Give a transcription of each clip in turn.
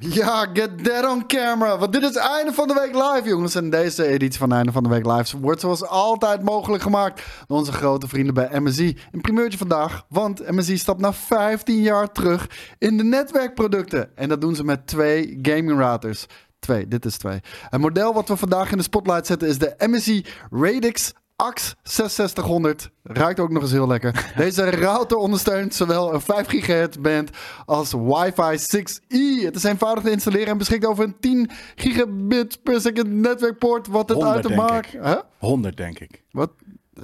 Ja, get that on camera. Want dit is einde van de week live, jongens. En deze editie van einde van de week live wordt zoals altijd mogelijk gemaakt door onze grote vrienden bij MSI. Een primeurtje vandaag, want MSI stapt na 15 jaar terug in de netwerkproducten. En dat doen ze met twee gaming routers. Twee, dit is twee. Het model wat we vandaag in de spotlight zetten is de MSI Radix AX 6600 ruikt ook nog eens heel lekker. Deze router ondersteunt zowel een 5 GHz band als Wi-Fi 6E. Het is eenvoudig te installeren en beschikt over een 10 gigabit per second netwerkpoort. Wat het 100 uit de. Huh? 100 denk ik. Wat?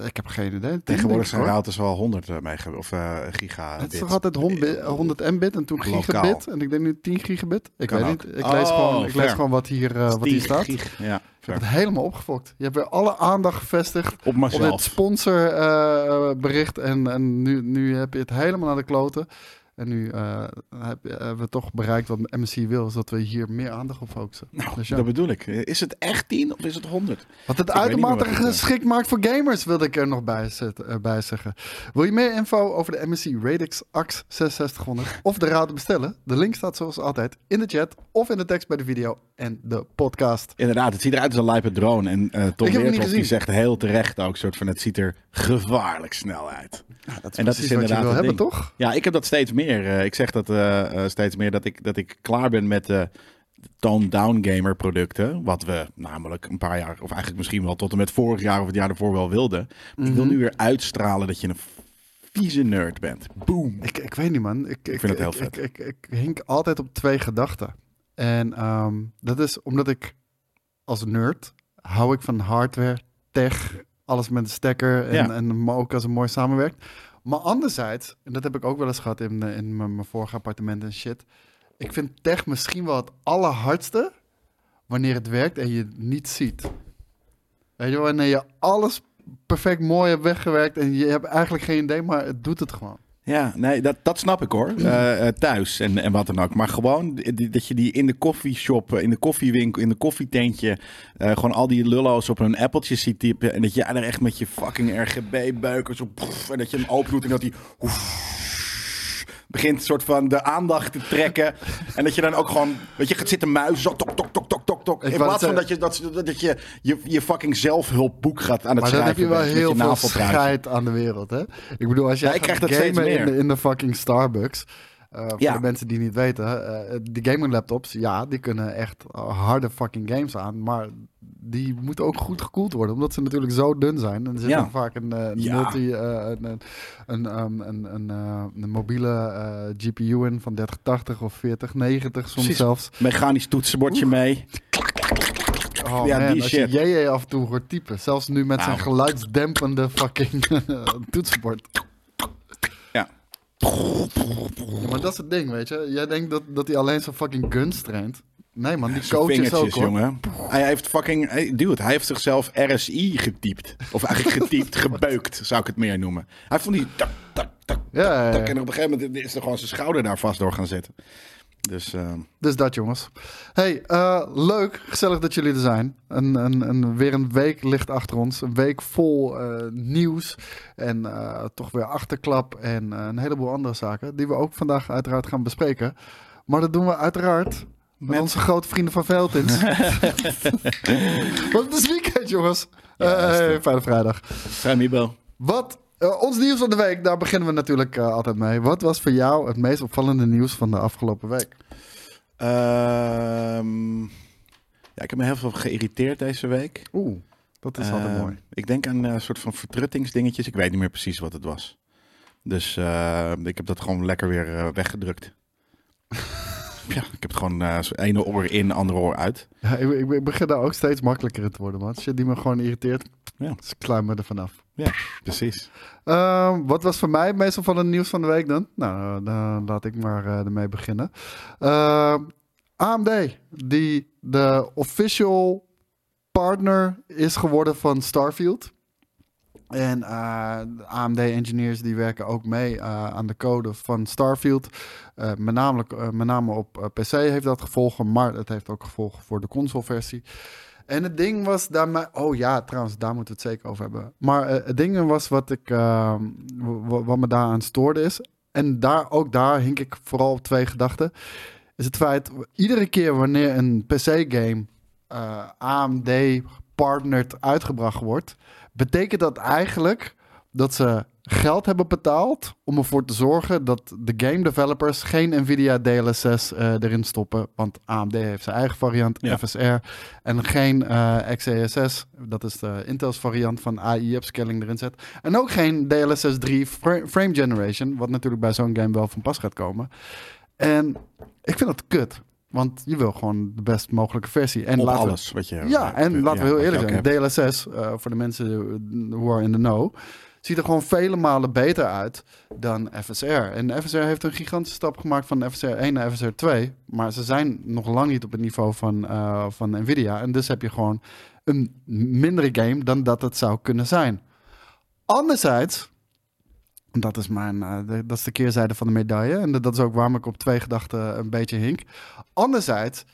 Ik heb geen idee. Tegenwoordig zijn routers wel 100 eh, mega of eh giga. Het is toch altijd 100, 100 mbit en toen Lokaal. gigabit. En ik denk nu 10 gigabit. Ik Kan weet ook. niet. Ik lees, Oh, gewoon, ik lees gewoon wat hier, eh, wat hier staat. Ik Ja, heb het helemaal opgefokt. Je hebt weer alle aandacht gevestigd op op dit sponsorbericht. en en nu, nu heb je het helemaal naar de kloten. En nu eh, je- hebben we toch bereikt wat MSC wil. Is dat we hier meer aandacht op focussen. Nou, Dus ja. dat bedoel ik. Is het echt 10 of is het 100? Wat het uitermate eh, geschikt maakt voor gamers, wilde ik er nog bij, zetten, eh, bij zeggen. Wil je meer info over de MSI Radix AX 6600 of de router bestellen? De link staat zoals altijd in de chat of in de tekst bij de video en de podcast. Inderdaad, het ziet eruit als een lijpe drone. En eh Tom Weerthoff die zegt heel terecht ook, soort van het ziet er gevaarlijk snel uit. Nou, dat is En dat is wat je inderdaad wil het hebben, ding. toch? Ja, ik heb dat steeds meer. Eh, ik zeg dat eh, eh, steeds meer dat ik, dat ik klaar ben met de tone down gamer producten. Wat we namelijk een paar jaar, of eigenlijk misschien wel tot en met vorig jaar of het jaar ervoor wel wilden. Maar Ik wil Mhm. nu weer uitstralen dat je een vieze nerd bent. Boom. Ik, ik weet niet, man. Ik, ik, vind het heel ik, vet. Ik, ik, ik hink altijd op twee gedachten. En ehm, dat is omdat ik als nerd hou ik van hardware, tech, alles met een stekker en, Ja. en maar ook als het mooi samenwerkt. Maar anderzijds, en dat heb ik ook wel eens gehad in, eh, in mijn, mijn vorige appartement en shit. Ik vind tech misschien wel het allerhardste wanneer het werkt en je het niet ziet. Weet je, wanneer je alles perfect mooi hebt weggewerkt en je hebt eigenlijk geen idee, maar het doet het gewoon. Ja, nee, dat, dat snap ik hoor. Eh, eh, thuis en, en wat dan ook. Maar gewoon dat je die in de koffieshop, eh, in de koffiewinkel, in de koffietentje, gewoon al die lullo's op hun appeltje ziet typen. En dat jij er echt met je fucking RGB-buiker zo. pff, en dat je hem open doet en dat die. Begint een soort van de aandacht te trekken. En dat je dan ook gewoon, weet je, gaat zitten muizen. Zo, tok, tok, tok, tok, tok, tok. Ik In plaats van dat je, dat, dat je, je je fucking zelfhulpboek gaat aan het Maar dan schrijven heb je wel heel veel scheid aan de wereld, hè? Ik bedoel, als jij Ja, ik krijg dat steeds gamen in, meer. de- in de fucking Starbucks... eh, voor Ja. de mensen die niet weten, eh die gaming laptops, ja, die kunnen echt harde fucking games aan, maar die moeten ook goed gekoeld worden, omdat ze natuurlijk zo dun zijn. En er zit Ja. vaak een eh, Ja. multi, een, een, een, ehm, een, een, een mobiele GPU in van 3080 of 4090 soms Precies. zelfs. Mechanisch toetsenbordje mee. Oh Ja, man, die als shit. je JJ af en toe hoort typen, zelfs nu met zijn Nou. geluidsdempende fucking toetsenbord. Maar dat is het ding, weet je. Jij denkt dat, dat hij alleen zijn fucking guns traint. Nee man, die Zijn coach is ook jongen. Hij heeft fucking... Hey, dude, hij heeft zichzelf RSI getypt. Of eigenlijk getypt, gebeukt, zou ik het meer noemen. Hij van die... Tak, tak, tak, Ja, ja, tak, ja. en op een gegeven moment is er gewoon zijn schouder daar vast door gaan zitten. Dus eh, Dus dat jongens. Hey, eh, leuk, gezellig dat jullie er zijn. Een, een, een, weer een week ligt achter ons. Een week vol eh, nieuws. En toch weer achterklap en een heleboel andere zaken. Die we ook vandaag uiteraard gaan bespreken. Maar dat doen we uiteraard met, Met- onze grote vrienden van Veltins. Want het is weekend jongens. Ja, fijne vrijdag. Ramibo. Wat, eh, ons nieuws van de week, daar beginnen we natuurlijk eh, altijd mee. Wat was voor jou het meest opvallende nieuws van de afgelopen week? Ehm, ja, ik heb me heel veel geïrriteerd deze week. Oeh, dat is altijd Eh, mooi. Ik denk aan een soort van vertruttingsdingetjes. Ik weet niet meer precies wat het was. Dus eh, ik heb dat gewoon lekker weer eh, weggedrukt. ja, ik heb het gewoon zo ene oor in, andere oor uit. Ja, ik, ik, begin daar ook steeds makkelijker in te worden, man. Shit die me gewoon irriteert, Ja. dus ik me er vanaf. Precies. Ehm, wat was voor mij meestal van het nieuws van de week dan? Nou, eh, dan laat ik maar eh, ermee beginnen. Ehm, AMD, die de official partner is geworden van Starfield. En eh, de AMD-engineers die werken ook mee eh, aan de code van Starfield. Eh, met, name, eh, met name op eh, PC heeft dat gevolgen, maar het heeft ook gevolgen voor de consoleversie. En het ding was daarmee... Oh ja, trouwens, daar moeten we het zeker over hebben. Maar eh, het ding was wat, ik, eh, w- wat me daaraan stoorde is... En daar, ook daar hink ik vooral op twee gedachten. is het feit, iedere keer wanneer een PC-game eh, AMD partnered uitgebracht wordt, betekent dat eigenlijk dat ze geld hebben betaald om ervoor te zorgen dat de game developers geen Nvidia DLSS eh, erin stoppen. Want AMD heeft zijn eigen variant, Ja. FSR. En geen eh, XeSS, dat is de Intel's variant van AI upscaling erin zet. En ook geen DLSS 3 fra- frame generation, wat natuurlijk bij zo'n game wel van pas gaat komen. En ik vind dat kut. Want je wil gewoon de best mogelijke versie. En Op laten we- alles wat je... ja, en laten we heel eerlijk zijn. DLSS, eh, voor de mensen who are in the know, ziet er gewoon vele malen beter uit dan FSR. En FSR heeft een gigantische stap gemaakt van FSR 1 naar FSR 2. Maar ze zijn nog lang niet op het niveau van, eh, van Nvidia. En dus heb je gewoon een mindere game dan dat het zou kunnen zijn. Anderzijds, dat is, mijn, eh, de- dat is de keerzijde van de medaille. En dat is ook waarom ik op twee gedachten een beetje hink. Anderzijds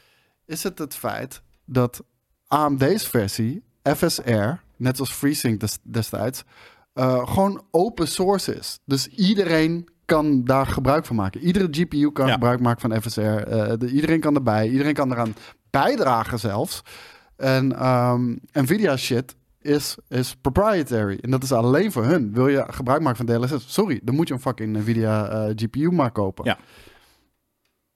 is het het feit dat AMD's versie, FSR, net zoals FreeSync des- destijds, eh, gewoon open source is. Dus iedereen kan daar gebruik van maken. Iedere GPU kan Ja. gebruik maken van FSR. eh, de- iedereen kan erbij. Iedereen kan eraan bijdragen zelfs. En ehm, Nvidia shit is, is proprietary. En dat is alleen voor hun. Wil je gebruik maken van DLSS? Sorry, dan moet je een fucking Nvidia eh, GPU maar kopen. Ja.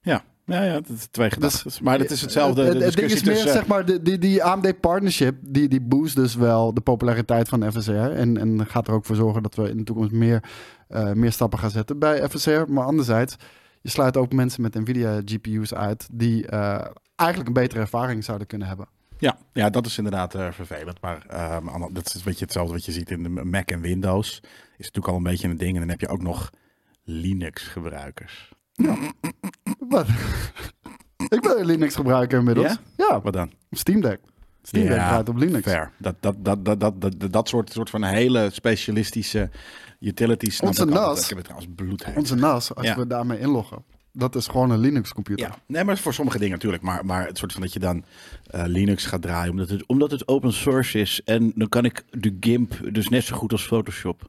Ja, ja, ja dat is twee gedachten. Dus- maar het is hetzelfde. Het, ding is meer, tussen- zeg maar, die, die AMD partnership, die, die boost dus wel de populariteit van FSR. En, en gaat er ook voor zorgen dat we in de toekomst meer, eh, meer stappen gaan zetten bij FSR. Maar anderzijds, je sluit ook mensen met Nvidia GPU's uit die eh, eigenlijk een betere ervaring zouden kunnen hebben. Ja, ja, dat is inderdaad eh, vervelend. Maar ehm, dat is weet je, hetzelfde wat je ziet in de Mac en Windows. Is natuurlijk al een beetje een ding. En dan heb je ook nog Linux-gebruikers. Wat? Ik ben een Linux gebruiker inmiddels. Ja? Ja, Wat dan? Steam Deck. Steam Deck Ja, draait op Linux. Fair. Dat, dat, dat, dat, dat, dat, dat soort, soort van hele specialistische utilities. snap Onze. NAS. Ik heb het trouwens bloedheet. Onze NAS, als Ja. we daarmee inloggen, dat is gewoon een Linux computer. Ja, nee, maar voor sommige dingen natuurlijk. Maar, maar het soort van dat je dan eh, Linux gaat draaien, omdat het, omdat het open source is. En dan kan ik de GIMP dus net zo goed als Photoshop.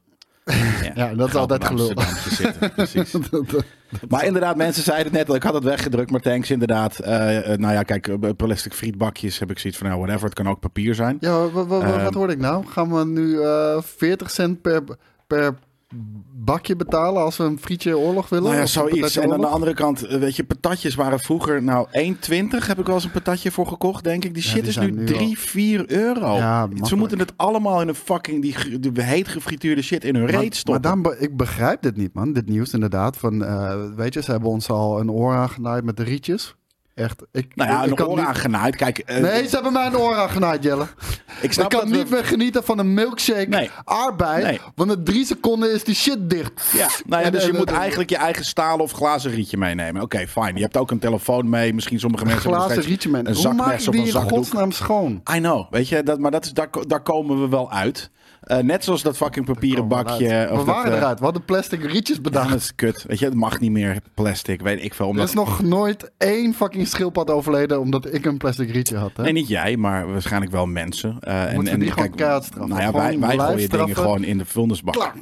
Ja, dat is altijd gelul. Zitten, precies. Dat- dat- Maar inderdaad, mensen zeiden het net, ik had het weggedrukt, maar thanks inderdaad. Eh, eh, nou ja, kijk, plastic frietbakjes heb ik zoiets van, nou whatever, het kan ook papier zijn. Ja, wat, wat, Ehm. wat hoorde ik nou? Gaan we nu eh 40 cent per, per bakje betalen als we een frietje oorlog willen? Nou ja, zoiets. En aan de andere kant, eh, weet je, patatjes waren vroeger, nou 1,20 heb ik wel eens een patatje voor gekocht, denk ik. Die Ja, shit die is nu nu 3, 4 euro. Ja, Ze moeten het allemaal in een fucking, die, die heet gefrituurde shit in hun Maar, reet maar stoppen. dan, be- ik begrijp dit niet, man. Dit nieuws inderdaad. Van, eh, weet je, ze hebben ons al een oor aangenaaid met de rietjes. Echt. Ik, nou ja, ik een kan oor niet- aangenaaid. Kijk, eh, Nee, ze hebben mij een oor aangenaaid, Jelle. ik Ik kan niet we- meer genieten van een milkshake Nee. aardbei. Nee. Want in drie seconden is die shit dicht. Ja, nou ja, En- dus je en- moet en- eigenlijk je eigen stalen of glazen rietje meenemen. Oké, fijn. Je hebt ook een telefoon mee. Misschien sommige mensen nog glazen rietje man. een Hoe maak je die een in godsnaam schoon? I know, weet je, dat, maar dat is, daar, daar komen we wel uit. Eh, net zoals dat fucking papieren bakje. Of We dat, waren eh, eruit. We hadden plastic rietjes Ja, bedacht. dat is kut. Weet je, het mag niet meer plastic, weet ik veel. Er Omdat... is nog nooit één fucking schildpad overleden omdat ik een plastic rietje had. Hè? Nee, niet jij, maar waarschijnlijk wel mensen. En, Moeten we die gewoon keihard straffen? Nou ja, wij, Gewoon wij gooien dingen gewoon in de vuilnisbak. Klaar.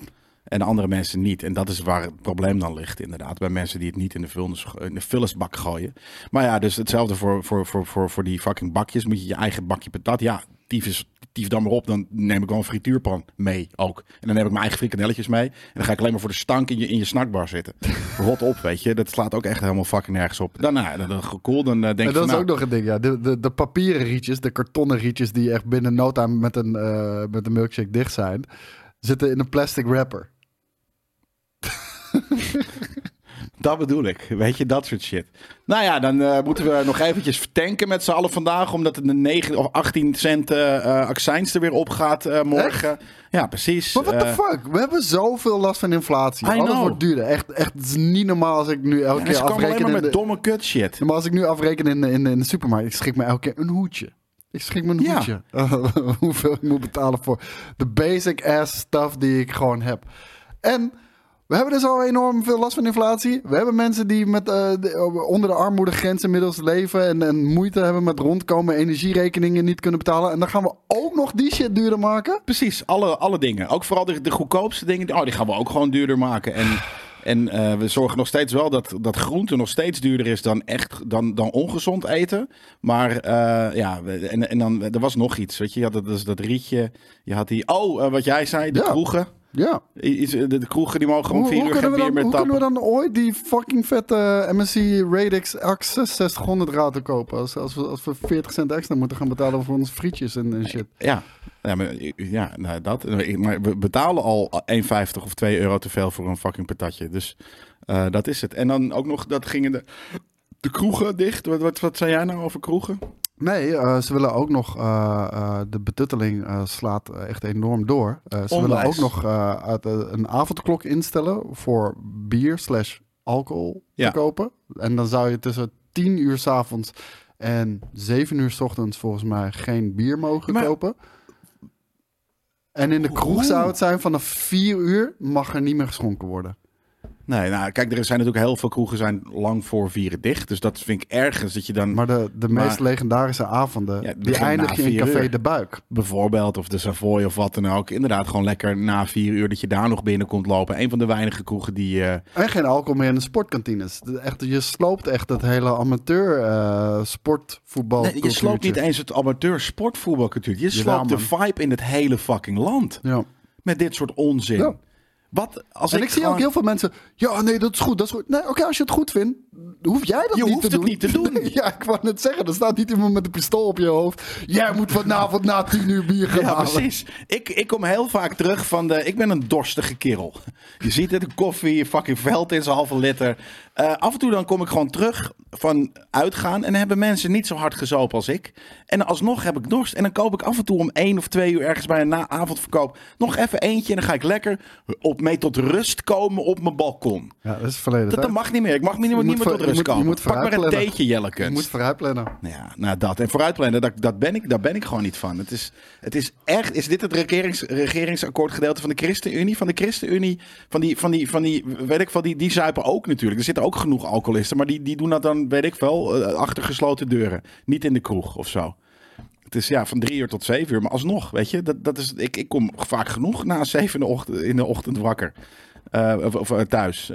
En andere mensen niet. En dat is waar het probleem dan ligt, inderdaad. Bij mensen die het niet in de, vuilnis, in de vullisbak gooien. Maar ja, dus hetzelfde voor, voor, voor, voor, voor die fucking bakjes. Moet je je eigen bakje patat. Ja, tyfus, tief dan maar op. Dan neem ik wel een frituurpan mee ook. En dan heb ik mijn eigen frikandelletjes mee. En dan ga ik alleen maar voor de stank in je, in je snackbar zitten. Rot op, weet je. Dat slaat ook echt helemaal fucking nergens op. Dan, nou, dan, dan, cool, dan eh, denk En dat is nou, ook nog een ding, ja. De, de, de papieren rietjes, de kartonnen rietjes die echt binnen no time met een, eh, met een milkshake dicht zijn, zitten in een plastic wrapper. Dat bedoel ik. Weet je, dat soort shit. Nou ja, dan eh, moeten we nog eventjes vertanken met z'n allen vandaag. Omdat het de 9 of 18 cent eh, accijns er weer op gaat morgen. Ja, precies. Maar what the fuck? We hebben zoveel last van inflatie. I Alles know. wordt duurder. Echt, echt, het is niet normaal als ik nu elke keer afreken maar met de, domme kut shit. Maar als ik nu afreken in, de- in, de- in de supermarkt, ik schrik me elke keer een hoedje. Ik schrik me een Ja. hoedje. Hoeveel ik moet betalen voor de basic ass stuff die ik gewoon heb. En we hebben dus al enorm veel last van inflatie. We hebben mensen die met, eh, de- onder de armoedegrens inmiddels leven en, en moeite hebben met rondkomen, energierekeningen niet kunnen betalen. En dan gaan we ook nog die shit duurder maken. Precies, alle, alle dingen. Ook vooral de, de goedkoopste dingen. Oh, die gaan we ook gewoon duurder maken. En En eh, we zorgen nog steeds wel dat, dat groente nog steeds duurder is dan echt dan, dan ongezond eten. Maar eh, ja, en, en dan er was nog iets. Weet je, je had dat, dus dat rietje. Je had die. Oh, wat jij zei, de Ja. kroegen. Ja. Iets, de, kroegen die mogen om Hoe, vier hoe uur geen bier dan, meer hoe tappen. kunnen we dan ooit die fucking vette MSC Radix Access 600 router kopen? Als, als, we, als we 40 cent extra moeten gaan betalen voor onze frietjes en, en shit. Ja, ja, maar, ja nou, dat. Maar we betalen al 1,50 of 2 euro te veel voor een fucking patatje. Dus eh, dat is het. En dan ook nog, dat gingen de, de kroegen dicht. Wat, wat, wat zei jij nou over kroegen? Nee, eh, ze willen ook nog, eh, eh, de betutteling slaat echt enorm door. Ze willen ook nog uit, een avondklok instellen voor bier slash alcohol Ja. te kopen. En dan zou je tussen 10 uur s avonds en 7 uur s ochtends volgens mij geen bier mogen Maar- kopen. En in de kroeg zou het zijn vanaf 4 uur mag er niet meer geschonken worden. Nee, nou kijk, er zijn natuurlijk heel veel kroegen zijn lang voor vieren dicht. Dus dat vind ik ergens dat je dan Maar de, de Maar- meest legendarische avonden, Ja, die begin na eindig je in Café uur. de Buik. bijvoorbeeld of de Savoy of wat dan ook. Inderdaad, gewoon lekker na vier uur dat je daar nog binnen komt lopen. Een van de weinige kroegen die... eh, En geen alcohol meer in de sportkantines. Echt, je sloopt echt het hele amateur eh sportvoetbal. nee, je sloopt niet eens het amateur sportvoetbalcultuur. Je sloopt de vibe in het hele fucking land. Ja. Met dit soort onzin. Ja. Wat als En ik, ik zie gewoon- ook heel veel mensen. Ja, nee, dat is goed. Dat is goed. Nee, oké, als je het goed vindt, hoef jij dat Je niet hoeft te het doen. niet te doen. Nee, ja, ik wou net zeggen, er staat niet iemand met een pistool op je hoofd. Jij moet vanavond na tien uur bier gaan Ja, halen. precies. Ik, ik kom heel vaak terug van de... Ik ben een dorstige kerel. Je ziet het, koffie, fucking veld in zijn halve liter. Eh, af en toe dan kom ik gewoon terug van uitgaan... en hebben mensen niet zo hard gezopen als ik. En alsnog heb ik dorst. En dan koop ik af en toe om één of twee uur ergens bij een na avondverkoop... nog even eentje en dan ga ik lekker op mee tot rust komen op mijn balkon. Ja, dat is verleden Dat, dat mag niet meer. Ik mag niet, meer voor- tot rust moet- je komen. moet Pak maar een vooruitplannen. theetje, Jellekens. Je moet vooruit plannen. Ja, nou dat. En vooruitplannen, dat, dat ben ik, daar ben ik gewoon niet van. Het is, het is echt, is dit het regerings, regeringsakkoord gedeelte van de ChristenUnie? Van de ChristenUnie, van die, van die, van die, weet ik wel, die, die zuipen ook natuurlijk. Er zitten ook genoeg alcoholisten, maar die, die doen dat dan, weet ik wel, eh, achter gesloten deuren. Niet in de kroeg of zo. Het is ja, van drie uur tot zeven uur, maar alsnog, weet je, dat, dat is, ik, ik kom vaak genoeg na zeven in de ochtend, in de ochtend wakker. Eh, of, of eh, thuis.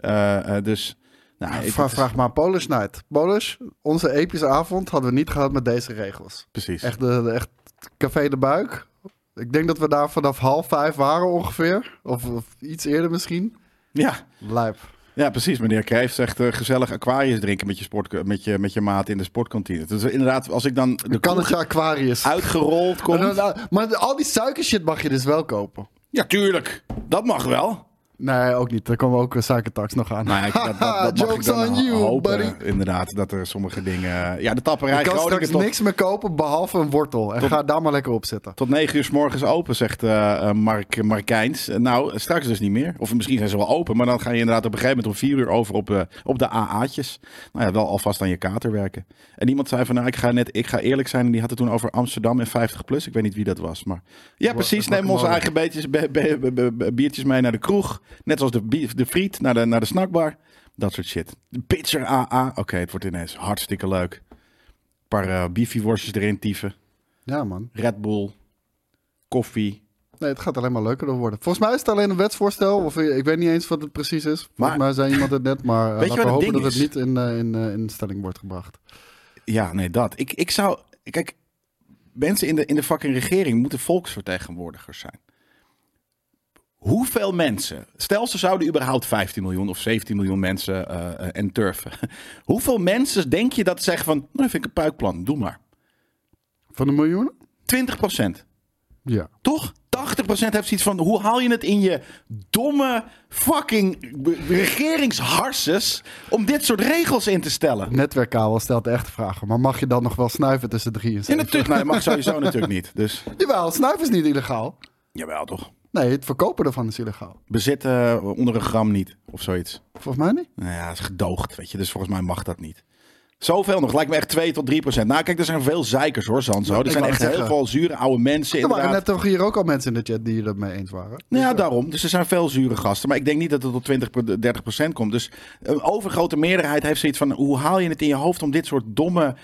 Dus, nou, ik, Vraag, maar Polish Night. Polish, onze epische avond hadden we niet gehad met deze regels. precies. Echt, de, de- echt Café de Buik. Ik denk dat we daar vanaf half vijf waren ongeveer. Of, of iets eerder misschien. Ja. Lijp. Ja, precies. Meneer Kreeft zegt eh, gezellig Aquarius drinken met je, sport, met, je, met je maat in de sportkantine. Dus inderdaad, als ik dan de Kan het Aquarius. uitgerold kom... En dan- maar al die suikershit mag je dus wel kopen. Ja, tuurlijk. Dat mag wel. Nee, ook niet. Daar komen ook een suikertax nog aan. Nou ja, ik- dat, dat, dat mag ik Jokes on you, hopen. buddy. Inderdaad, dat er sommige dingen... Ja, de tapperij Je kan Groningen straks tot, niks meer kopen behalve een wortel. En ga daar maar lekker op zitten. tot 9 uur s morgens open, zegt eh, eh, Mark Markijns. Eh, nou, straks dus niet meer. Of misschien zijn ze wel open, maar dan ga je inderdaad op een gegeven moment om 4 uur over op, eh, op de AA'tjes. Nou ja, wel alvast aan je kater werken. En iemand zei van, nou, ik ga, net, ik ga eerlijk zijn. En die had het toen over Amsterdam en 50 plus. Ik weet niet wie dat was, maar... Ja, precies. Neem onze eigen beetjes, be- be- be- be- be- biertjes mee naar de kroeg. Net zoals de, de friet naar de, naar de snackbar. Dat soort shit. De pitcher AA. Oké, het wordt ineens hartstikke leuk. Een paar eh beefy-worstjes erin tieven. Ja, man. Red Bull. Koffie. Nee, het gaat alleen maar leuker worden. Volgens mij is het alleen een wetsvoorstel. Of eh, ik weet niet eens wat het precies is. Volgens Maar- mij zei iemand het net. Maar eh, Weet laten we hopen dat het niet in, in, in stelling wordt gebracht. Ja, nee, dat. Ik, ik zou... Kijk, mensen in de, in de fucking regering moeten volksvertegenwoordigers zijn. Hoeveel mensen, stel ze zouden überhaupt 15 miljoen of 17 miljoen mensen eh, en turfen. Hoeveel mensen denk je dat zeggen van, nou vind ik een puikplan, doe maar. Van de miljoenen? 20 procent. Ja. Toch? 80% heeft zoiets van: hoe haal je het in je domme fucking regeringsharses om dit soort regels in te stellen? Netwerkkabel stelt de echte vragen. Maar mag je dan nog wel snuiven tussen drie en natuurlijk, nou, dat mag sowieso natuurlijk niet. Dus Jawel, snuiven is niet illegaal. jawel toch? Nee, het verkopen ervan is illegaal. Bezitten eh, onder een gram niet of zoiets. Volgens mij niet. Nou ja, dat is gedoogd, weet je. Dus volgens mij mag dat niet. Zoveel nog. Lijkt me echt 2 tot 3 procent. Nou, kijk, er zijn veel zeikers hoor, Sanzo. Ja, er zijn echt heel veel zure oude mensen. Er waren net toch hier ook al mensen in de chat die het mee eens waren. Nou ja, daarom. Dus er zijn veel zure gasten. Maar ik denk niet dat het tot 20, 30 procent komt. Dus een overgrote meerderheid heeft zoiets van... hoe haal je het in je hoofd om dit soort domme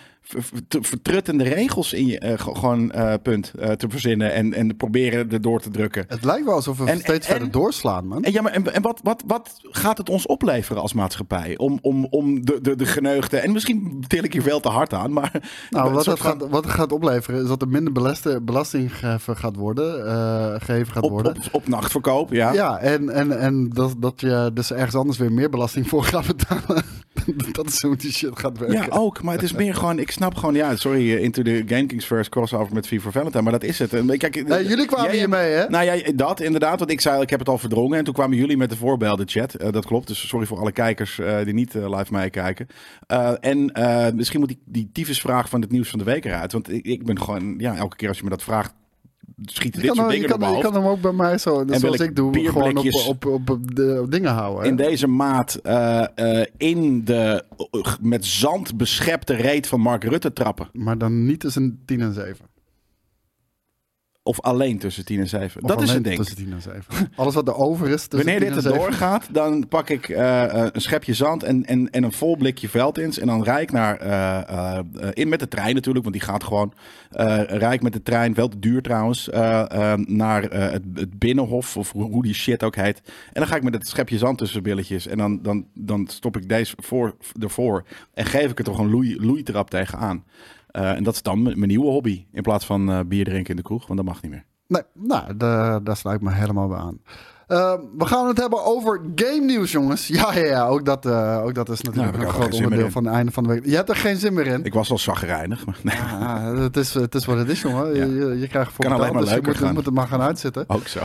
vertruttende regels in je eh, ge- gewoon eh, punt eh, te verzinnen en, en proberen erdoor te drukken. Het lijkt wel alsof we En- steeds en- verder doorslaan, man. En, ja, maar en, en wat, wat, wat gaat het ons opleveren als maatschappij? Om, om, om de, de, de geneugde. En misschien til ik hier veel te hard aan, maar. Nou, wat het, gaat, wat het gaat opleveren is dat er minder belaste- belasting geheven gaat worden. geheven gaat op, worden. op, op nachtverkoop, ja. Ja, en, en, en dat, dat je dus ergens anders weer meer belasting voor gaat betalen. dat is hoe die shit gaat werken. Ja, ook. Maar het is meer gewoon... Ik snap gewoon... Ja, sorry, eh, Into the Game Kings first crossover met for Valentine. Maar dat is het. En Kijk, Nee, jullie kwamen jij- hiermee, hè? Nou ja, dat inderdaad. Want ik zei, ik heb het al verdrongen. En toen kwamen jullie met de voorbeelden chat. Eh, dat klopt. Dus sorry voor alle kijkers eh, die niet eh, live meekijken. Eh, en eh, misschien moet die, die tyfusvraag van het nieuws van de week eruit. Want ik, ik ben gewoon... Ja, elke keer als je me dat vraagt... Schieten dit kan, soort dingen kan, je mijn kan hem ook bij mij zo, zoals ik ik doe, gewoon op, op, op, op de dingen houden. Hè? In deze maat eh, eh, in de eh, met zand beschepte reet van Mark Rutte trappen. Maar dan niet tussen 10 en 7. Of alleen tussen 10 en 7. Of dat is het ding. Tussen 10 en 7. Alles wat er over is tussen Wanneer 10 dit er 7. doorgaat, dan pak ik eh, eh, een schepje zand en, en, en een vol blikje veldins. En dan rijd ik naar, eh, in met de trein natuurlijk, want die gaat gewoon. rijd ik met de trein, wel te duur trouwens, eh, eh, naar het, het Binnenhof, of hoe die shit ook heet. En dan ga ik met het schepje zand tussen billetjes. En dan, dan, dan stop ik deze voor, ervoor en geef ik er toch een loei, loeitrap tegenaan. Eh en dat is dan mijn nieuwe hobby, in plaats van eh, bier drinken in de kroeg, want dat mag niet meer. Nee, nou, da- daar sluit me helemaal bij aan. Eh, we gaan het hebben over game nieuws, jongens. Ja, ja, ja ook, dat, eh, ook dat is natuurlijk ik een groot onderdeel van het einde van de week. Je hebt er geen zin meer in. Ik was al zagrijnig, maar nee, Ah, het, is, het is wat het is, jongen. Ja. Je, je, krijgt voor Kan alleen maar dus je moet, je gaan. moet het maar gaan uitzitten. ook zo.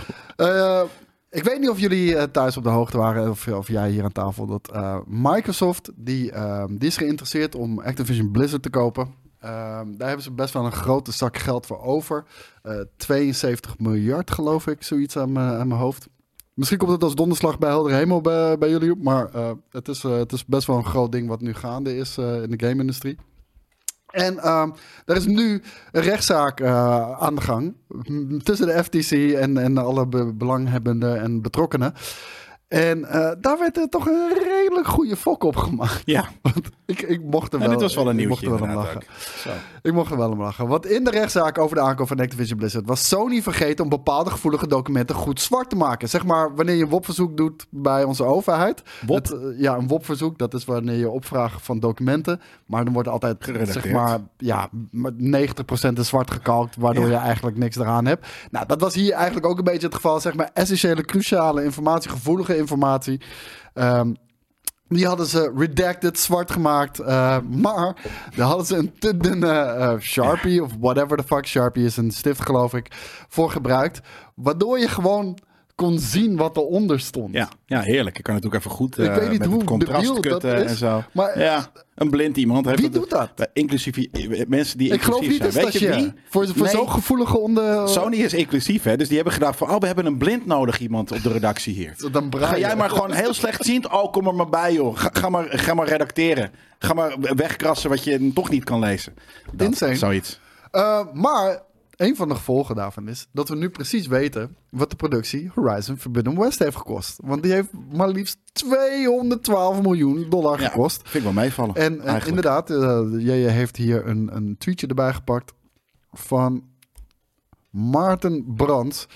Ik weet niet of jullie thuis op de hoogte waren, of, of jij hier aan tafel, dat Microsoft, die, eh, die is geïnteresseerd om Activision Blizzard te kopen. Eh, daar hebben ze best wel een grote zak geld voor over. Eh 72 miljard, geloof ik, zoiets aan mijn hoofd. Misschien komt het als donderslag bij helder hemel bij, jullie maar eh, het, is, eh, het is best wel een groot ding wat nu gaande is eh, in de game-industrie. En ehm er is nu een rechtszaak eh, aan de gang m- tussen de FTC en, en alle be- belanghebbenden en betrokkenen. En eh, daar werd er toch een redelijk goede fok op gemaakt. Ja, Ik, ik mocht er en wel, dit was wel een ik mocht nieuwtje er wel om lachen. Zo. Ik mocht er wel om lachen. Want in de rechtszaak over de aankoop van Activision Blizzard was Sony vergeten om bepaalde gevoelige documenten goed zwart te maken. Zeg maar wanneer je een WOP-verzoek doet bij onze overheid. WOP? Het, eh, ja, een WOP-verzoek, dat is wanneer je opvraagt van documenten. Maar dan wordt altijd, zeg maar, ja, maar 90% is zwart gekalkt, waardoor Ja. je eigenlijk niks eraan hebt. Nou, dat was hier eigenlijk ook een beetje het geval. Zeg maar essentiële, cruciale informatie, gevoelige informatie. Ehm, die hadden ze redacted, zwart gemaakt. eh, maar daar hadden ze een te dunne eh, Sharpie of whatever the fuck. Sharpie is een stift, geloof ik, voor gebruikt. Waardoor je gewoon kon zien wat eronder stond. Ja, ja, heerlijk. Ik kan natuurlijk even goed Ik eh, weet niet met hoe het contrast kutten is, en zo. maar- ja, een blind iemand. Heeft Wie het- doet dat? eh, Inclusief mensen die Ik geloof inclusief niet een zijn. Weet je wie? Voor, voor Nee. zo'n gevoelige onder... Sony is inclusief, hè? Dus die hebben gedacht van, oh, we hebben een blind nodig iemand op de redactie hier. Dan Ga jij maar gewoon heel slechtziend. Oh, kom er maar bij, joh. Ga, ga, maar, ga maar redacteren. Ga maar wegkrassen wat je toch niet kan lezen. Dat, Insane. Zoiets. Eh, maar een van de gevolgen daarvan is dat we nu precies weten wat de productie Horizon Forbidden West heeft gekost. Want die heeft maar liefst 212 miljoen dollar Ja, gekost. vind ik wel meevallen. En, en eigenlijk. inderdaad, eh jij heeft hier een, een tweetje erbij gepakt van Maarten Brandt.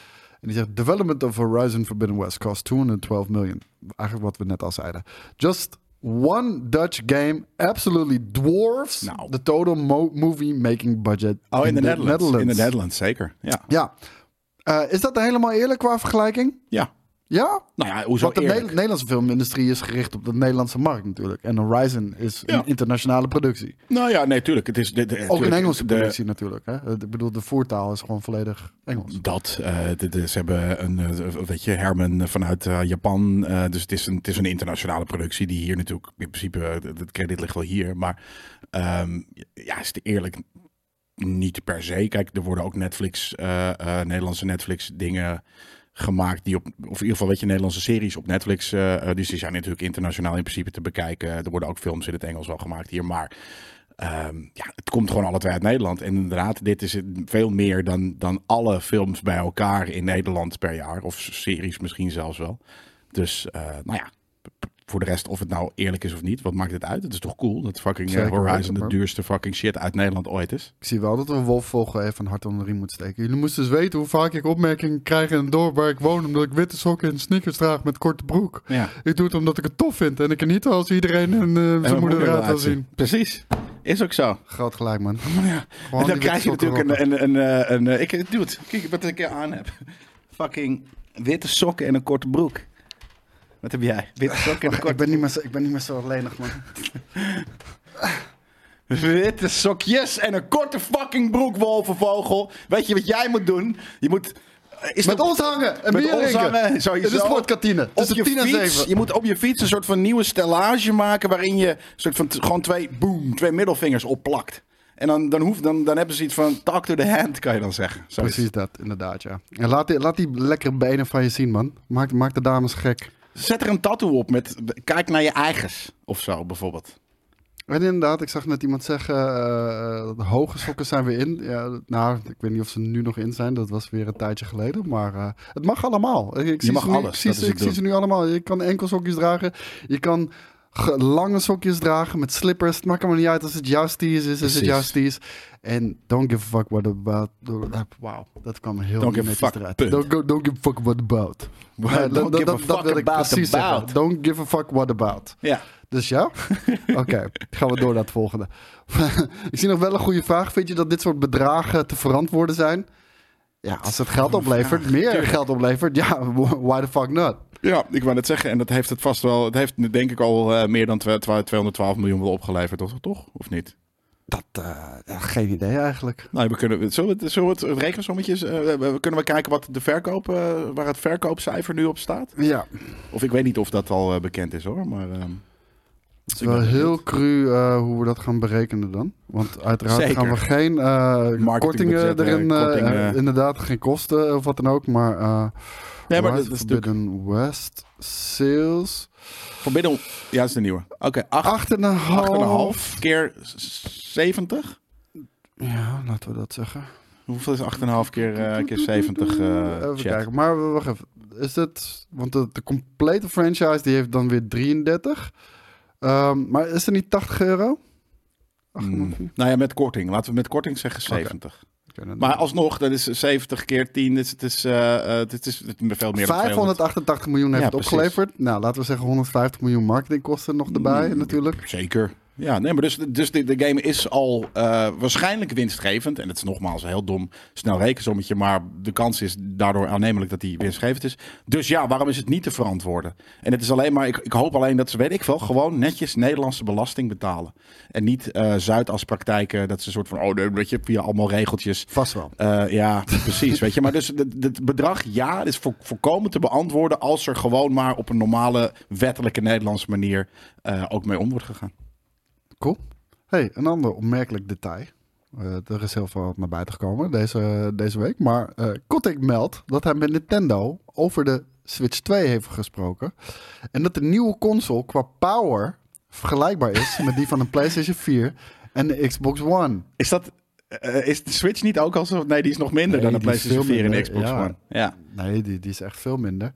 En die zegt: Development of Horizon Forbidden West cost 212 million. Eigenlijk wat we net al zeiden. Just one Dutch game absolutely dwarfs Nou. the total mo- movie making budget Oh, in de the Netherlands. In de Netherlands, zeker. Ja. Ja. Eh, is dat helemaal eerlijk qua vergelijking? ja. Ja? Nou ja, hoezo Want de eerlijk? Nederlandse filmindustrie is gericht op de Nederlandse markt natuurlijk. En Horizon is Ja. een internationale productie. Nou ja, nee, tuurlijk. Het is de, de- Ook een Engelse de- productie natuurlijk. Hè? Ik bedoel, de voertaal is gewoon volledig Engels. Dat, eh, de- ze hebben een, eh, weet je, Herman vanuit eh, Japan. dus het is, een, het is een internationale productie die hier natuurlijk, in principe, het credit ligt wel hier. Maar ehm, ja, is het eerlijk niet per se. Kijk, er worden ook Netflix, Nederlandse Netflix dingen gemaakt die op, of in ieder geval weet je, Nederlandse series op Netflix. eh, eh, dus die zijn natuurlijk internationaal in principe te bekijken. Er worden ook films in het Engels wel gemaakt hier, maar Ehm, ja, het komt gewoon alle twee uit Nederland. En inderdaad, dit is veel meer dan, dan alle films bij elkaar in Nederland per jaar. Of series misschien zelfs wel. Dus, eh, nou ja, voor de rest, of het nou eerlijk is of niet, wat maakt het uit? Het is toch cool dat fucking eh, Zeker Horizon de duurste fucking shit uit Nederland ooit is. Ik zie wel dat we Wolfvogel even een hart onder de riem moeten steken. Jullie moesten eens weten hoe vaak ik opmerkingen krijg in het dorp waar ik woon... omdat ik witte sokken en sneakers draag met korte broek. Ja. Ik doe het omdat ik het tof vind en ik er niet als iedereen en eh, zijn moeder eruit wil zien. Precies. Is ook zo. Groot gelijk, man. Ja. En dan krijg je natuurlijk een... een, een, een, een, ik doe het. Kijk wat ik aan heb. Fucking witte sokken en een korte broek. Wat heb jij? Witte sokken Wacht, ik, ben niet meer zo, ik ben niet meer zo lenig, man. Witte sokjes en een korte fucking broek, wolvenvogel. Weet je wat jij moet doen? Je moet... Is Met ons hangen en Met bier ons drinken. hangen, sowieso. In de sportkantine. op Tussen je 10 en fiets, 7. je moet op je fiets een soort van nieuwe stellage maken waarin je soort van gewoon twee, boom, twee middelvingers opplakt. En dan, dan, hoeft, dan, dan hebben ze iets van talk to the hand, kan je dan zeggen. Zoiets. Precies dat, inderdaad, ja. En laat die, laat die lekkere benen van je zien, man. Maak, maak de dames gek. Zet er een tattoo op met kijk naar je eigens of zo, bijvoorbeeld. En inderdaad, ik zag net iemand zeggen, eh, de hoge sokken zijn weer in. Ja, nou, ik weet niet of ze nu nog in zijn. Dat was weer een tijdje geleden. Maar eh, het mag allemaal. Ik, ik zie mag ze nu, alles, Ik, zie, ik zie ze nu allemaal. Je kan enkelsokjes dragen. Je kan lange sokjes dragen met slippers. Het maakt allemaal niet uit als het steez is. Is het steez. En don't give a fuck what about... Wauw, dat kwam heel Don't give a netjes fuck, eruit. Don't, go- don't give a fuck what about. Don't Ja, give dat, a dat, fuck dat wil ik precies zeggen. Don't give a fuck what about. Ja. Dus ja? Oké, gaan we door naar het volgende. ik zie nog wel een goede vraag. Vind je dat dit soort bedragen te verantwoorden zijn? Ja, als het geld oplevert, meer geld oplevert, ja, why the fuck not? Ja, ik wou net zeggen. En dat heeft het vast wel. Het heeft denk ik al eh, meer dan twa- twa- 212 miljoen wel opgeleverd, toch? toch? Of niet? Dat, eh, geen idee eigenlijk. Nou, we kunnen, zullen we het, zullen we het rekensommetjes, eh, we- kunnen we kijken wat de verkoop, waar het verkoopcijfer nu op staat? Ja, Of ik weet niet of dat al bekend is hoor, maar... ehm, het is wel heel cru hoe we dat gaan berekenen dan. Want uiteraard Zeker. gaan we geen kortingen erin, kortingen. inderdaad, geen kosten of wat dan ook. Maar, Nee, maar dat is natuurlijk... Forbidden West sales, Van ja, dat is de nieuwe. Oké, acht 8,5. 8,5 keer s- 70? Ja, laten we dat zeggen. Hoeveel is 8,5 keer, eh, keer 70? eh Even chat? kijken, maar wacht even. Is het, want de, de complete franchise die heeft dan weer 33. Ehm, maar is er niet 80 euro? Hmm. Nou ja, met korting. Laten we met korting zeggen 70. oké, Maar alsnog, dat is 70 keer 10. Dus het is, eh, eh, het is veel meer dan 200. 588 miljoen heeft Ja, het opgeleverd. Nou, laten we zeggen 150 miljoen marketingkosten nog erbij Mm. natuurlijk. Zeker. Ja, nee, maar dus, dus de, de game is al eh, waarschijnlijk winstgevend. En het is nogmaals een heel dom snel rekensommetje. Maar de kans is daardoor aannemelijk dat die winstgevend is. Dus ja, waarom is het niet te verantwoorden? En het is alleen maar, ik, ik hoop alleen dat ze, weet ik veel, gewoon netjes Nederlandse belasting betalen. En niet eh Zuidas praktijken, dat ze een soort van, oh, weet je, via allemaal regeltjes. Vast wel. Eh, ja, precies. Weet je, maar dus het, bedrag, ja, is voor, voorkomen te beantwoorden als er gewoon maar op een normale, wettelijke Nederlandse manier ook mee om wordt gegaan. Cool. hey, een ander opmerkelijk detail. Eh, er is heel veel wat naar buiten gekomen deze, deze week. Maar Kotick meldt dat hij met Nintendo over de Switch 2 heeft gesproken. En dat de nieuwe console qua power vergelijkbaar is met die van een PlayStation 4 en de Xbox One. Is dat. eh, is de Switch niet ook al zo? Nee, die is nog minder Nee, dan de PlayStation veel 4 en de Xbox ja. One. Ja. Nee, die, die is echt veel minder.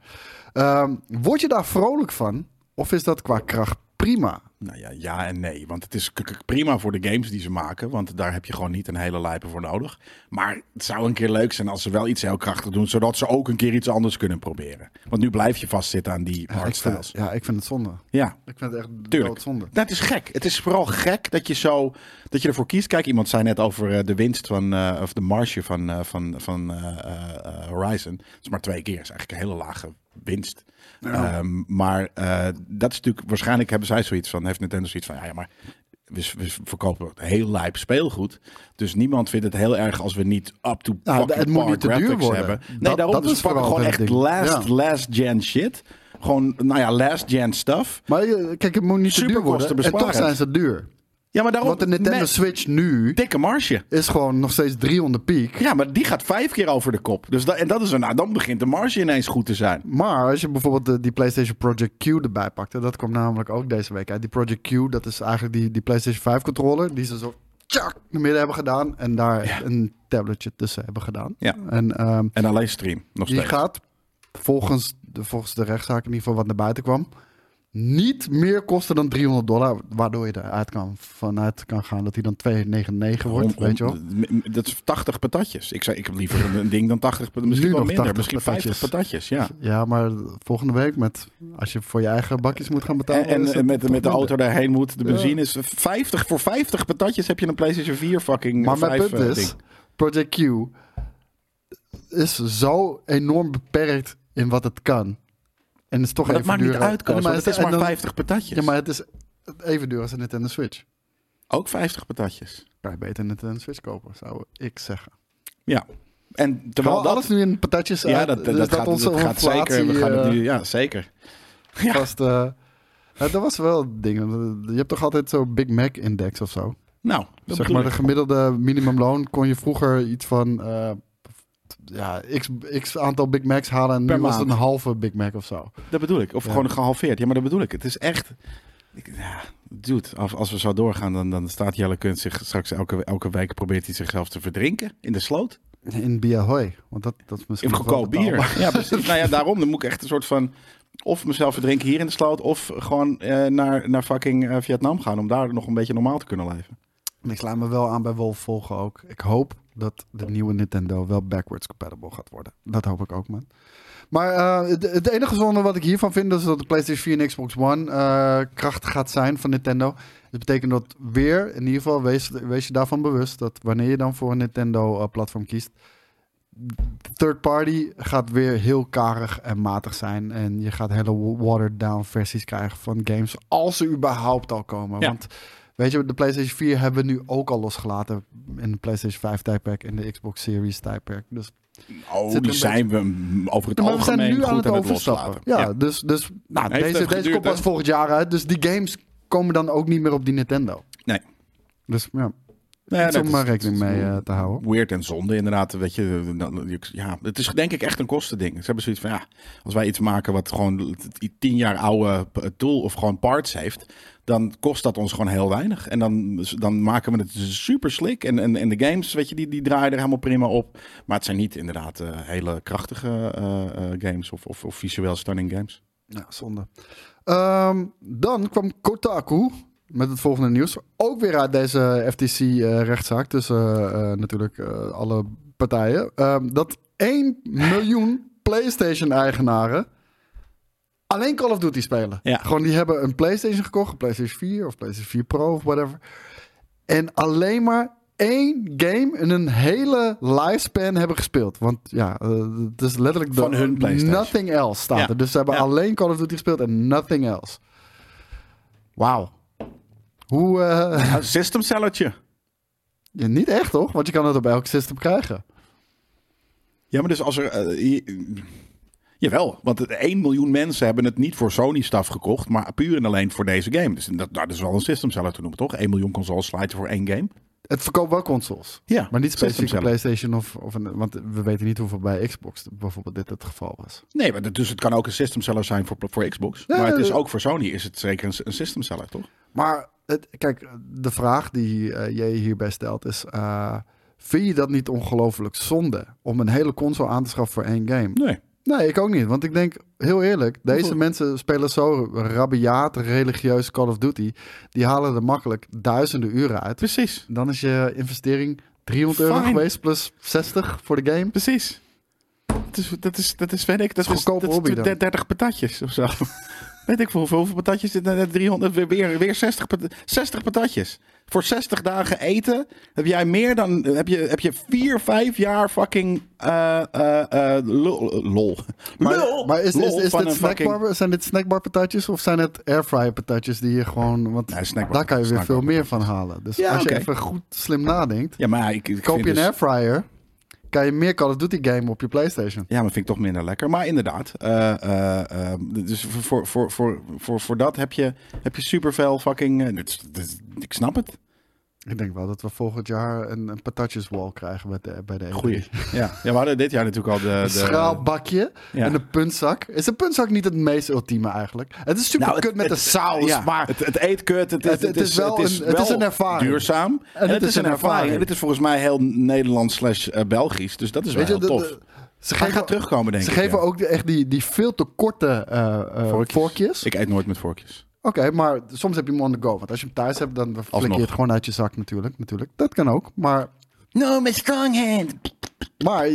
Ehm, word je daar vrolijk van? Of is dat qua kracht prima? Nou ja, ja en nee. Want het is prima voor de games die ze maken. Want daar heb je gewoon niet een hele lijpe voor nodig. Maar het zou een keer leuk zijn als ze wel iets heel krachtig doen. Zodat ze ook een keer iets anders kunnen proberen. Want nu blijf je vastzitten aan die Ja, artstyles. ja, ik vind het zonde. Ja, Ik vind het echt Tuurlijk. zonde. Dat is gek. Het is vooral gek dat je zo dat je ervoor kiest. Kijk, iemand zei net over eh, de winst van eh, of de marge van, eh, van, van Horizon. Dat is maar twee keer. Dat is eigenlijk een hele lage winst. Ehm, maar eh, dat is natuurlijk waarschijnlijk hebben zij zoiets van heeft Nintendo zoiets van ja, ja maar we, we verkopen heel lijp speelgoed. Dus niemand vindt het heel erg als we niet up to Nou, fucking het moet par niet te duur worden. hebben. Nee, Dat- daarom dat dus is pakken gewoon echt ding. last, Ja. last gen shit. Gewoon, nou ja, last gen stuff. Maar eh, kijk, het moet niet te duur worden. En toch zijn ze duur. Ja, maar daarom Want de Nintendo met Switch nu dikke marge. is gewoon nog steeds 300 piek. Ja, maar die gaat vijf keer over de kop. Dus dat, en dat is een, nou, dan begint de marge ineens goed te zijn. Maar als je bijvoorbeeld de, die PlayStation Project Q erbij pakte, dat kwam namelijk ook deze week uit. Die Project Q, dat is eigenlijk die, die PlayStation 5 controller, die ze zo tjak naar midden hebben gedaan en daar een tabletje tussen hebben gedaan. Ja. En ehm, En alleen stream, nog die steeds. gaat volgens de, volgens de rechtszaak in ieder geval wat naar buiten kwam, niet meer kosten dan 300 dollar. Waardoor je eruit kan, vanuit kan gaan dat hij dan 299 wordt. Om- weet je wel? Dat is 80 patatjes. Ik, zei, ik heb liever een, ding dan 80, misschien Nu wel nog minder. 80 Misschien 50 patatjes. patatjes, ja. Ja, maar volgende week met als je voor je eigen bakjes moet gaan betalen. En, met, met de auto daarheen moet, de Ja. benzine is 50. Voor 50 patatjes heb je een PlayStation 4 fucking Maar mijn 5 punt eh, is. Project Q is zo enorm beperkt in wat het kan. En het is toch Maar dat even maakt niet uit, Koos, het is maar dan- 50 patatjes. Ja, maar het is even duur als een Nintendo Switch. Ook 50 patatjes. Kan je beter een Nintendo Switch kopen, zou ik zeggen. Ja. En terwijl dat... alles nu in patatjes ja, dat, dus dat, gaat, onze dat gaat zeker. We gaan het eh, nu, ja, zeker. Ja. vast... eh, dat was wel een ding. Je hebt toch altijd zo'n Big Mac index of zo? Nou, zeg maar, de gemiddelde minimumloon kon je vroeger iets van... eh, ja, x, x aantal Big Macs halen en Per nu was het een halve Big Mac of zo. Dat bedoel ik. Of Ja. gewoon gehalveerd. Ja, maar dat bedoel ik. Het is echt... Ik, ja, dude, als, als we zo doorgaan, dan, dan staat Jelle Kunt zich straks elke, elke week probeert hij zichzelf te verdrinken in de sloot. In Biahoy, want dat, dat is misschien In goedkoop bier. Ja, precies. nou ja, daarom. Dan moet ik echt een soort van... Of mezelf verdrinken hier in de sloot. Of gewoon eh, naar, naar fucking eh, Vietnam gaan. Om daar nog een beetje normaal te kunnen leven. En Ik sluit me wel aan bij Wolf volgen ook. Ik hoop dat de nieuwe Nintendo wel backwards compatible gaat worden. Dat hoop ik ook, man. Maar eh, het, het enige zonde wat ik hiervan vind... is dat de PlayStation 4 en Xbox One eh, krachtig gaat zijn van Nintendo. Dat betekent dat weer, in ieder geval, wees, wees je daarvan bewust... dat wanneer je dan voor een Nintendo-platform kiest... third party gaat weer heel karig en matig zijn. En je gaat hele watered down versies krijgen van games... als ze überhaupt al komen. Ja. Want Weet je, de PlayStation 4 hebben we nu ook al losgelaten in de PlayStation 5 tijdperk en de Xbox Series tijdperk. Dus Oh, Zit die zijn we over het we zijn algemeen nu aan het aan het overstappen. Ja, dus, dus nou, Heeft deze, deze komt pas volgend jaar uit. Dus die games komen dan ook niet meer op die Nintendo. Nee. Dus ja, Nou ja, om maar is- rekening mee eh, te houden. Weird en zonde, inderdaad. Weet je, ja, het is denk ik echt een kostending. Ze hebben zoiets van, ja, als wij iets maken wat gewoon tien jaar oude tool of gewoon parts heeft, dan kost dat ons gewoon heel weinig. En dan, dan maken we het super slick. En, en, en de games, weet je, die, die draaien er helemaal prima op. Maar het zijn niet inderdaad eh, hele krachtige eh, eh, games of, of, of visueel stunning games. Ja, zonde. Ehm, dan kwam Kotaku met het volgende nieuws. Ook weer uit deze FTC-rechtszaak tussen natuurlijk alle partijen. Ehm, dat 1 miljoen PlayStation-eigenaren alleen Call of Duty spelen. Ja. Gewoon die hebben een PlayStation gekocht, een PlayStation 4 of PlayStation 4 Pro of whatever. En alleen maar één game in een hele lifespan hebben gespeeld. Want ja, eh, het is letterlijk de- Van hun PlayStation. Nothing else staat Ja. er. Dus ze hebben Ja. alleen Call of Duty gespeeld en nothing else. Wauw. Hoe... Een system ja, niet echt, toch? Want je kan het op elk system krijgen. Ja, maar dus als er... eh, je- jawel, want het 1 miljoen mensen hebben het niet voor Sony-staf gekocht, maar puur en alleen voor deze game. Dus dat, dat is wel een system seller te noemen, toch? 1 miljoen consoles slijten voor één game. Het verkoopt wel consoles. Ja, Maar niet specifiek. PlayStation of, of een... Want we weten niet hoeveel bij Xbox bijvoorbeeld dit het geval was. Nee, maar dus het kan ook een system seller zijn voor, voor Xbox. Ja, maar het is ook voor Sony is het zeker een, een system seller, toch? Maar het, kijk, de vraag die eh, jij hierbij stelt is... eh, vind je dat niet ongelooflijk zonde om een hele console aan te schaffen voor één game? Nee. Nee, ik ook niet. Want ik denk, heel eerlijk, deze mensen spelen zo rabiaat, religieus Call of Duty. Die halen er makkelijk duizenden uren uit. Precies. Dan is je investering 300 euro geweest plus 60 voor de game. Precies. Dat is, dat is, dat is weet ik, dat is is, goedkope dat hobby is dan. 30 patatjes of zo. weet ik veel, hoeveel, hoeveel patatjes zitten er? 300, weer- weer, weer 60, pat- 60 patatjes. Voor 60 dagen eten heb jij meer dan, heb je, heb je 4, 5 jaar fucking eh eh eh lol. lol. Maar, maar is, is, is dit fucking- snackbar, zijn dit snackbar patatjes of zijn het airfryer patatjes die je gewoon... Want Nee, snackbar- daar kan je weer veel meer van halen. Dus Ja, als je even goed slim nadenkt, Ja, maar ik, ik koop je een dus- airfryer, kan je meer Call of Duty game op je Playstation. Ja, maar vind ik toch minder lekker. Maar inderdaad. eh, eh, eh, dus voor, voor, voor, voor, voor dat heb je, heb je superveel fucking... ik snap het. Ik denk wel dat we volgend jaar een, een patatjeswall krijgen bij de, bij de E3. Goeie. Ja. ja, we hadden dit jaar natuurlijk al de... Een de schraalbakje Ja. en een puntzak. Is een puntzak niet het meest ultieme eigenlijk? Het is super Nou, het- kut met het- de saus, ja, maar het, het eet kut. Het is, Het- het is wel een- het is een ervaring. duurzaam. En, het is een ervaring. En dit is volgens mij heel Nederlands slash eh, Belgisch. Dus dat is wel je, heel de, tof. de- Ze Hij gaat terugkomen, denk Ze ik. geven ja. ook de- echt die, die veel te korte Vorkjes. vorkjes. Ik eet nooit met vorkjes. Oké, maar soms heb je hem on the go. Want als je hem thuis hebt, dan flik je het gewoon uit je zak natuurlijk. natuurlijk. Dat kan ook. Maar, No, my strong hand. maar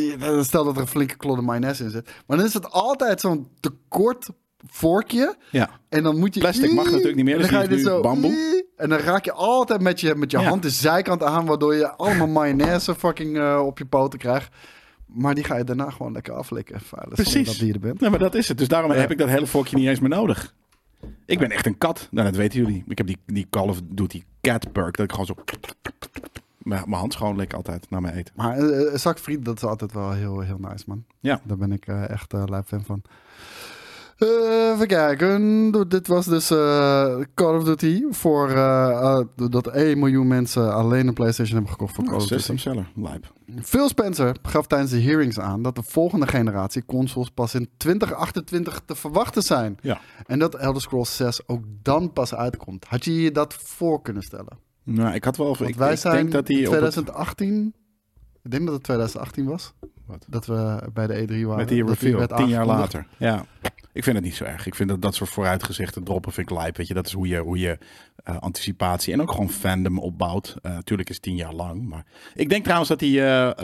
stel dat er een flinke klodde mayonaise in zit. Maar dan is het altijd zo'n te kort vorkje. Ja. En dan moet je... Plastic mag natuurlijk niet meer, En dus dan ga je is dus nu zo... bamboe. En dan raak je altijd met je, met je Ja. hand de zijkant aan, waardoor je allemaal mayonaise fucking eh, op je poten krijgt. Maar die ga je daarna gewoon lekker aflikken. Precies. dat er bent. Nee, maar dat is het. Dus daarom Ja. heb ik dat hele vorkje niet eens meer nodig. Ik ben echt een kat. Nou, dat weten jullie. Ik heb die, die Call of Duty cat perk. Dat ik gewoon zo... Mijn hand schoon lik altijd na mijn eten. Maar eh, een zak friet, dat is altijd wel heel, heel nice, man. Ja. Daar ben ik eh, echt uh, live fan van. Eh, even kijken. Dit was dus eh, Call of Duty. Voor eh, dat 1 miljoen mensen alleen een PlayStation hebben gekocht voor Call Oh, of Duty. seller. Lijp. Phil Spencer gaf tijdens de hearings aan dat de volgende generatie consoles pas in 2028 te verwachten zijn. Ja. En dat Elder Scrolls 6 ook dan pas uitkomt. Had je je dat voor kunnen stellen? Nou, ik had wel... Want Ik, wij ik zijn denk dat die in op het- 2018. Ik denk dat het 2018 was. Wat? Dat we bij de E3 waren. Met die reveal, tien jaar later. Ja, ik vind het niet zo erg. Ik vind dat dat soort vooruitgezichten droppen vind ik lijp. Weet je, dat is hoe je, hoe je eh, anticipatie en ook gewoon fandom opbouwt. Eh Natuurlijk is het tien jaar lang, maar ik denk trouwens dat die, eh,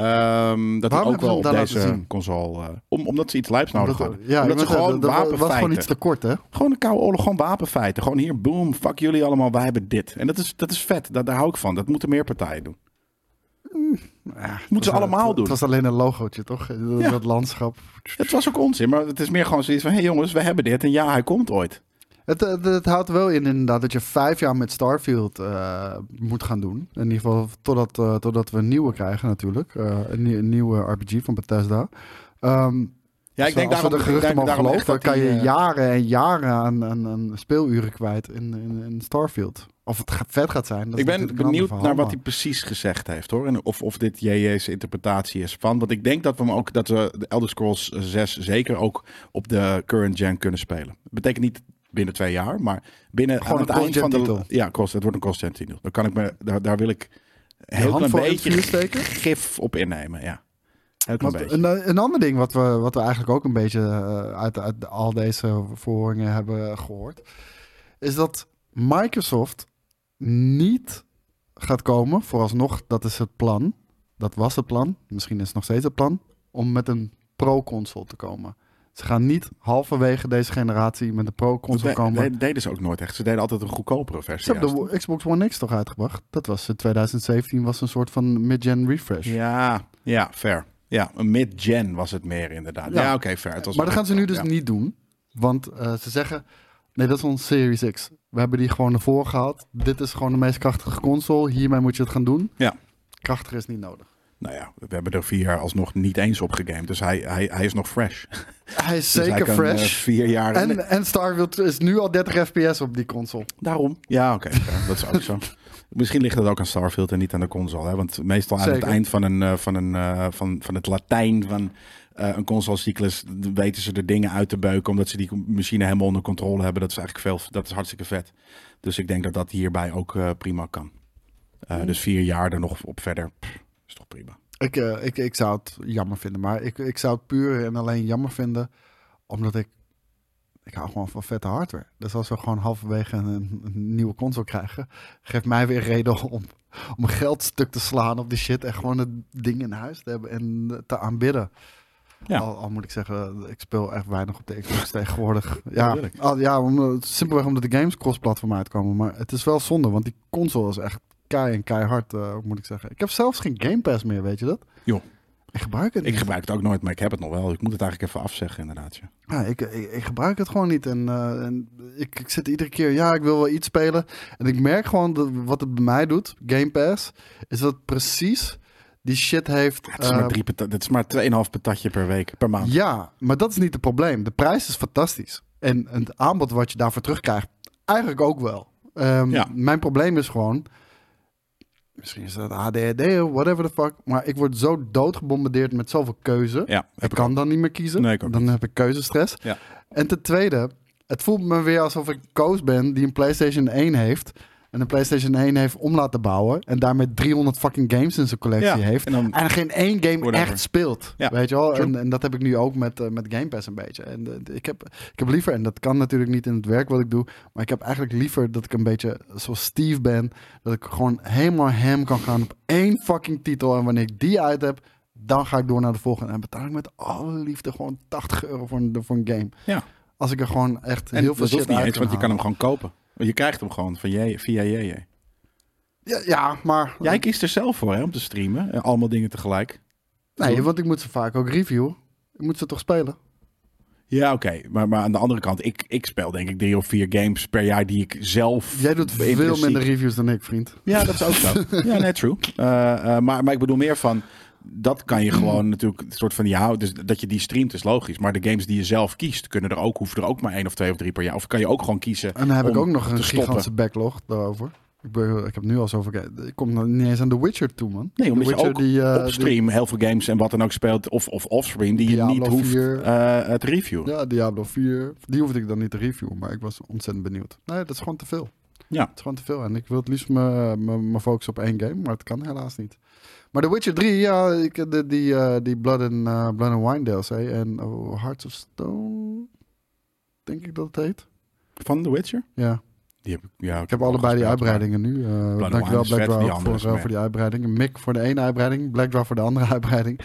ehm, dat ook wel op deze console, eh, om, omdat ze iets lijps nodig hadden. ja, omdat ze wou gewoon dat was- gewoon wapenfeiten, iets te kort, hè? gewoon een koude oorlog, gewoon wapenfeiten. Gewoon hier, boom, fuck jullie allemaal, wij hebben dit. En dat is, dat is vet, dat, daar hou ik van. Dat moeten meer partijen doen. Ja, Moeten ze allemaal het, doen. Het was alleen een logootje, toch? Dat, Ja. dat landschap. Het was ook onzin, maar het is meer gewoon zoiets van, hé hey jongens, we hebben dit en ja, hij komt ooit. Het, het, het houdt wel in inderdaad dat je vijf jaar met Starfield eh, moet gaan doen. In ieder geval totdat, eh, totdat we een nieuwe krijgen natuurlijk. Eh, een, nie- een nieuwe RPG van Bethesda. Ehm, Ja, ik Zo, denk als we daarom, de geruchten mogen geloven, dan dat kan je eh, jaren en jaren aan, aan, aan speeluren kwijt in, in, in Starfield. Of het vet gaat zijn. Dat ik ben benieuwd naar wat hij precies gezegd heeft hoor. En of, of dit JJ's interpretatie is van. Want ik denk dat we hem ook dat we de Elder Scrolls 6 zeker ook op de current gen kunnen spelen. Dat betekent niet binnen twee jaar, maar binnen Gewoon aan het eind van de ja, cross, het wordt een cross-gen titel. Dan kan ik me daar, daar wil ik heel een beetje gif op innemen, ja. Heel klein Want beetje. een, een ander ding wat we, wat we eigenlijk ook een beetje eh, uit, uit al deze verhoringen hebben gehoord, is dat Microsoft niet gaat komen, vooralsnog, dat is het plan, dat was het plan, misschien is het nog steeds het plan, om met een pro-console te komen. Ze gaan niet halverwege deze generatie met een pro-console Dat komen. de- deden ze ook nooit echt. Ze deden altijd een goedkopere versie. Ze hebben de Xbox One X toch uitgebracht? Dat was in 2017, was een soort van mid-gen refresh. Ja, ja, fair. Ja, een mid-gen was het meer inderdaad. Ja. Ja, oké, fair. Het was Maar dat gaan ze nu dus ja. niet doen. Want eh, ze zeggen, nee, dat is ons Series X. We hebben die gewoon ervoor gehad. Dit is gewoon de meest krachtige console. Hiermee moet je het gaan doen. Ja. Krachtiger is niet nodig. Nou ja, we hebben er vier jaar alsnog niet eens op gegamed. Dus hij, hij, hij is nog fresh. Hij is Dus zeker kan, fresh. eh, vier jaar. en, en Starfield is nu al 30 fps op die console. Daarom. Ja, oké. dat is ook zo. Misschien ligt het ook aan Starfield en niet aan de console. Hè? Want meestal aan het eind van, een, eh, van, een, eh, van, van het Latijn van eh, een consolecyclus weten ze er dingen uit te beuken. Omdat ze die machine helemaal onder controle hebben. Dat is eigenlijk veel, dat is hartstikke vet. Dus ik denk dat dat hierbij ook prima kan. Eh, Dus vier jaar er nog op verder. pff, is toch prima. Ik, ik, ik zou het jammer vinden. Maar ik, ik zou het puur en alleen jammer vinden. Omdat ik... Ik hou gewoon van vette hardware. Dus als we gewoon halverwege een, een nieuwe console krijgen... geeft mij weer reden om, om geld stuk te slaan op die shit... en gewoon het ding in huis te hebben en te aanbidden. Ja. Al, al moet ik zeggen, ik speel echt weinig op de Xbox tegenwoordig. Ja, al, ja om, simpelweg omdat de games cross-platform uitkomen. Maar het is wel zonde, want die console is echt kei en keihard, eh, moet ik zeggen. Ik heb zelfs geen Game Pass meer, weet je dat? Joh. Ik gebruik het Ik niet. gebruik het ook nooit, maar ik heb het nog wel. Ik moet het eigenlijk even afzeggen, inderdaad. Ja. Ja, ik, ik, ik gebruik het gewoon niet. En, eh, en ik, ik zit iedere keer, ja, ik wil wel iets spelen. En ik merk gewoon dat wat het bij mij doet, Game Pass, is dat precies die shit heeft. Het is eh, maar, drie pata- het is maar 2,5 patatje per week, per maand. Ja, maar dat is niet het probleem. De prijs is fantastisch. En het aanbod wat je daarvoor terugkrijgt, eigenlijk ook wel. Ehm, Ja. Mijn probleem is gewoon, misschien is dat ADHD of whatever the fuck, maar ik word zo doodgebombardeerd met zoveel keuze. Ja, ik kan dan niet meer kiezen. Nee, dan niet. heb ik keuzestress. Ja. En ten tweede, het voelt me weer alsof ik Koos ben die een PlayStation 1 heeft. En een PlayStation 1 heeft om laten bouwen. En daarmee 300 fucking games in zijn collectie Ja, heeft. en dan- En geen één game Whatever. echt speelt. Ja, weet je wel? En, en dat heb ik nu ook met, eh, met Game Pass een beetje. En eh, ik, heb, ik heb liever, en dat kan natuurlijk niet in het werk wat ik doe. Maar ik heb eigenlijk liever dat ik een beetje zoals Steve ben. Dat ik gewoon helemaal hem kan gaan op één fucking titel. En wanneer ik die uit heb, dan ga ik door naar de volgende. En betaal ik met alle liefde gewoon 80 euro voor een, voor een game. Ja. Als ik er gewoon echt En heel veel dat shit hoeft niet uit eens, want je kan hem gewoon kopen. Want je krijgt hem gewoon van je, via JJ. Ja, ja, maar... Jij kiest er zelf voor hè, om te streamen. Eh, Allemaal dingen tegelijk. Nee, want ik moet ze vaak ook reviewen. Ik moet ze toch spelen? Ja, oké. Maar, maar aan de andere kant, ik, ik speel denk ik drie of vier games per jaar die ik zelf... Jij doet veel minder reviews dan ik, vriend. Ja, dat is ook zo. ja, net true. Eh, eh, maar, maar ik bedoel meer van... Dat kan je gewoon natuurlijk een soort van ja, dus dat je die streamt is logisch. Maar de games die je zelf kiest, kunnen er ook, hoeven er ook maar één of twee of drie per jaar. Of kan je ook gewoon kiezen. En dan heb ik ook nog een stoppen. gigantische backlog daarover. Ik, ben, ik heb nu al zoveel... Ik kom nog niet eens aan The Witcher toe, man. Nee, omdat The je ook die, eh, op stream heel veel games en wat dan ook speelt, of, of offstream, die je niet hoeft 4. eh, te reviewen. die- ja, Diablo 4. Die hoefde ik dan niet te reviewen, maar ik was ontzettend benieuwd. Nee, dat is gewoon te veel. Ja. Het is gewoon te veel. En ik wil het liefst me focussen op één game, maar het kan helaas niet. Maar The Witcher 3, ja, ik, de, die, eh, die Blood and, Blood and Wine DLC en oh, Hearts of Stone, denk ik dat het heet. Van The Witcher? Ja. Die heb ik, ja, Ik heb allebei die uitbreidingen nu. And dankjewel Blackdraw voor, voor die uitbreiding. Mick voor de ene uitbreiding, Blackdraw voor de andere uitbreiding.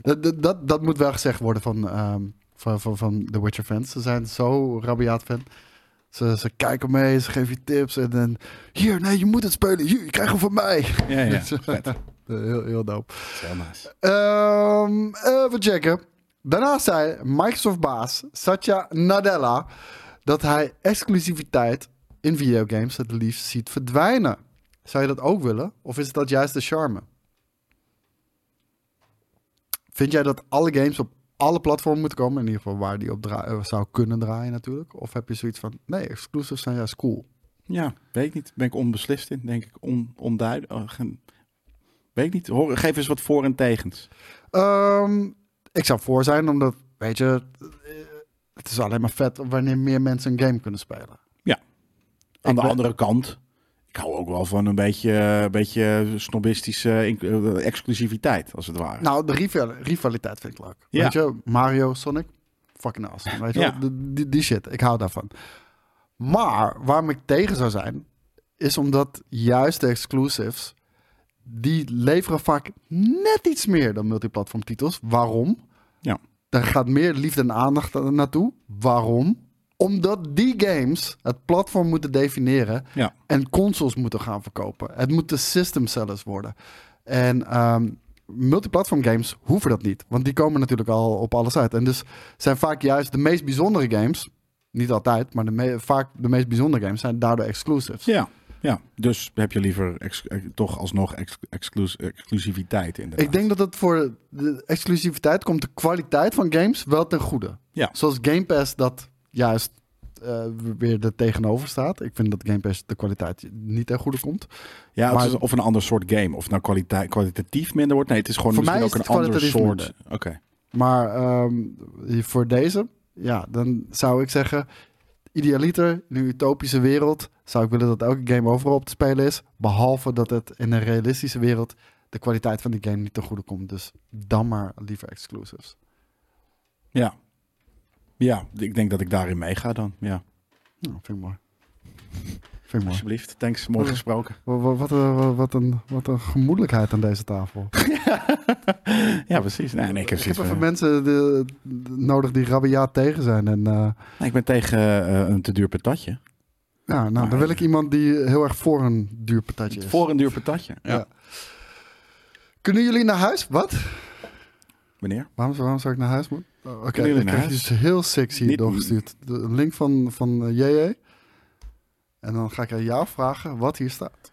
Dat, dat, dat, dat moet wel gezegd worden van, ehm, van, van, van The Witcher fans. Ze zijn zo rabiaat fan. Ze, ze kijken mee, ze geven je tips en dan... Hier, nee, je moet het spelen. Hier, je krijgt hem van mij. Ja, ja. vet. Dat heel, heel dope. heel nice. Ehm, even checken. Daarna zei Microsoft-baas Satya Nadella dat hij exclusiviteit in videogames het liefst ziet verdwijnen. Zou je dat ook willen? Of is dat juist de charme? Vind jij dat alle games op alle platformen moeten komen? In ieder geval waar die op eh, zou kunnen draaien natuurlijk. Of heb je zoiets van, nee, exclusives zijn juist cool. Ja, weet ik niet. Ben ik onbeslist in, denk ik. On, onduidelijk. Weet ik niet. Hoor, geef eens wat voor en tegens. Ehm, ik zou voor zijn, omdat, weet je, het is alleen maar vet wanneer meer mensen een game kunnen spelen. Aan de andere kant, ik hou ook wel van een beetje, een beetje snobistische eh, exclusiviteit, als het ware. Nou, de rival- rivaliteit vind ik leuk. Ja. Weet je, Mario, Sonic, fucking awesome. Weet je Ja. die, die shit, ik hou daarvan. Maar waarom ik tegen zou zijn, is omdat juist de exclusives, die leveren vaak net iets meer dan multiplatform titels. Waarom? Ja. Daar gaat meer liefde en aandacht na- naartoe. Waarom? Omdat die games het platform moeten definiëren Ja. en consoles moeten gaan verkopen. Het moeten system sellers worden. En ehm, multiplatform games hoeven dat niet, want die komen natuurlijk al op alles uit. En dus zijn vaak juist de meest bijzondere games, niet altijd, maar de vaak de meest bijzondere games zijn daardoor exclusives. Ja, ja. dus heb je liever ex- eh, toch alsnog ex- exclus- exclusiviteit inderdaad. Ik denk dat het voor de exclusiviteit komt de kwaliteit van games wel ten goede. Ja. Zoals Game Pass dat juist eh, weer er tegenover staat. Ik vind dat Game Pass de kwaliteit niet ten goede komt. ja, maar- of een ander soort game. Of nou kwaliteit, kwalitatief minder wordt. Nee, het is gewoon Voor misschien mij ook een ander soort. Oké. Maar ehm, voor deze, ja, dan zou ik zeggen, idealiter in een utopische wereld zou ik willen dat elke game overal op te spelen is. Behalve dat het in een realistische wereld de kwaliteit van die game niet ten goede komt. Dus dan maar liever exclusives. Ja. Ja, ik denk dat ik daarin meega dan. Ja, Nou, vind ik mooi. Vind ik mooi. alsjeblieft. Thanks, mooi gesproken. Wat, wat, wat, een- wat, een, wat een gemoedelijkheid aan deze tafel. Ja, precies. Nee, nee, ik heb, ik heb even van, mensen de, de- nodig die rabiaat tegen zijn. En eh, nee, ik ben tegen eh, een te duur patatje. Ja, nou, dan Maar- wil ik iemand die heel erg voor een duur patatje is. Voor een duur patatje. Ja. Ja. Kunnen jullie naar huis? Wat? Meneer? Waarom, waarom zou ik naar huis moeten? Oh, Oké, jullie ik krijg dus heel sexy Niet- doorgestuurd. De link van, van eh, JJ. En dan ga ik aan jou vragen wat hier staat.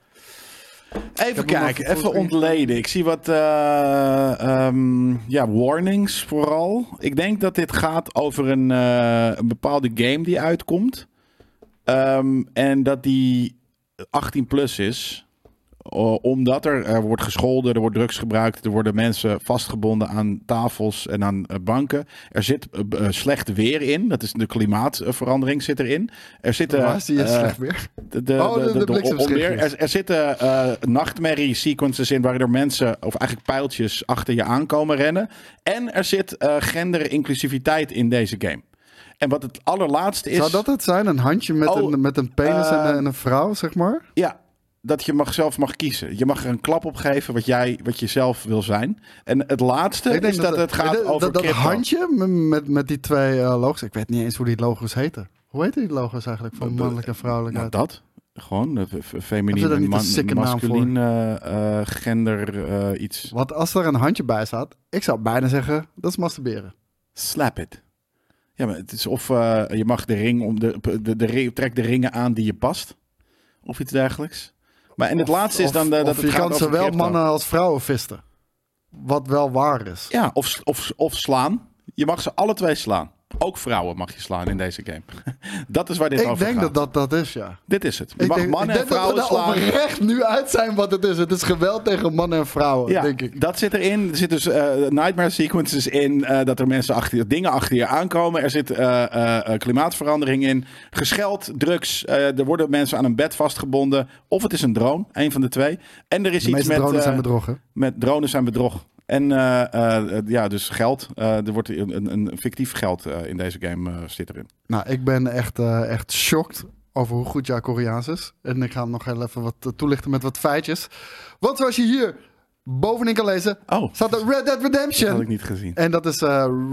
Even kijken, even ontleden. Ik zie wat eh, ehm, ja, warnings vooral. Ik denk dat dit gaat over een, eh, een bepaalde game die uitkomt. Ehm, en dat die 18 plus is. omdat er, er wordt gescholden, er wordt drugs gebruikt, er worden mensen vastgebonden aan tafels en aan eh, banken. Er zit eh, eh, slecht weer in, dat is de klimaatverandering zit erin. Er zitten Waar zie je slecht weer? de, de, Oh, de- de, de de bliksemschichtjes. onweer. Er, er zitten nachtmerrie sequences in waar er mensen, of eigenlijk pijltjes, achter je aankomen rennen. En er zit eh gender-inclusiviteit in deze game. En wat het allerlaatste is. Zou dat het zijn? Een handje met, Oh, een, met een penis en, eh, een- en een vrouw, zeg maar? Ja, dat je mag, zelf mag kiezen. Je mag er een klap op geven wat, jij, wat je zelf wil zijn. En het laatste is dat, het gaat dat, over dat, dat handje met, met, die twee eh, logo's. Ik weet niet eens hoe die logo's heten. Hoe heten die logo's eigenlijk? Van Eh, mannelijk en vrouwelijk. Nou, dat. Gewoon, eh, f- f- Hebben feminien ze daar en eh, eh, gender, eh, iets. Want als er een handje bij staat, ik zou bijna zeggen, dat is masturberen. Slap it. Ja, maar het is of eh, je mag de ring om de, de, de, ring- trek de ringen aan die je past. Of iets dergelijks. Maar en het laatste is dan dat het je kan zowel crypto. mannen als vrouwen visten. Wat wel waar is. Ja, of, of, of slaan. Je mag ze alle twee slaan. Ook vrouwen mag je slaan in deze game. dat is waar dit Ik over denk gaat. dat dat dat is, ja. Dit is het. Je Ik mag denk, mannen ik en denk vrouwen dat we er slaan. oprecht nu uit zijn wat het is. Het is geweld tegen mannen en vrouwen, Ja, denk ik. dat zit erin. Er zitten dus eh, nightmare sequences in. eh, dat er mensen achter je, dingen achter je aankomen. Er zit eh, klimaatverandering in. Gescheld, drugs. eh, er worden mensen aan een bed vastgebonden. Of het is een drone, een van de twee. En er is De iets met, drones zijn bedroggen. met drones zijn bedrog. En eh, eh, ja, dus geld. Eh, er wordt een, een, fictief geld in deze game zit erin. Nou, ik ben echt, echt shocked over hoe goed jouw Koreaans is. En ik ga hem nog heel even wat toelichten met wat feitjes. Want zoals je hier bovenin kan lezen, Oh, staat er Red Dead dat had Redemption. ik niet gezien. En dat is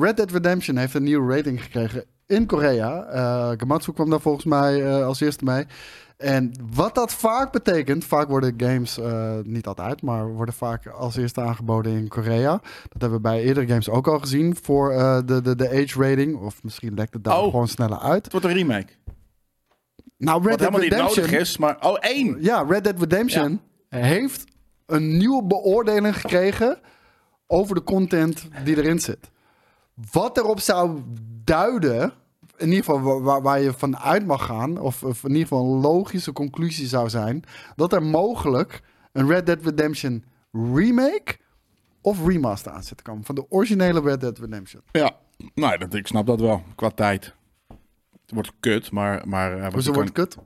Red Dead Redemption heeft een nieuwe rating gekregen in Korea. Eh Gamatsu kwam daar volgens mij als eerste mee. En wat dat vaak betekent, vaak worden games, eh, niet altijd, maar worden vaak als eerste aangeboden in Korea. Dat hebben we bij eerdere games ook al gezien voor eh, de, de, de age rating. Of misschien lekt het daar Oh. gewoon sneller uit. Het wordt een remake. Nou, Red Wat Dead helemaal niet Redemption, nodig is, maar... Oh, één! ja, Red Dead Redemption heeft een nieuwe beoordeling gekregen over de content die erin zit. Wat erop zou duiden, in ieder geval wa- waar, waar je van uit mag gaan, of, of in ieder geval een logische conclusie zou zijn, dat er mogelijk een Red Dead Redemption remake of remaster aan zit te komen van de originele Red Dead Redemption. Ja, nou, dat, ik snap dat wel. Qua tijd. Het wordt kut, maar... maar Hoezo wordt kut?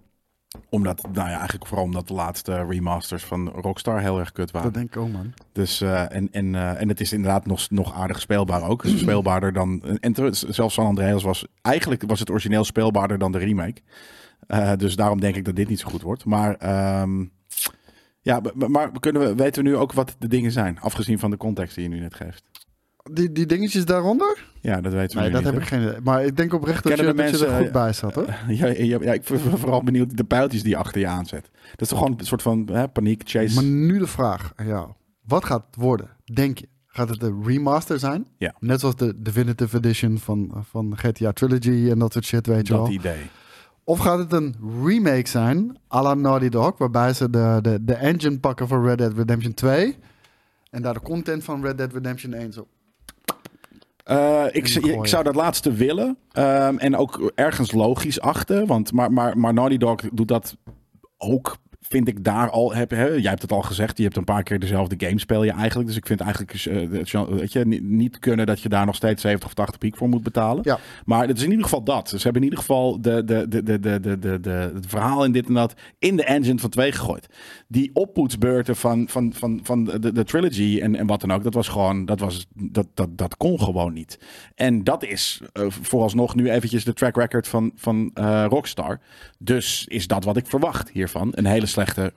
Omdat, nou ja, eigenlijk vooral omdat de laatste remasters van Rockstar heel erg kut waren. Dat denk ik ook, man. Dus, eh, en, en, eh, en het is inderdaad nog, nog aardig speelbaar ook. Dus speelbaarder dan... En zelfs San Andreas was... Eigenlijk was het origineel speelbaarder dan de remake. Eh, dus daarom denk ik dat dit niet zo goed wordt. Maar... ehm, ja, maar kunnen we, weten we nu ook wat de dingen zijn? Afgezien van de context die je nu net geeft. Die, die dingetjes daaronder? Ja, dat weten we Nee, dat niet, heb ik geen idee. Maar ik denk oprecht dat, je, de dat je er mensen, goed bij zat, hoor. Ja, ja, ja, ik ben vooral benieuwd de pijltjes die achter je aanzet. Dat is toch gewoon een soort van hè, paniek, chase. Maar nu de vraag aan jou. Wat gaat het worden, denk je? Gaat het een remaster zijn? Ja. Net zoals de Definitive Edition van, van GTA Trilogy en dat soort shit, weet je dat wel. idee. Of gaat het een remake zijn, à la Naughty Dog, waarbij ze de, de, de engine pakken van Red Dead Redemption 2 en daar de content van Red Dead Redemption 1 zo. Eh, ik, ik zou dat laatste willen. Ehm, en ook ergens logisch achten. Want, maar, maar, maar Naughty Dog doet dat ook, vind ik daar al. Heb, hè, jij hebt het al gezegd, je hebt een paar keer dezelfde game speel je eigenlijk. Dus ik vind eigenlijk genre- weet je, niet, niet kunnen dat je daar nog steeds 70 of 80 piek voor moet betalen. Ja. Maar het is in ieder geval dat. Ze hebben in ieder geval de, de, de, de, de, de, de, de, het verhaal in dit en dat in de engine van 2 gegooid. Die oppoetsbeurten van, van, van, van de, de trilogy en, en wat dan ook, dat was gewoon, dat, was, dat, dat, dat kon gewoon niet. En dat is eh, vooralsnog nu eventjes de track record van, van eh, Rockstar. Dus is dat wat ik verwacht hiervan. Een hele slechte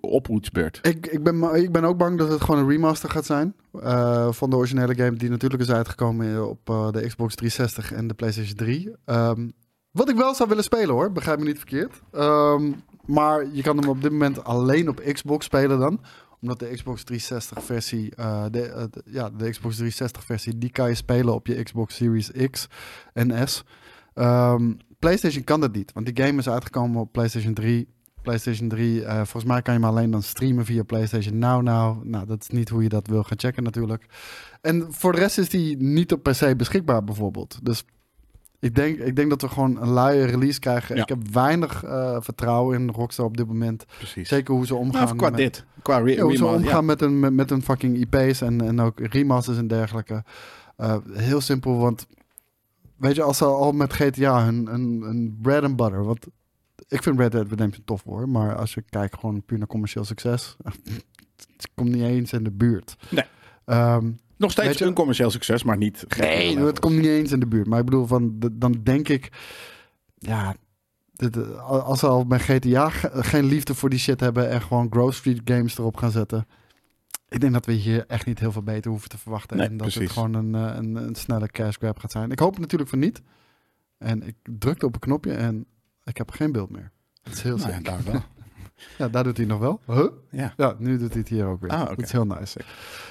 oppoetsbeurt. Ik, ik, ben, ik ben ook bang dat het gewoon een remaster gaat zijn eh, van de originele game die natuurlijk is uitgekomen op eh, de Xbox 360 en de PlayStation 3. Ehm, wat ik wel zou willen spelen hoor, begrijp me niet verkeerd. Ehm, maar je kan hem op dit moment alleen op Xbox spelen dan. Omdat de Xbox 360 versie, eh, de- ja, de Xbox 360 versie, die kan je spelen op je Xbox Series X en S. Ehm, PlayStation kan dat niet, want die game is uitgekomen op PlayStation 3. PlayStation 3, eh, volgens mij kan je hem alleen dan streamen via PlayStation Now Now. Nou, dat is niet hoe je dat wil gaan checken natuurlijk. En voor de rest is die niet op PC beschikbaar bijvoorbeeld. Dus Ik denk, ik denk dat we gewoon een luie release krijgen. Ja. Ik heb weinig eh, vertrouwen in Rockstar op dit moment. Precies. Zeker hoe ze omgaan. Nou, qua met, dit. Qua re Ja, hoe ze omgaan met, een, met, met een fucking IP's en, en ook remasters en dergelijke. Eh, heel simpel, want weet je, als ze al met GTA hun, hun, hun bread and butter, want ik vind Red Dead Redemption tof hoor, maar als je kijkt gewoon puur naar commercieel succes, het komt niet eens in de buurt. Nee. Ehm, Nog steeds een commercieel succes, maar niet... Nee, het komt niet eens in de buurt. Maar ik bedoel, van, dan denk ik, ja, dit, eh, als ze al met GTA ge- geen liefde voor die shit hebben en gewoon Grove Street games erop gaan zetten. Ik denk dat we hier echt niet heel veel beter hoeven te verwachten. Nee, en dat het gewoon een, eh, een, een snelle cash grab gaat zijn. Ik hoop natuurlijk van niet. En ik drukte op een knopje en ik heb geen beeld meer. Dat is heel Nou sick. daar wel. Ja, daar doet hij nog wel. Huh? Ja. Ja, nu doet hij het hier ook weer. Ah. Dat is heel nice.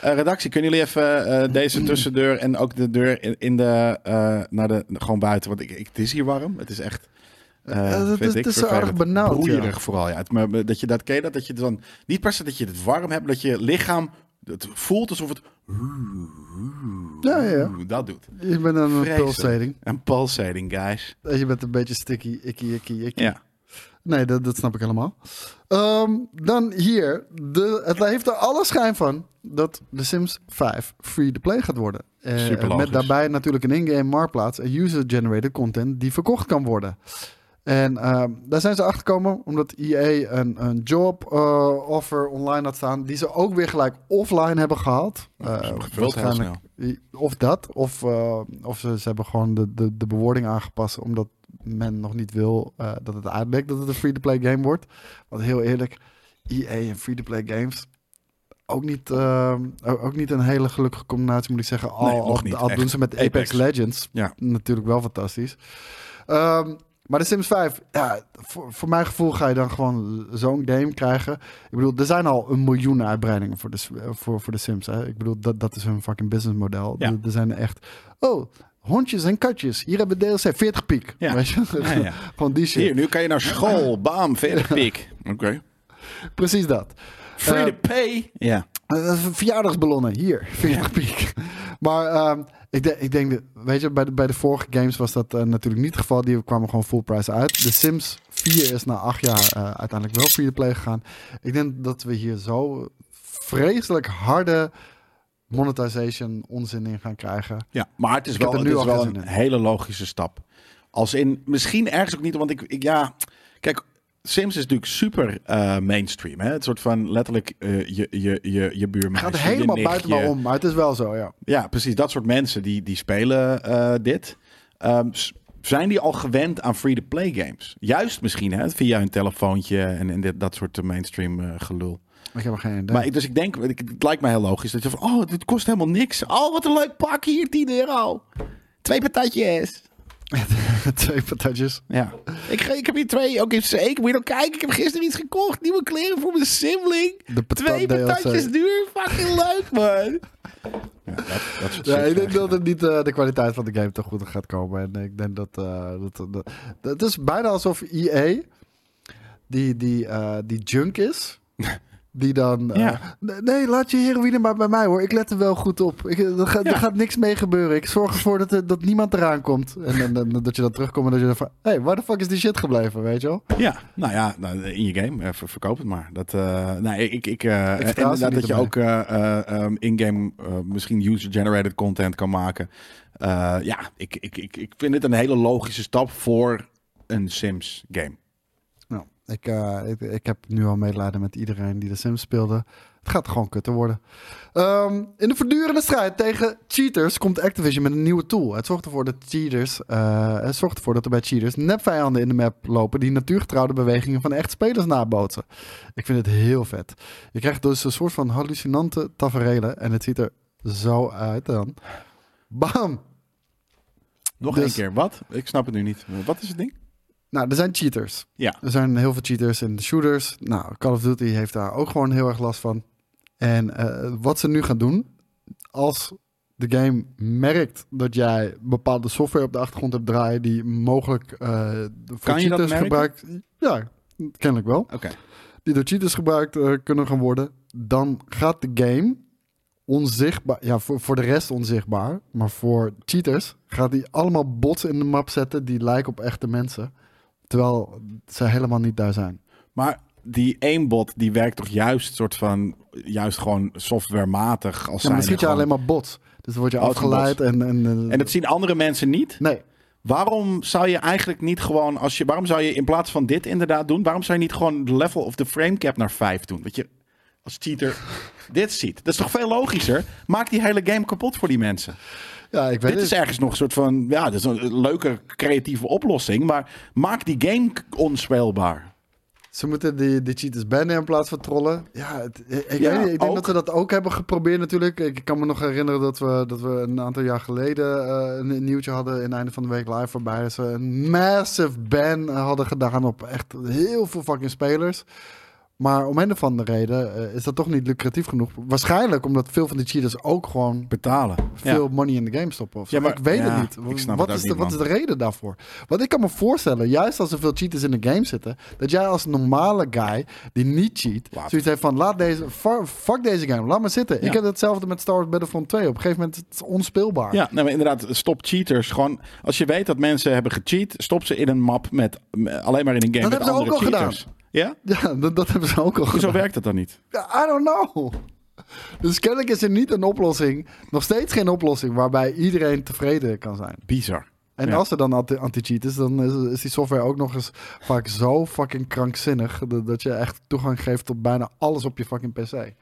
Eh, redactie, kunnen jullie even eh, deze tussendeur en ook de deur in, in de, eh, naar de, gewoon buiten? Want ik, ik, het is hier warm. Het is echt, het vind is- aardig vervelend. benauwd, ja. Broeierig vooral, ja. Het, maar dat je dat, ken je dat? Dat je dan, niet per se dat je het warm hebt, dat je lichaam het voelt alsof het Ja, ja, dat doet. Je bent aan een pulsating. Een pulsating, guys. Je bent een beetje sticky, icky, icky, icky. Ja. Nee, dat, dat snap ik helemaal. Ehm, dan hier. De, het heeft er alle schijn van dat The Sims 5 free-to-play gaat worden. Super met daarbij natuurlijk een in-game marktplaats en user-generated content die verkocht kan worden. En ehm, daar zijn ze achter gekomen omdat EA een, een job eh, offer online had staan, die ze ook weer gelijk offline hebben gehaald. Eh, heel waarschijnlijk- Of dat, of, eh, of ze, ze hebben gewoon de, de, de bewoording aangepast omdat men nog niet wil dat het uitlekt dat het een free-to-play game wordt. Want heel eerlijk, EA en free-to-play games, ook niet, ook niet een hele gelukkige combinatie moet ik zeggen. Al, Nee, al- niet, al doen ze met Apex, Apex. Legends Ja. natuurlijk wel fantastisch. Ehm, maar de Sims 5, ja, voor, voor mijn gevoel ga je dan gewoon zo'n game krijgen. Ik bedoel, er zijn al een miljoen uitbreidingen voor de, eh, voor, voor de Sims. Hè? Ik bedoel, dat, dat is hun fucking businessmodel. Ja. Er, er zijn echt, oh, hondjes en katjes. Hier hebben we DLC 40 piek. Ja. Weet je? Ja, ja. gewoon die shit. Hier, nu kan je naar school. Bam, 40 piek. Oké. Precies dat. Free Eh, to pay. Ja. Eh, verjaardagsballonnen, hier, 40 piek. Maar ehm, ik, de- ik denk, weet je, bij de, bij de vorige games was dat eh, natuurlijk niet het geval. Die kwamen gewoon full price uit. De Sims 4 is na acht jaar eh, uiteindelijk wel free-to-play gegaan. Ik denk dat we hier zo vreselijk harde monetization onzin in gaan krijgen. Ja, maar het is Ik wel, het nu is al wel een in. hele logische stap. Als in, misschien ergens ook niet, want ik, ik ja, kijk, Sims is natuurlijk super eh, mainstream. Hè? Het soort van letterlijk eh, je, je, je, je buurmeisje, Het gaat helemaal nichtje. buiten me om, maar het is wel zo, ja. Ja, precies. Dat soort mensen die, die spelen eh, dit. Ehm, zijn die al gewend aan free-to-play games? Juist misschien, hè? Via hun telefoontje en, en dit, dat soort mainstream gelul. Ik heb er geen idee. Maar dus ik denk, het lijkt mij heel logisch dat je van, oh, dit kost helemaal niks. Oh, wat een leuk pak hier, 10 euro. Twee patatjes. Twee patatjes. Ja. Ik, ik heb hier twee, ook in zeker. Moet je nou kijken, ik heb gisteren iets gekocht. Nieuwe kleren voor mijn sibling. De patat Twee DLC. patatjes duur. Fucking leuk, man. Ja, dat, dat Ja, ik denk dat het niet eh, de kwaliteit van de game toch goed gaat komen. En ik denk dat, eh, dat, dat, dat- het is bijna alsof EA die, die, eh, die junk is. Die dan... eh, Ja. nee, nee, laat je heroïne maar bij mij hoor. Ik let er wel goed op. Ik, er, gaat, er gaat niks mee gebeuren. Ik zorg ervoor dat, er- dat niemand eraan komt. En, en, en dat je dan terugkomt en dat je dan van... Hé, hey, waar de fuck is die shit gebleven, weet je wel? Ja, nou ja, nou, in je game, eh, ver- verkoop het maar. Dat, eh nee, ik, ik, eh, inderdaad niet dat je ook eh, eh, um, in-game eh, misschien user-generated content kan maken. Eh, ja, ik, ik, ik, ik vind het een hele logische stap voor een Sims game. Nou, ik, eh, ik, ik heb nu al medelijden met iedereen die de Sims speelde. Het gaat gewoon kutter worden. Ehm, in de voortdurende strijd tegen cheaters komt Activision met een nieuwe tool. Het zorgt ervoor dat cheaters, eh, het zorgt ervoor dat er bij cheaters nepvijanden in de map lopen die natuurgetrouwde bewegingen van echt spelers nabootsen. Ik vind het heel vet. Je krijgt dus een soort van hallucinante taferelen en het ziet er zo uit dan. Bam! Nog Dus- één keer, wat? Ik snap het nu niet. Wat is het ding? Nou, er zijn cheaters. Ja. Er zijn heel veel cheaters in de shooters. Nou, Call of Duty heeft daar ook gewoon heel erg last van. En eh, wat ze nu gaan doen, als de game merkt dat jij bepaalde software op de achtergrond hebt draaien die mogelijk eh voor Kan je dat cheaters gebruikt, ja, kennelijk wel, Oké. die door cheaters gebruikt eh, kunnen gaan worden, dan gaat de game onzichtbaar. Ja, voor, voor de rest onzichtbaar. Maar voor cheaters gaat hij allemaal bots in de map zetten die lijken op echte mensen. Terwijl ze helemaal niet daar zijn. Maar die aimbot die werkt toch juist soort van juist gewoon softwarematig als Ja, maar dan schiet je alleen maar bots. Dus dan word je afgeleid en... en, En dat zien andere mensen niet. Nee. Waarom zou je eigenlijk niet gewoon, als je, waarom zou je in plaats van dit inderdaad doen, waarom zou je niet gewoon de level of de frame cap naar 5 doen? Weet je, als cheater dit ziet. Dat is toch veel logischer? Maak die hele game kapot voor die mensen. Ja, ik weet Dit is het. ergens nog een soort van, ja, dat is een leuke creatieve oplossing, maar maak die game onspeelbaar. Ze moeten die, die cheaters bannen in plaats van trollen. Ja, het, ik, ik Ja, weet niet, ik denk ook. dat we dat ook hebben geprobeerd natuurlijk. Ik kan me nog herinneren dat we, dat we een aantal jaar geleden eh, een, een nieuwtje hadden in einde van de week live. Waarbij ze een massive ban hadden gedaan op echt heel veel fucking spelers. Maar om een of andere reden eh, is dat toch niet lucratief genoeg. Waarschijnlijk omdat veel van die cheaters ook gewoon Betalen. veel money in de game stoppen. Of zo. Ja, maar- ik weet ja, het niet. ik snap wat, het is de, wat is de reden daarvoor? Want ik kan me voorstellen, juist als er veel cheaters in de game zitten, dat jij als normale guy die niet cheat, Laat. zoiets heeft van laat deze, fu- fuck deze game, laat maar zitten. Ja. Ik heb hetzelfde met Star Wars Battlefront 2. Op een gegeven moment is het onspeelbaar. Ja, nee, maar inderdaad, stop cheaters. Gewoon, als je weet dat mensen hebben gecheat, stop ze in een map met alleen maar in een game Dat met hebben ze andere ook al cheaters. Ja? Ja, dat, dat hebben ze ook al Hoezo gedaan. werkt dat dan niet? Ja, I don't know. Dus kennelijk is er niet een oplossing, nog steeds geen oplossing waarbij iedereen tevreden kan zijn. Bizar. En Ja. als er dan anti- anti-cheat is, dan is, is die software ook nog eens vaak zo fucking krankzinnig dat, je echt toegang geeft tot bijna alles op je fucking PC.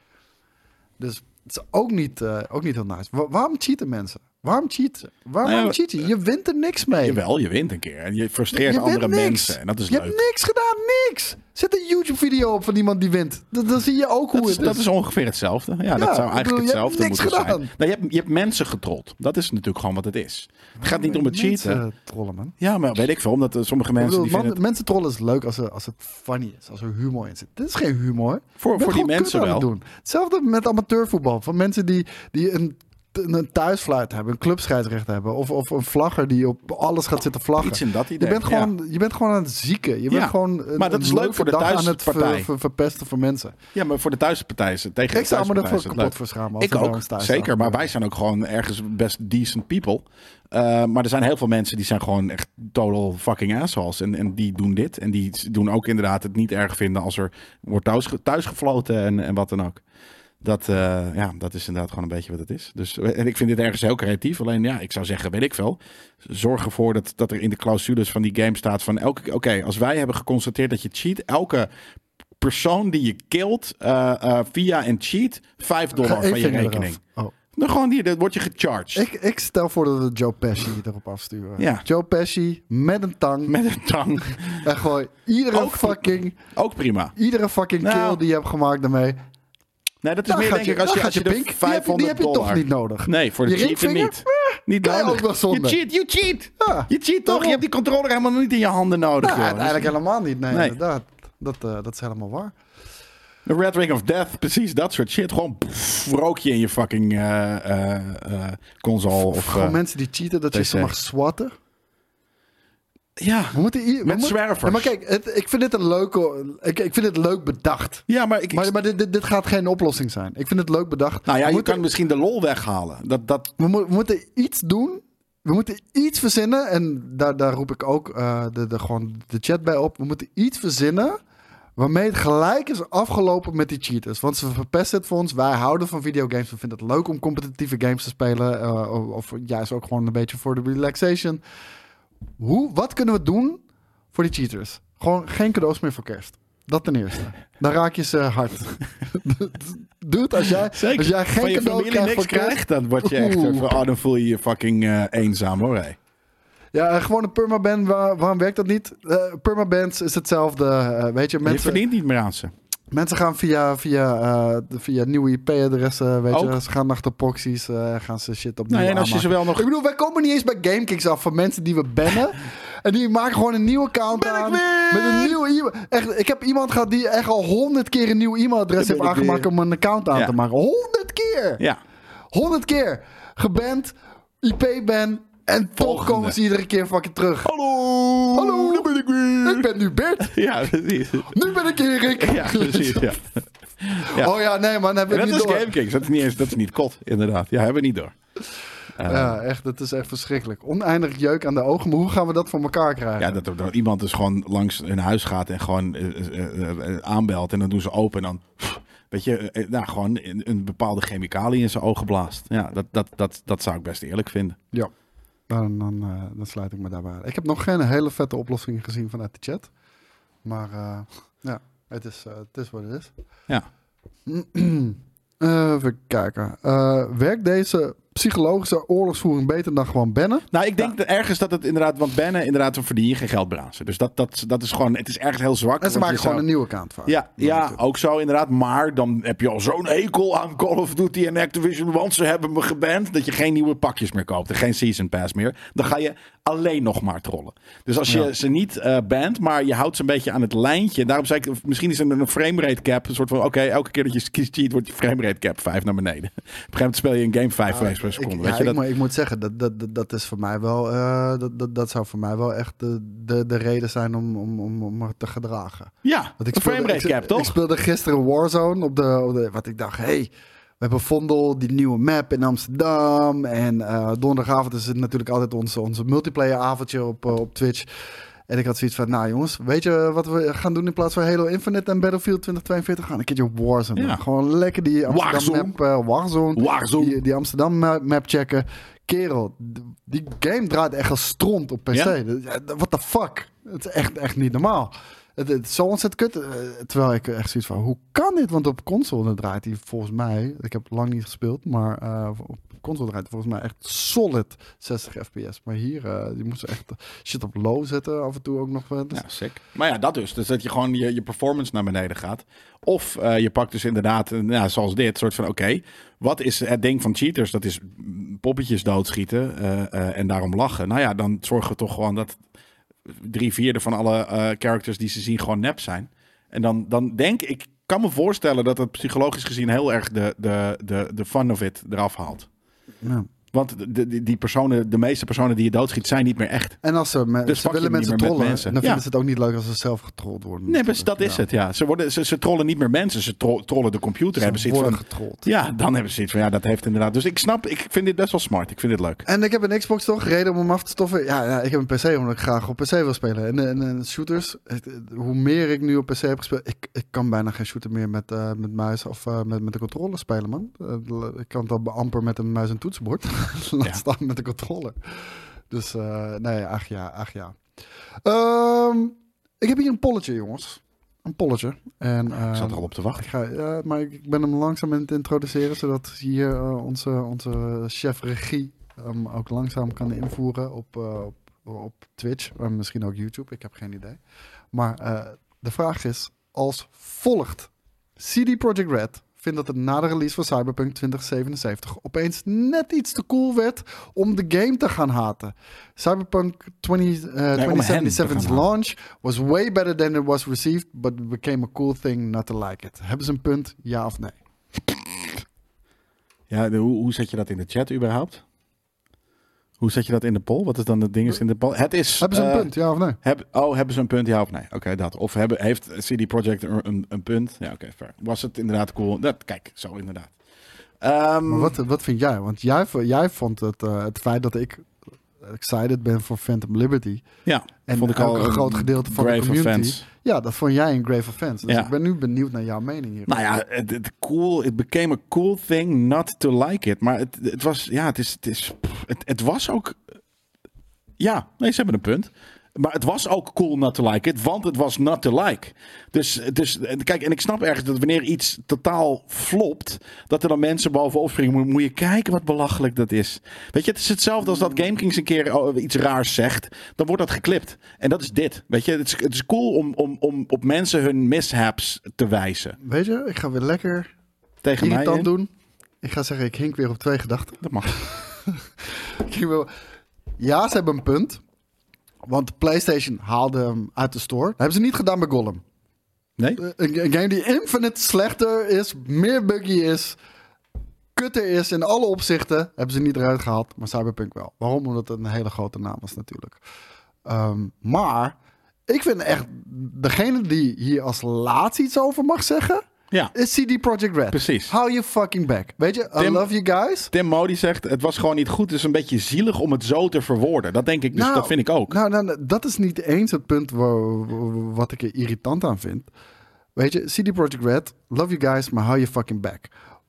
Dus het is ook niet, eh, ook niet heel nice. Wa- waarom cheaten mensen? Waarom cheaten? Waarom Nou ja, cheat je? Wint er niks mee. Jawel, je wint een keer. En je frustreert Je andere mensen. En dat is je leuk. hebt niks gedaan, niks. Zet een YouTube-video op van iemand die wint. Dan, dan zie je ook hoe Dat is, het dat is. is ongeveer hetzelfde. Ja, dat zou eigenlijk bedoel, je hebt hetzelfde moeten gedaan. zijn. Nou, je, hebt, je hebt mensen getrold. Dat is natuurlijk gewoon wat het is. Het gaat niet om het cheaten. Mensen trollen, man. Ja, maar weet ik veel. Omdat eh, sommige mensen bedoel, die man- het... mensen trollen is leuk als, er, als het funny is, als er humor in zit. Dit is geen humor. Voor, voor die mensen wel. Doen. Hetzelfde met amateurvoetbal. Van mensen die, die een, een thuisfluit hebben, een clubscheidsrecht hebben. Of, of een vlagger die op alles gaat zitten vlaggen. Iets in dat Je idee. bent, ja. gewoon, je bent gewoon aan het zieken. Je bent Ja, gewoon een, maar dat is leuk voor de dag aan het thuispartij. ver- ver- verpesten voor mensen. Ja, maar voor de thuispartij is het tegen Ik zou me thuispartij ervoor kapot voor schamen. Als Ik ook, zeker. Maar wij zijn ook gewoon ergens best decent people. Uh, maar er zijn heel veel mensen die zijn gewoon echt total fucking assholes. En, en die doen dit. En die doen ook inderdaad het niet erg vinden als er wordt thuis, thuis gefloten en, en wat dan ook. Dat, uh, ja, dat is inderdaad gewoon een beetje wat het is. Dus, en ik vind dit ergens heel creatief. Alleen ja, ik zou zeggen, weet ik veel. Zorg ervoor dat, dat er in de clausules van die game staat van elke... Oké, als wij hebben geconstateerd dat je cheat, elke persoon die je killt uh, uh, via een cheat, 5 dollar van je rekening. Oh. Dan gewoon hier, dan word je gecharged. Ik, ik stel voor dat we Joe Pesci erop afsturen. Ja. Joe Pesci met een tang. Met een tang. En gewoon iedere Ook- fucking, Ook prima. iedere fucking Nou. kill die je hebt gemaakt daarmee. Nee, dat is Daar meer denk ik als je, als je de pink. Die heb, 500 die heb je toch niet nodig. Nee, voor de Je cheaten niet. Niet kan je nodig. ook wel. Je cheat, you cheat. Ja, Je cheat toch? Je hebt die controller helemaal niet in je handen nodig. Nou, joh. uiteindelijk helemaal niet. Nee, Nee. inderdaad. Dat, eh, dat is helemaal waar. De Red Ring of Death, precies dat soort shit. Gewoon pff, rook je in je fucking eh, eh, console. Of, Gewoon eh, mensen die cheaten, dat je ze mag swatten. Ja. We moeten hier, we Met moeten- zwervers. Ja, maar kijk, het, ik vind dit een leuke... Ik, ik vind het leuk bedacht. ja, maar ik... Maar, maar dit, dit, dit gaat geen oplossing zijn. Ik vind het leuk bedacht. nou ja, we, je moeten, kan misschien de lol weghalen. Dat, dat, we, mo- we moeten iets doen. We moeten iets verzinnen. En daar, daar roep ik ook eh, de, de, gewoon de chat bij op. We moeten iets verzinnen... Waarmee het gelijk is afgelopen met die cheaters. Want ze verpesten het voor ons. Wij houden van videogames. We vinden het leuk om competitieve games te spelen. eh, of, of juist ook gewoon een beetje voor de relaxation. Hoe, wat kunnen we doen voor die cheaters? Gewoon geen cadeaus meer voor kerst. Dat ten eerste. Dan raak je ze hard. Doe het als jij, zeker. als jij geen van je cadeau familie krijgt niks voor kerst. krijgt, dan word je echt... Even- Oh, dan voel je je fucking eh, eenzaam hoor. Hey. Ja, eh, gewoon een permaban. Waar, waarom werkt dat niet? Eh permabands is hetzelfde. weet je, Je mensen, verdient niet meer aan ze. Mensen gaan via, via, eh, via nieuwe IP-adressen. Weet je, ze gaan achter proxies. eh, gaan ze shit opnieuw Nou, en als je ze wel nog... Ik bedoel, wij komen niet eens bij GameKicks af van mensen die we bannen. en die maken gewoon een nieuwe account Ben ik aan. Met een nieuwe e-mail. Echt, ik heb iemand gehad die echt al honderd keer een nieuw e-mailadres heeft aangemaakt weer? om een account aan Ja. te maken. Honderd keer! Ja. Honderd keer! Geband, IP-ban. En toch komen ze iedere keer fucking terug. Hallo! Hallo. daar ben ik weer. Ik ben nu Bert. Ja, precies. Nu ben ik Erik. Ja, precies. Ja. Ja. Oh ja, nee man, hebben En we dat niet is door. GameKings. Dat is niet eens, dat is niet kot, inderdaad. Ja, hebben we niet door. Eh, Ja, echt, het is echt verschrikkelijk. Oneindig jeuk aan de ogen, maar hoe gaan we dat voor elkaar krijgen? Ja, dat dat iemand dus gewoon langs hun huis gaat en gewoon eh, eh, aanbelt. En dan doen ze open en dan, weet je, nou, gewoon een, een bepaalde chemicaliën in zijn ogen blaast. Ja, dat, dat, dat, dat zou ik best eerlijk vinden. Ja. Dan, dan, eh, dan sluit ik me daarbij aan. Ik heb nog geen hele vette oplossing gezien vanuit de chat. Maar eh, ja, het is, eh, het is wat het is. Ja. Even kijken. Werkt deze psychologische oorlogsvoering beter dan gewoon bannen? Nou, ik denk dat ergens dat het inderdaad, want bannen inderdaad, dan verdien je geen geld brazen. Dus dat, dat, dat is gewoon, het is ergens heel zwak. En ze maken gewoon zou- een nieuwe account van. Ja, ja, ook zo inderdaad. Maar dan heb je al zo'n hekel aan Call of Duty en Activision, want ze hebben me geband, dat je geen nieuwe pakjes meer koopt en geen Season Pass meer. Dan ga je alleen nog maar trollen. Dus als je Ja. ze niet eh band, maar je houdt ze een beetje aan het lijntje. Daarom zei ik, misschien is er een framerate cap, een soort van, oké, elke keer dat je kiest cheat, wordt je framerate cap 5 naar beneden. Op een gegeven moment speel je een game 5 frames per Ik, ja, je dat? moet, ik moet zeggen, dat, dat, dat, dat is voor mij wel, eh, dat, dat, dat zou voor mij wel echt de, de, de reden zijn om, om, om, om me te gedragen. Ja, Want ik speelde, framerate ik, cap, toch? Ik speelde gisteren Warzone op de, op de wat ik dacht, hey, we hebben Vondel, die nieuwe map in Amsterdam. En eh, donderdagavond is het natuurlijk altijd onze, onze multiplayer avondje op, eh, op Twitch. En ik had zoiets van, nou jongens, weet je wat we gaan doen in plaats van Halo Infinite en Battlefield 2042? Gaan een keertje Warzone. Ja. Gewoon lekker die Amsterdam Warzone. map, eh, Warzone, Warzone. Die, die Amsterdam ma- map checken. Kerel, die game draait echt als stront op PC. Ja? What the fuck? Het is echt, echt niet normaal. Het, het is zo ontzettend kut. eh, Terwijl ik echt zoiets van, hoe kan dit? Want op console draait hij volgens mij, ik heb lang niet gespeeld, maar eh, op console draait volgens mij echt solid 60 fps. Maar hier, eh die echt shit op low zetten af en toe ook nog. Ja, sick. Maar ja, dat dus. Dus dat je gewoon je, je performance naar beneden gaat. Of eh, je pakt dus inderdaad, eh, nou, zoals dit, soort van oké, wat is het ding van cheaters? Dat is poppetjes doodschieten en daarom lachen. Nou ja, dan zorgen we toch gewoon dat drie vierde van alle characters die ze zien gewoon nep zijn. En dan, dan denk ik, kan me voorstellen dat het psychologisch gezien heel erg de, de, de, de fun of it eraf haalt. Ja. Want de, die, die personen, de meeste personen die je doodschiet, zijn niet meer echt. En als ze, me- Dus ze willen mensen met trollen, mensen. dan vinden ze het ook niet leuk als ze zelf getrold worden. Nee, dat is het, ja. Ze, worden, ze, ze trollen niet meer mensen, ze tro- trollen de computer. hebben Ze ze iets worden van, getrold. ja, dan hebben ze zoiets van, ja, dat heeft inderdaad. Dus ik snap, ik vind dit best wel smart. Ik vind dit leuk. En ik heb een Xbox toch, reden om hem af te stoffen. Ja, ja ik heb een PC omdat ik graag op PC wil spelen. En, en, en shooters, het- hoe meer ik nu op PC heb gespeeld, ik, ik kan bijna geen shooter meer met, eh, met muis of eh, met, met de controller spelen, man. Eh, ik kan het al amper met een muis en toetsenbord. Laat staan met de controller. Dus eh, nee, ach ja, ach ja. Ehm, ik heb hier een polletje, jongens. Een polletje. En, Ik zat ehm, er al op te wachten. ik ga, ja, maar ik ben hem langzaam aan het introduceren, zodat hier eh, onze, onze chef regie hem ook langzaam kan invoeren op, eh, op, op Twitch en misschien ook YouTube. Ik heb geen idee. Maar eh, de vraag is als volgt. CD Projekt Red vindt dat het na de release van Cyberpunk 2077 opeens net iets te cool werd om de game te gaan haten. Cyberpunk 20, eh, om hen te 2077's gaan launch was way better than it was received, but it became a cool thing not to like it. Hebben ze een punt, ja of nee? Ja, de- hoe, hoe zet je dat in de chat überhaupt? Hoe zet je dat in de poll? Wat is dan het ding is in de poll? Het is... Hebben ze een eh, punt, ja of nee? Heb, oh, hebben ze een punt? Ja of nee? Oké, dat. Of hebben, heeft CD Projekt een, een, punt? Ja, oké, fair. Was het inderdaad cool? Dat, kijk, zo inderdaad. Ehm, Maar wat, wat vind jij? Want jij, jij vond het, eh, het feit dat ik excited ben voor Phantom Liberty. ja, En vond ik al ook een groot gedeelte van de community. offense. Ja, dat vond jij een grave offense. Dus Ja. ik ben nu benieuwd naar jouw mening hier. Nou ja, het, het cool, it became a cool thing not to like it. Maar het, het was, ja, het is, het is, het, het was ook, ja, nee, ze hebben een punt. Maar het was ook cool not to like it, want het was not to like. Dus, dus kijk, en ik snap ergens dat wanneer iets totaal flopt, dat er dan mensen bovenop springen. Moet, moet je kijken wat belachelijk dat is. Weet je, het is hetzelfde als dat GameKings een keer oh, iets raars zegt. Dan wordt dat geklipt. En dat is dit. Weet je, het is, het is cool om, om, om op mensen hun mishaps te wijzen. Weet je, ik ga weer lekker Tegen mij in. doen. Ik ga zeggen, ik hink weer op twee gedachten. Dat mag. Ik wel- Ja, ze hebben een punt. Want PlayStation haalde hem uit de store. Dat hebben ze niet gedaan bij Gollum. Nee? Eh, Een, een game die infinite slechter is, meer buggy is, kutter is in alle opzichten, hebben ze niet eruit gehaald, maar Cyberpunk wel. Waarom? Omdat het een hele grote naam was natuurlijk. Ehm, maar ik vind echt, degene die hier als laatste iets over mag zeggen, Ja. is CD Projekt Red. Precies. How you fucking back. Weet je, I Tim- love you guys. Tim Modi zegt, het was gewoon niet goed. Het is een beetje zielig om het zo te verwoorden. Dat denk ik, dus Nou, dat vind ik ook. Nou, nou, nou, dat is niet eens het punt waar- wat ik er irritant aan vind. Weet je, CD Projekt Red, love you guys, maar hou je fucking back.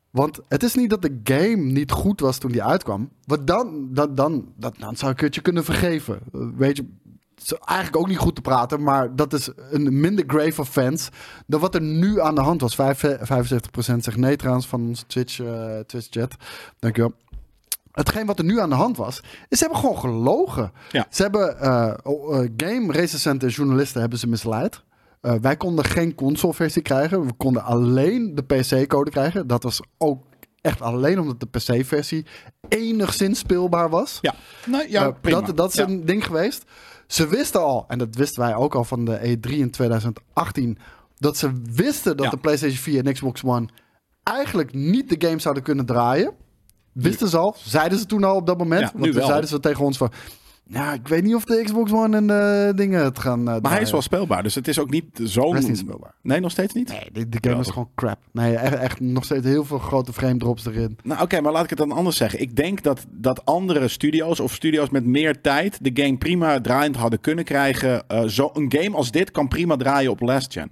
Want het is niet dat de game niet goed was toen die uitkwam. Want dan, dan, dan, dan, dan zou ik het je kunnen vergeven. Weet je, is eigenlijk ook niet goed te praten, maar dat is een minder grave offense dan wat er nu aan de hand was. Vijf- 75% zegt nee trouwens van onze Twitch, eh, Twitch chat. Dankjewel. Hetgeen wat er nu aan de hand was, is ze hebben gewoon gelogen. Ja. Ze hebben eh, eh, game recensenten en journalisten hebben ze misleid. Eh, wij konden geen console-versie krijgen. We konden alleen de PC-code krijgen. Dat was ook echt alleen omdat de PC-versie enigszins speelbaar was. Ja, nee, ja Eh, prima. dat, dat is Ja. een ding geweest. Ze wisten al, en dat wisten wij ook al van de E3 in 2018, dat ze wisten dat Ja. de PlayStation 4 en Xbox One eigenlijk niet de game zouden kunnen draaien. Wisten ze al, zeiden ze toen al op dat moment. Ja, want toen zeiden ze tegen ons van, ja, ik weet niet of de Xbox One en de dingen het gaan eh, Maar hij is wel speelbaar, dus het is ook niet zo'n... Hij is niet speelbaar. Nee, nog steeds niet? Nee, de, game is gewoon crap. Nee, echt, echt nog steeds heel veel grote frame drops erin. Nou, oké, maar laat ik het dan anders zeggen. Ik denk dat, dat andere studio's of studio's met meer tijd de game prima draaiend hadden kunnen krijgen. Eh, zo, een game als dit kan prima draaien op last gen.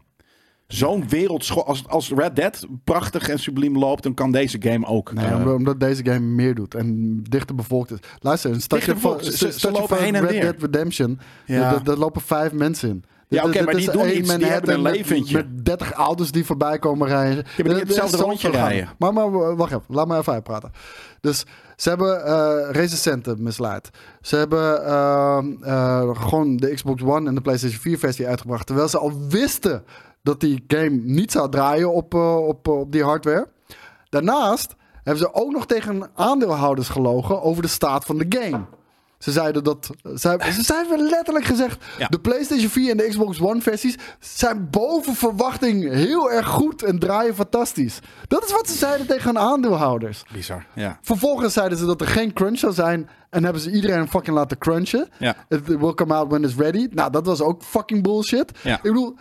Zo'n wereldschool. Als, als Red Dead prachtig en subliem loopt, dan kan deze game ook. Nee, eh, omdat, deze game meer doet en dichter bevolkt is. Luister, een stadje van, bevolkt. Ze- een ze stadje lopen van heen en Red weer. Dead Redemption. Ja. Daar- Daar lopen vijf mensen in. Ja, oké, maar die doen iets, die hebben een leventje. Met 30 auto's die voorbij komen rijden. maar Er- er hetzelfde rondje rijden. Maar, maar wacht even, laat me even uitpraten. Dus ze hebben eh recensenten misleid. Ze hebben eh, eh, gewoon de Xbox One en de PlayStation 4 versie uitgebracht. Terwijl ze al wisten dat die game niet zou draaien op, eh, op, op die hardware. Daarnaast hebben ze ook nog tegen aandeelhouders gelogen over de staat van de game. Ze zeiden dat. Ze, ze hebben letterlijk gezegd. Ja. De PlayStation 4 en de Xbox One versies zijn boven verwachting heel erg goed en draaien fantastisch. Dat is wat ze zeiden tegen aandeelhouders. Bizar, ja. Vervolgens zeiden ze dat er geen crunch zou zijn. En hebben ze iedereen fucking laten crunchen. Ja. It will come out when it's ready. Nou, dat was ook fucking bullshit. Ja. Ik bedoel,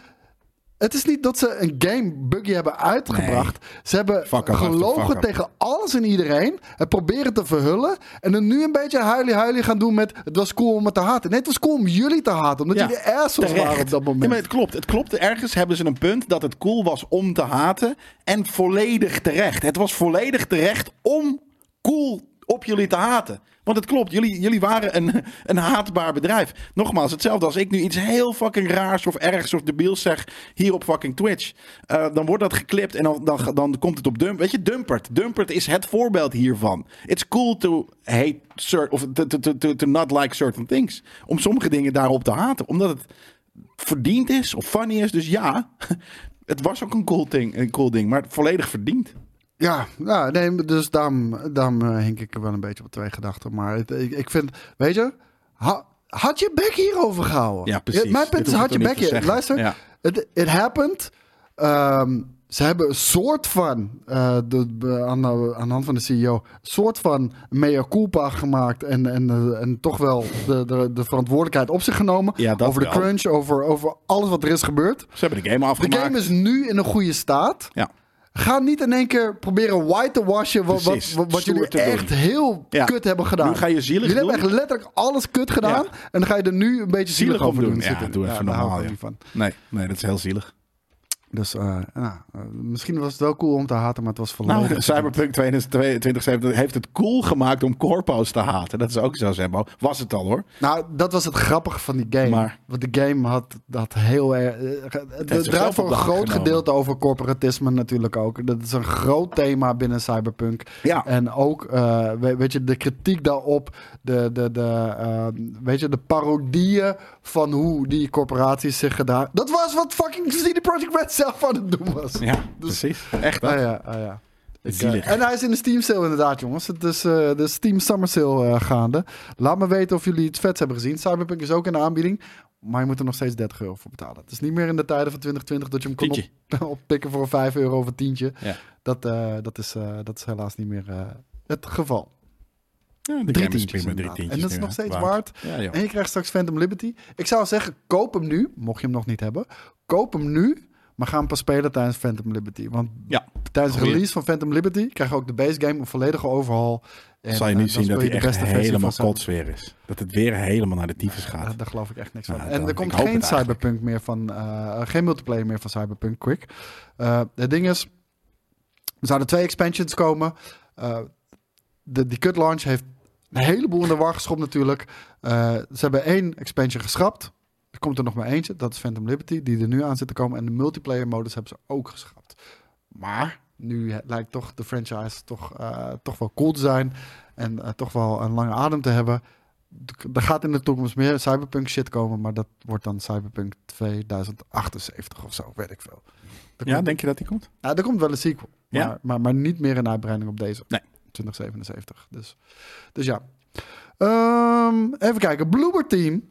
het is niet dat ze een game buggy hebben uitgebracht. Ze hebben Fuck gelogen fuck tegen alles en iedereen. Het proberen te verhullen. En dan nu een beetje huilie-huilie gaan doen met... Het was cool om het te haten. Nee, het was cool om jullie te haten. Omdat Ja, jullie assholes terecht. waren op dat moment. Ja, maar het klopt. Het klopt. Ergens hebben ze een punt dat het cool was om te haten. En volledig terecht. Het was volledig terecht om cool op jullie te haten. Want het klopt, jullie, jullie waren een, een haatbaar bedrijf. Nogmaals, hetzelfde als ik nu iets heel fucking raars of ergs of debiels zeg hier op fucking Twitch. Eh, dan wordt dat geklipt en dan, dan, dan komt het op Dump. Weet je, Dumpert. Dumpert is het voorbeeld hiervan. It's cool to hate certain, of to, to, to, to not like certain things. Om sommige dingen daarop te haten. Omdat het verdiend is of funny is. Dus ja, het was ook een cool ding, een cool ding maar volledig verdiend. Ja, ja nee, dus daarom, daarom eh, hink ik er wel een beetje op twee gedachten. Maar het, ik, ik vind, weet je, ha- had je bek hierover gehouden? Ja, precies. Mijn punt is, had je bek hier. Luister, Ja. it happened. Ehm, ze hebben een soort van, eh, de, de- aan, de, aan de hand van de CEO, een soort van mea culpa gemaakt. En, en, eh, en toch wel de, de, de verantwoordelijkheid op zich genomen. Ja, over de crunch, over, over alles wat er is gebeurd. Ze hebben de game De afgemaakt. game is nu in een goede staat. Ja. Ga niet in één keer proberen white te washen wat, wat, Precies, wat, wat stoer jullie doen. echt heel Ja. kut hebben gedaan. Nu ga je zielig Jullie doen. hebben echt letterlijk alles kut gedaan. Ja. En dan ga je er nu een beetje zielig, Zielig over doen. doen. Ja, zitten. doe even normaal. Nee, nee, dat is heel zielig. Dus eh, nou, eh, misschien was het wel cool om te haten, maar het was. Nou, Cyberpunk 2077 heeft het cool gemaakt om corpo's te haten. Dat is ook zo, Zembo. Was het al hoor. Nou, dat was het grappige van die game. Maar- Want de game had dat heel erg. eh, Het zichzelf draait voor een groot genomen. gedeelte over corporatisme natuurlijk ook. Dat is een groot thema binnen Cyberpunk. Ja. En ook, we- weet je, de kritiek daarop. De, de, de, eh, weet je, de parodieën van hoe die corporaties zich gedaan. Dat was wat fucking CD Projekt Red zelf aan het doen was. Ja, precies. Echt Ah ja, ah ja. Ik, eh, en hij is in de Steam sale inderdaad, jongens. Het is eh, de Steam Summer Sale eh, gaande. Laat me weten of jullie iets vets hebben gezien. Cyberpunk is ook in de aanbieding. Maar je moet er nog steeds 30 euro voor betalen. Het is niet meer in de tijden van 2020 dat je hem kon op, oppikken voor 5 euro of een tientje. Ja. Dat, dat, is, dat is helaas niet meer het geval. Ja, Drie tientjes drie tientjes En dat is nu, nog steeds waard. Ja. En je krijgt straks Phantom Liberty. Ik zou zeggen, koop hem nu, mocht je hem nog niet hebben. Koop hem nu, maar ga hem pas spelen tijdens Phantom Liberty. Want Ja. tijdens de Goeie. release van Phantom Liberty krijg je ook de base game een volledige overhaul. En, zal je eh, nu zien dat hij echt helemaal van Cyber- kotsweer is. Dat het weer helemaal naar de tyfus gaat. Daar, daar geloof ik echt niks van. Nou, en dan- er komt geen. Cyberpunk meer van, eh, geen multiplayer meer van Cyberpunk Quick. Eh, het ding is, er zouden twee expansions komen. Eh, de, die cut launch heeft een heleboel in de war geschopt natuurlijk. Eh, ze hebben één expansion geschrapt. Er komt er nog maar eentje, dat is Phantom Liberty, die er nu aan zit te komen. En de multiplayer modus hebben ze ook geschrapt. Maar nu lijkt toch de franchise toch, eh, toch wel cool te zijn. En eh, toch wel een lange adem te hebben. Er gaat in de toekomst meer Cyberpunk shit komen, maar dat wordt dan Cyberpunk 2078 of zo, weet ik veel. Er Ja, komt, denk je dat die komt? ja, er komt wel een sequel, Ja? maar, maar, maar niet meer een uitbreiding op deze. Nee. 2077. Dus, dus ja. Ehm, even kijken. Bloober Team.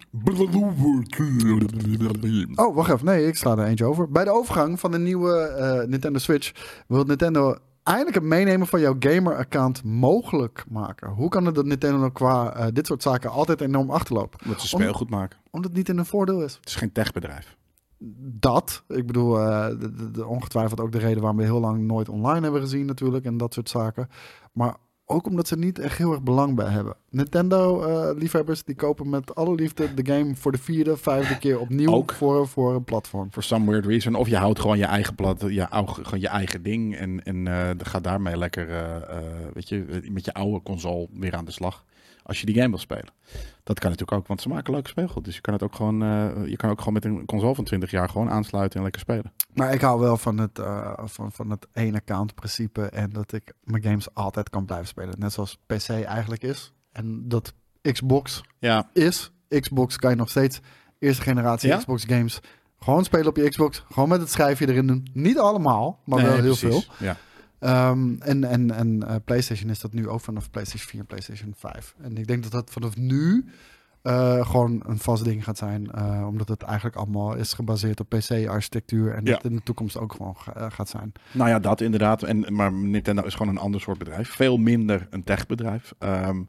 Oh, wacht even. Nee, ik sla er eentje over. Bij de overgang van de nieuwe eh, Nintendo Switch wil Nintendo eindelijk het meenemen van jouw gamer-account mogelijk maken. Hoe kan het dat Nintendo nou qua eh, dit soort zaken altijd enorm achterloopt? Dat ze Om- speelgoed maken. Omdat het niet in een voordeel is. Het is geen techbedrijf. Dat, ik bedoel, eh, de, de- de- ongetwijfeld ook de reden waarom we heel lang nooit online hebben gezien natuurlijk en dat soort zaken. Maar ook omdat ze niet echt heel erg belang bij hebben. Nintendo-liefhebbers die kopen met alle liefde de game voor de vierde, vijfde keer opnieuw Ook. voor, voor een platform. For some weird reason. Of je houdt gewoon je eigen plat, je, gewoon je eigen ding. En, en eh ga daarmee lekker, eh, eh, weet je, met je oude console weer aan de slag. Als je die game wil spelen. Dat kan natuurlijk ook, want ze maken leuk speelgoed. Dus je kan het ook gewoon, eh, je kan ook gewoon met een console van 20 jaar gewoon aansluiten en lekker spelen. Maar ik hou wel van het, eh, van, van het één account principe en dat ik mijn games altijd kan blijven spelen. Net zoals PC eigenlijk is. En dat Xbox Ja, is. Xbox kan je nog steeds eerste generatie Ja? Xbox games gewoon spelen op je Xbox. Gewoon met het schijfje erin doen. Niet allemaal, maar wel heel precies. veel. Ja. Ehm, en en, en eh, PlayStation is dat nu ook vanaf PlayStation 4 en PlayStation 5. En ik denk dat dat vanaf nu eh, gewoon een vast ding gaat zijn. eh, omdat het eigenlijk allemaal is gebaseerd op PC-architectuur. En Ja. dat in de toekomst ook gewoon ga- gaat zijn. Nou ja, dat inderdaad. En, maar Nintendo is gewoon een ander soort bedrijf. Veel minder een techbedrijf. Ehm,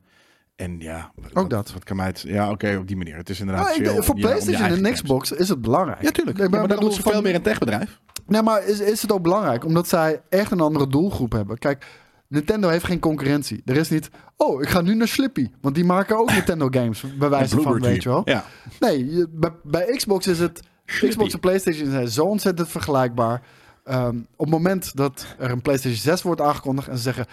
en ja, wat, dat. Wat kan mij het, ja, oké, op die manier. Het is inderdaad Nou, ik- chill voor om om je PlayStation en games- Xbox is het belangrijk. Ja, tuurlijk. Ik maar dan bedoel, is het veel meer een techbedrijf. Nee, maar is, is het ook belangrijk? Omdat zij echt een andere doelgroep hebben. Kijk, Nintendo heeft geen concurrentie. Er is niet, oh, ik ga nu naar Slippy. Want die maken ook Nintendo games, bij wijze van, weet je wel. Ja. Nee, je- bij, bij Xbox is het... Slippy. Xbox en PlayStation zijn zo ontzettend vergelijkbaar. Ehm, op het moment dat er een PlayStation 6 wordt aangekondigd... en ze zeggen,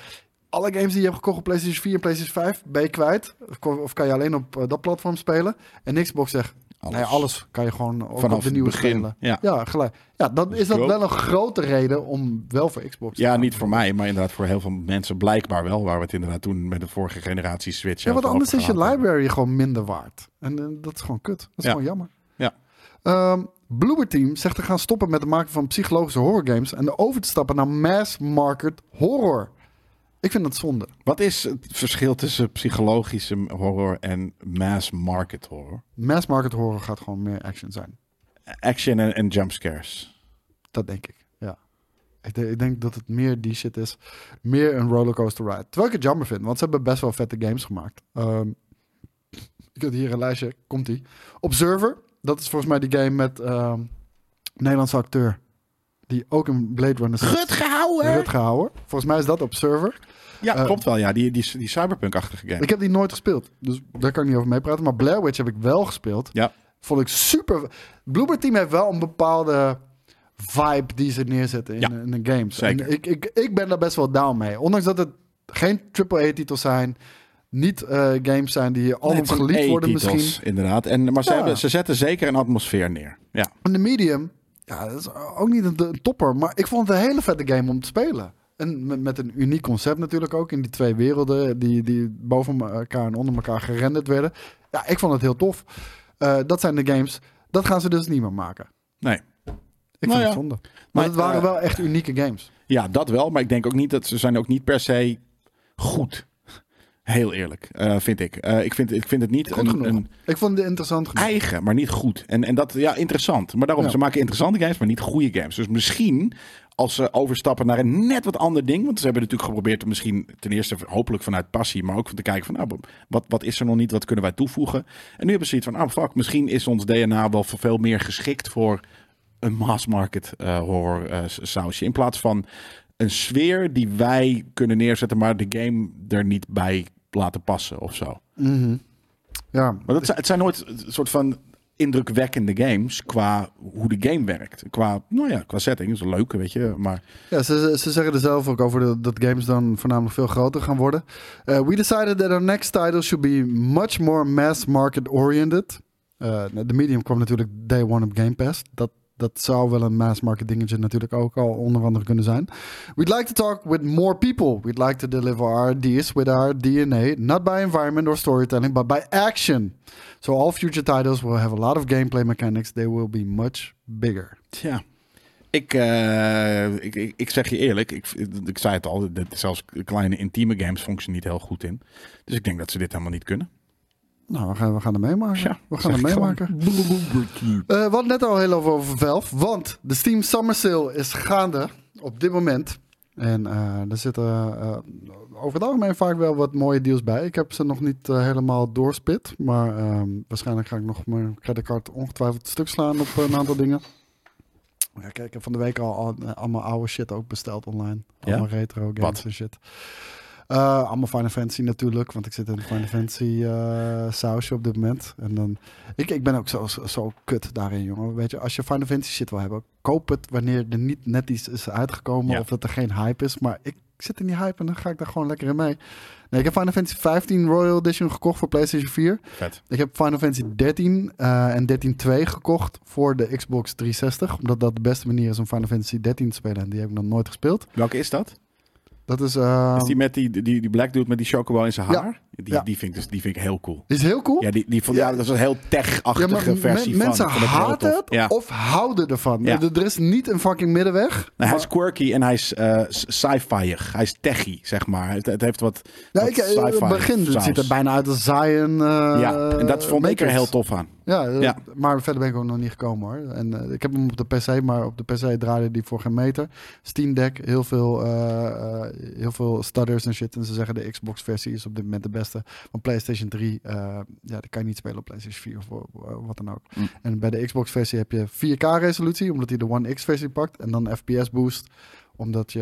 alle games die je hebt gekocht op PlayStation 4 en PlayStation 5... ben je kwijt. Of, of kan je alleen op eh, dat platform spelen. En Xbox zegt, Alles. Nee, alles kan je gewoon ook Vanaf op de nieuwe begin. spelen. Ja. Ja, gelijk. Ja, dan Dus is dat wel een grote reden om wel voor Xbox te Ja, gaan. niet voor mij, maar inderdaad voor heel veel mensen blijkbaar wel. Waar we het inderdaad toen met de vorige generatie Switch... Ja, want anders is je library gewoon minder waard. En dat is gewoon kut. Dat is Ja. gewoon jammer. Ja. Ehm, Bloober Team zegt te gaan stoppen met het maken van psychologische horrorgames en over te stappen naar mass market horror. Ik vind dat zonde. Wat is het verschil tussen psychologische horror en mass market horror? Mass market horror gaat gewoon meer action zijn. Action en, en jumpscares. Dat denk ik. Ja. Ik, de- ik denk dat het meer die shit is. Meer een rollercoaster ride. Terwijl ik het jammer vind, want ze hebben best wel vette games gemaakt. Ehm, ik heb hier een lijstje. Komt ie. Observer. Dat is volgens mij die game met ehm Nederlandse acteur. Die ook een Blade Runner zit. Hauer! Rutger Hauer. Volgens mij is dat Observer. Ja, Eh, klopt wel. Ja, die, die, die cyberpunk-achtige game. Ik heb die nooit gespeeld. Dus daar kan ik niet over meepraten. Maar Blair Witch heb ik wel gespeeld. Ja. Vond ik super. Bloober Team heeft wel een bepaalde vibe die ze neerzetten in, Ja, in de games. zeker. En ik, ik, ik ben daar best wel down mee. Ondanks dat het geen AAA-titels zijn. Niet eh, games zijn die zijn geliefd worden misschien. Inderdaad. En, maar ze, Ja. hebben, ze zetten zeker een atmosfeer neer. Ja. En de medium, ja, dat is ook niet een, een topper. Maar ik vond het een hele vette game om te spelen. En met, met een uniek concept natuurlijk ook. In die twee werelden die, die boven elkaar en onder elkaar gerenderd werden. Ja, ik vond het heel tof. Eh, dat zijn de games. Dat gaan ze dus niet meer maken. Nee. Ik Nou vind ja. het zonde. Maar, Maar, het waren eh, wel echt unieke games. ja, dat wel. Maar ik denk ook niet dat ze zijn ook niet per se goed. Heel eerlijk, eh, vind ik. Eh, ik, vind, ik vind het niet Goed een, genoeg. een ik vond het interessant genoeg. eigen, maar niet goed. En, en dat, ja, interessant. Maar daarom, Ja. ze maken interessante games, maar niet goede games. Dus misschien als ze overstappen naar een net wat ander ding. Want ze hebben natuurlijk geprobeerd om misschien ten eerste hopelijk vanuit passie, maar ook van te kijken van, nou, wat, wat is er nog niet? Wat kunnen wij toevoegen? En nu hebben ze iets van, ah, fuck, misschien is ons DNA wel veel meer geschikt voor een mass market eh, horror sausje. In plaats van een sfeer die wij kunnen neerzetten, maar de game er niet bij laten passen of zo. Mhm. Ja, Maar dat zijn, het zijn nooit een soort van indrukwekkende games qua hoe de game werkt. Qua, nou ja, qua setting is een leuke, weet je. Maar Ja, ze, ze zeggen er zelf ook over de- dat games dan voornamelijk veel groter gaan worden. Uh, we decided that our next title should be much more mass market oriented. Uh, de medium kwam natuurlijk day one op Game Pass. Dat, dat zou wel een mass market dingetje natuurlijk ook al onder andere kunnen zijn. We'd like to talk with more people. We'd like to deliver our ideas with our DNA, not by environment or storytelling, but by action. So all future titles will have a lot of gameplay mechanics. They will be much bigger. ja, ik, eh, ik, ik, ik zeg je eerlijk, ik, ik zei het al, zelfs kleine intieme games ze niet heel goed in. Dus ik denk dat ze dit helemaal niet kunnen. Nou, we gaan, we gaan er meemaken. Ja, we gaan er meemaken. Uh, we hadden net al heel over Valve, want de Steam Summer Sale is gaande op dit moment. En uh, er zitten uh, over het algemeen vaak wel wat mooie deals bij. Ik heb ze nog niet helemaal doorspit, maar um, waarschijnlijk ga ik nog mijn creditcard ongetwijfeld stuk slaan op een aantal dingen. Ja, kijk, ik heb van de week al, al allemaal oude shit ook besteld online. Allemaal ja? retro games Wat? en shit. Uh, allemaal Final Fantasy natuurlijk, want ik zit in de Final Fantasy uh, sausje op dit moment. En dan, ik, ik ben ook zo, zo, kut daarin, jongen. Weet je, als je Final Fantasy shit wil hebben, koop het wanneer er niet net iets is uitgekomen Ja. of dat er geen hype is. Maar ik zit in die hype en dan ga ik daar gewoon lekker in mee. Nee, ik heb Final Fantasy 15 Royal Edition gekocht voor PlayStation 4. Vet. Ik heb Final Fantasy 13 uh, en 13.2 gekocht voor de Xbox 360. Omdat dat de beste manier is om Final Fantasy 13 te spelen. En die heb ik nog nooit gespeeld. Welke is dat? Dat is... Uh, Is die met die, die, die black dude met die chocobo in zijn Ja. haar? Die, Ja. die, vind ik dus, die vind ik heel cool. die is heel cool. Ja, die, die vond, Ja. dat is een heel tech-achtige versie men- van. mensen haten het of houden ervan. Er, is niet een fucking middenweg. Nou, hij is quirky en hij is eh sci-fi'ig. Hij is techy, zeg maar. Het, het heeft wat, ja, wat ik, eh, in het begin het ziet er bijna uit als Zion. eh, Ja, en dat vond ik er heel tof aan. Ja, eh, Ja. maar verder ben ik ook nog niet gekomen hoor. En eh, ik heb hem op de PC, maar op de PC draaide die voor geen meter. Steam Deck, heel veel, eh, heel veel stutters en shit. En ze zeggen de Xbox versie is op dit moment de beste. Van PlayStation 3, eh, ja, dat kan je niet spelen op PlayStation 4 of wat dan ook. Mm. En bij de Xbox versie heb je 4K resolutie, omdat hij de One X versie pakt. En dan FPS boost, omdat je,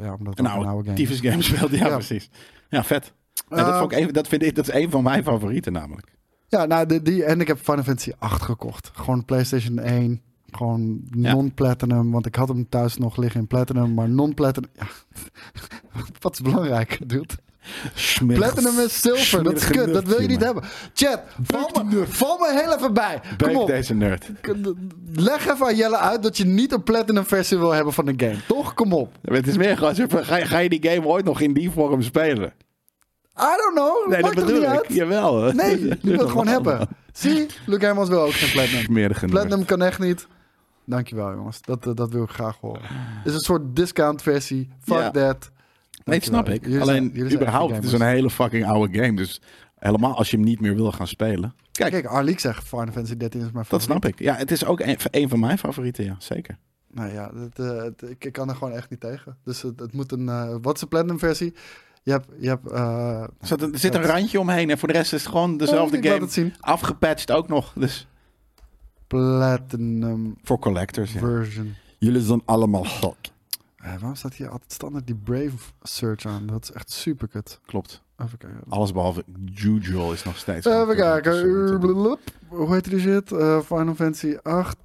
ja, omdat Een oude, oude game game speelt. Ja, Ja. precies. Ja, vet. Ja, dat, vond ik even, dat, vind ik, dat is een van mijn favorieten namelijk. Ja, nou, de, die, en ik heb Final Fantasy 8 gekocht. Gewoon PlayStation 1. Gewoon Ja. non-platinum. Want ik had hem thuis nog liggen in platinum. Maar non-platinum... Ja. Wat is belangrijk, dude? Platinum is zilver. Dat is kut. Dat wil je niet hebben. Chat, val me, val me heel even bij. Kom op. deze nerd. Leg even aan Jelle uit dat je niet een platinum versie wil hebben van de game. Toch? Kom op. Het is meer gewoon, ga, je- ga je die game ooit nog in die vorm spelen? I don't know. Nee, dat bedoel ik. uit? Jawel. Nee, je wil het gewoon hebben. Zie, Luke Hermans wil ook geen platinum. Smerige. Platinum kan echt niet. Dankjewel jongens, dat, eh, dat wil ik graag horen. Het is een soort discount versie. Fuck Ja. that. Nee, dat snap ik. Jullie Alleen, zijn überhaupt, het is een hele fucking oude game. Dus helemaal als je hem niet meer wil gaan spelen. Kijk, Kijk, Arliek zegt Final Fantasy 13 is mijn dat favoriet. snap ik. Ja, het is ook een, een van mijn favorieten, ja. Zeker. Nou ja, het, eh, het- ik, kan er gewoon echt niet tegen. Dus het, het moet een... eh, wat is de platinum versie? Je hebt... Je hebt eh, Er zit, er zit een randje omheen en voor de rest is het gewoon dezelfde game. Afgepatcht ook nog. Dus Platinum voor collectors, ja. version. Jullie zijn allemaal gok. Eh, waarom staat hier altijd standaard die Brave search aan? Dat is echt super kut. Klopt. Even kijken. Alles behalve Jujul is nog steeds... Even kijken. Hoe heet die shit? Eh, Final Fantasy 8.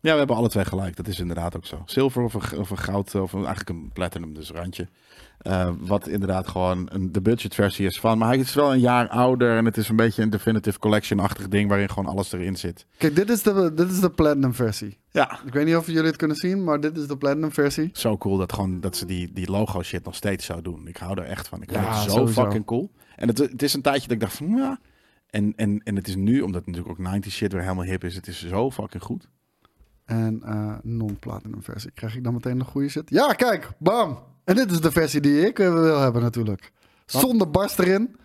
Ja, we hebben alle twee gelijk. Dat is inderdaad ook zo. Zilver of een, of een goud, of een, eigenlijk een platinum, dus randje. Eh, wat inderdaad gewoon een, de budgetversie is van. Maar hij is wel een jaar ouder en het is een beetje een definitive collection-achtig ding waarin gewoon alles erin zit. Kijk, dit is, de, dit is de platinum versie. Ja. Ik weet niet of jullie het kunnen zien, maar dit is de platinum versie. Zo cool dat, gewoon, dat ze die, die logo shit nog steeds zo doen. Ik hou er echt van. Ik vind Ja, het zo sowieso. fucking cool. En het, het is een tijdje dat ik dacht van ja. En, en, en het is nu, omdat het natuurlijk ook 90 shit weer helemaal hip is. Het is zo fucking goed. En eh, non-platinum versie. Krijg ik dan meteen de goede shit? Ja, kijk, bam! En dit is de versie die ik eh, wil hebben natuurlijk. Zonder barst erin.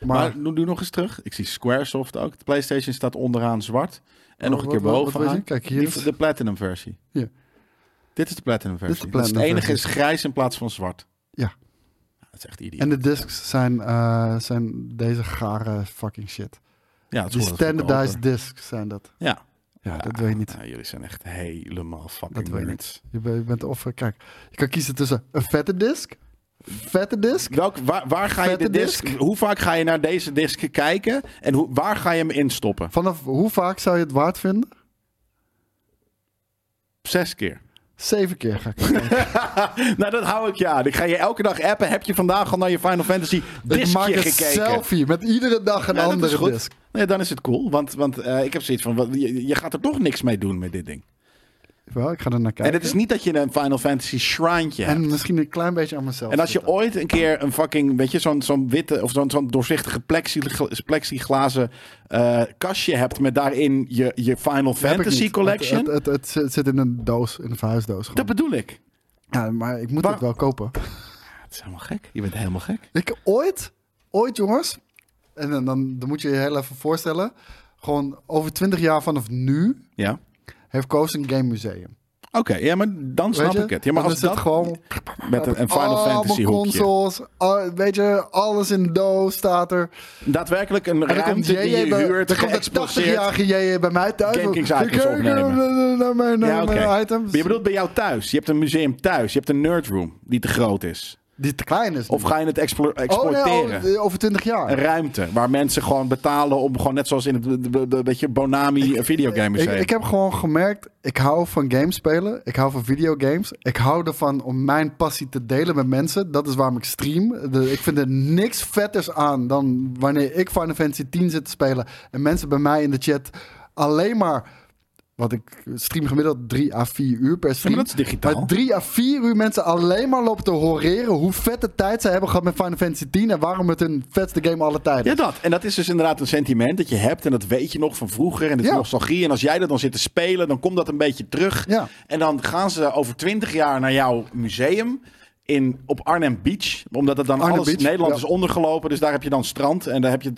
Maar, Maar, doe, nog eens terug. Ik zie Squaresoft ook. De PlayStation staat onderaan zwart. En nog een Wat- keer bovenaan. Kijk, hier is- de Platinum versie. Hier. Dit is de Platinum is de versie. Dat is het Platinum enige is grijs in plaats van zwart. Ja. Dat is echt idioot. en de discs zijn, eh, zijn deze gare fucking shit. ja, het is Die standardized discs zijn dat. Ja. Ja, dat wil je niet. Ja, jullie zijn echt helemaal fucking Dat je nerds. Je bent, je bent of, eh, kijk, je kan kiezen tussen een vette disc, vette disc, Welk, waar, waar ga je de disc, disc? Hoe vaak ga je naar deze disc kijken? En hoe, waar ga je hem instoppen? vanaf hoe vaak zou je het waard vinden? Zes keer. Zeven keer ga ik nou, dat hou ik je aan. Ik ga je elke dag appen. Heb je vandaag al naar je Final Fantasy Ik discje maak een gekeken? selfie met iedere dag een Ja, andere disc. Nee, dan is het cool. Want, want eh, ik heb zoiets van, wat, je, je gaat er toch niks mee doen met dit ding. Wel, ik ga er naar En kijken. het is niet dat je een Final Fantasy shrine'tje hebt. En misschien een klein beetje aan mezelf. En als je zitten. ooit een keer een fucking, weet je, zo'n zo'n witte of zo'n zo'n doorzichtige plexigla- plexiglazen eh, kastje hebt met daarin je, je Final Fantasy. Collection. Het, het, het, het zit- zit in een doos, in een verhuisdoos. gewoon. dat bedoel ik. Ja, maar ik moet Waar- het wel kopen. Het is helemaal gek. Je bent helemaal gek. Ik ooit, ooit jongens, en dan, dan, dan moet je je heel even voorstellen, gewoon over 20 jaar vanaf nu Ja. heeft Koos een game museum. Oké, ja, maar dan snap ik het. Ja, maar Dan als is het dat gewoon met een, een Final Fantasy hoekje. consoles, al- weet je, alles in de doos staat er. Daadwerkelijk een En ruimte die je bij, huurt, geëxploseerd. 80-jarige JJ bij mij thuis. Game Kings Ik items opnemen. Naar mijn, naar Ja, mijn items. Maar je bedoelt bij jou thuis. Je hebt een museum thuis. Je hebt een nerdroom die te groot is. Die te klein is. Of ga je het explo- oh, nee, exporteren? over, over 20 jaar. Een ruimte waar mensen gewoon betalen om gewoon net zoals in het beetje Bonami videogame Ik, ik heb gewoon gemerkt, ik hou van games spelen. Ik hou van videogames. Ik hou ervan om mijn passie te delen met mensen. Dat is waarom ik stream. De- ik vind er niks vetters aan dan wanneer ik Final Fantasy 10 zit te spelen. En mensen bij mij in de chat alleen maar... Want ik stream gemiddeld 3 à 4 uur per Ja, stream. maar dat is digitaal. Maar 3 à 4 uur mensen alleen maar lopen te horeren hoe vette tijd ze hebben gehad met Final Fantasy 10 en waarom het hun vetste game alle tijden Ja, is. dat. En dat is dus inderdaad een sentiment dat je hebt. En dat weet je nog van vroeger. En het is Ja. nostalgie. En als jij er dan zit te spelen, dan komt dat een beetje terug. Ja. En dan gaan ze over twintig jaar naar jouw museum. In, op Arnhem Beach. Omdat het dan Arnhem alles Beach, Nederland ja. is ondergelopen. Dus daar heb je dan strand. En daar heb je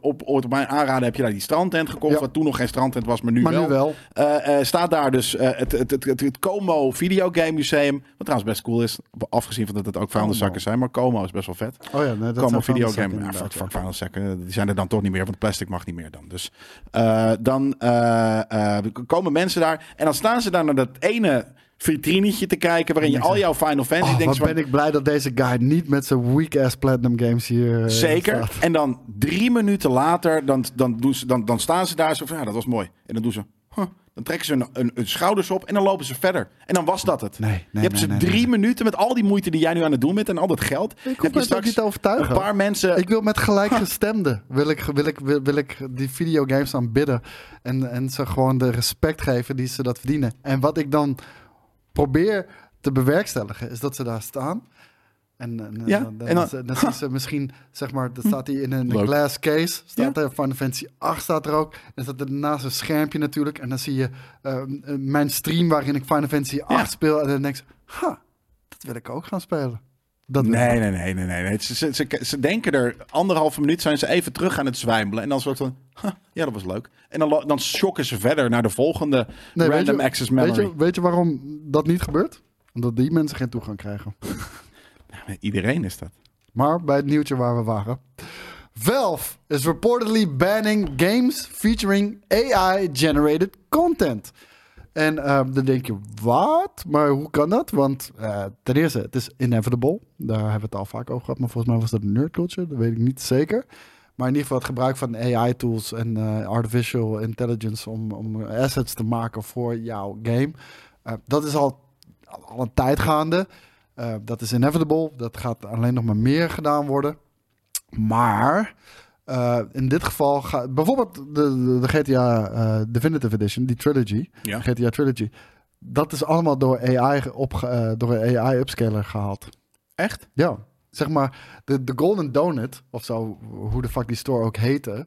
op, op mijn aanraden heb je daar die strandtent gekocht. Ja. Wat toen nog geen strandtent was, maar nu Maar wel. nu wel. Eh, eh, staat daar dus eh, het, het, het, het, het Como Videogame Museum. Wat trouwens best cool is. Afgezien van dat het ook vuilniszakken zijn. Maar Como is best wel vet. Oh ja, nee, dat Como videogame. Ja, fuck, vuilniszakken. Die zijn er dan toch niet meer, want plastic mag niet meer dan. Dus dan komen mensen daar. En dan staan ze daar naar dat ene vitrinetje te kijken. waarin je al jouw Final Fantasy Oh, denkt. wat ben ik blij dat deze guy niet met zijn weak-ass Platinum Games hier eh, Zeker. staat. En dan drie minuten later, dan, dan, doen ze, dan, dan staan ze daar zo van, ja, dat was mooi. En dan doen ze, huh. dan trekken ze hun, hun, hun schouders op en dan lopen ze verder. En dan was dat het. Nee, nee, je hebt nee, ze nee, drie nee. minuten met al die moeite die jij nu aan het doen bent en al dat geld. Ik heb hoef je straks niet te overtuigen. een paar mensen... Ik wil met gelijkgestemden wil ik, wil, ik, wil, wil ik die videogames aanbidden. En, en ze gewoon de respect geven die ze dat verdienen. En wat ik dan probeer te bewerkstelligen, is dat ze daar staan. En, en, Ja, dan, dan, en dan- dan, dan zien ze misschien, zeg maar, dan staat hij in een Leuk. glass case. Staat Ja. er, Final Fantasy 8 staat er ook. En staat er naast een schermpje natuurlijk. En dan zie je eh, eh, mijn stream waarin ik Final Fantasy 8 Ja. speel. En dan denk je, ha, dat wil ik ook gaan spelen. Dat Nee, nee, nee, nee, nee. nee. Ze, ze, ze, ze denken er anderhalve minuut zijn ze even terug aan het zwijmelen. En dan soort van, huh, ja, dat was leuk. En dan, dan shocken ze verder naar de volgende Nee, random je- access memory. Weet je, weet je waarom dat niet gebeurt? Omdat die mensen geen toegang krijgen. Iedereen is dat. Maar bij het nieuwtje waar we waren. Valve is reportedly banning games featuring AI-generated content. En eh, dan denk je, wat? Maar hoe kan dat? Want eh, ten eerste, het is inevitable. Daar hebben we het al vaak over gehad. Maar volgens mij was dat nerd culture. Dat weet ik niet zeker. Maar in ieder geval het gebruik van AI-tools en eh, artificial intelligence om, om assets te maken voor jouw game. Eh, dat is al, al een tijd gaande. Dat is inevitable. Dat gaat alleen nog maar meer gedaan worden. Maar eh, in dit geval gaat bijvoorbeeld de, de, de GTA eh, Definitive Edition, die trilogy, Ja. GTA Trilogy, dat is allemaal door AI op door een AI upscaler gehaald. Echt? Ja, zeg maar de, de Golden Donut of zo, hoe de fuck die store ook heette.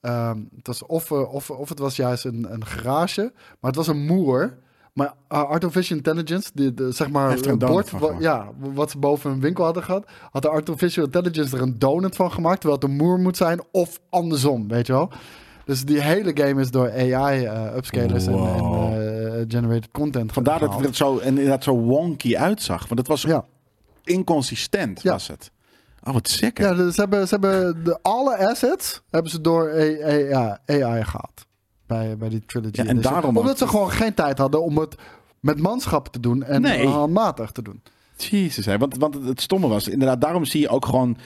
ehm, het was of, eh, of, of het was juist een, een garage, maar het was een moer. Maar uh, Artificial Intelligence, de, zeg maar, Heeft er een bord, wa- ja, wat ze boven een winkel hadden gehad, had de Artificial Intelligence er een donut van gemaakt, terwijl het een moer moet zijn, of andersom, weet je wel. Dus die hele game is door AI eh upscalers en, eh, generated content Vandaar dat het zo, en inderdaad zo wonky uitzag. Want het was Ja. inconsistent, Ja. was het. Oh, wat sick. hè? Ja, dus ze hebben, ze hebben de, alle assets hebben ze door AI, AI gehaald. Bij, bij die Trilogy Ja, en Edition. daarom Omdat ook- ze gewoon geen tijd hadden om het met manschappen te doen en Nee. handmatig te doen. Jezus, hè. Want, want het stomme was, inderdaad, daarom zie je ook gewoon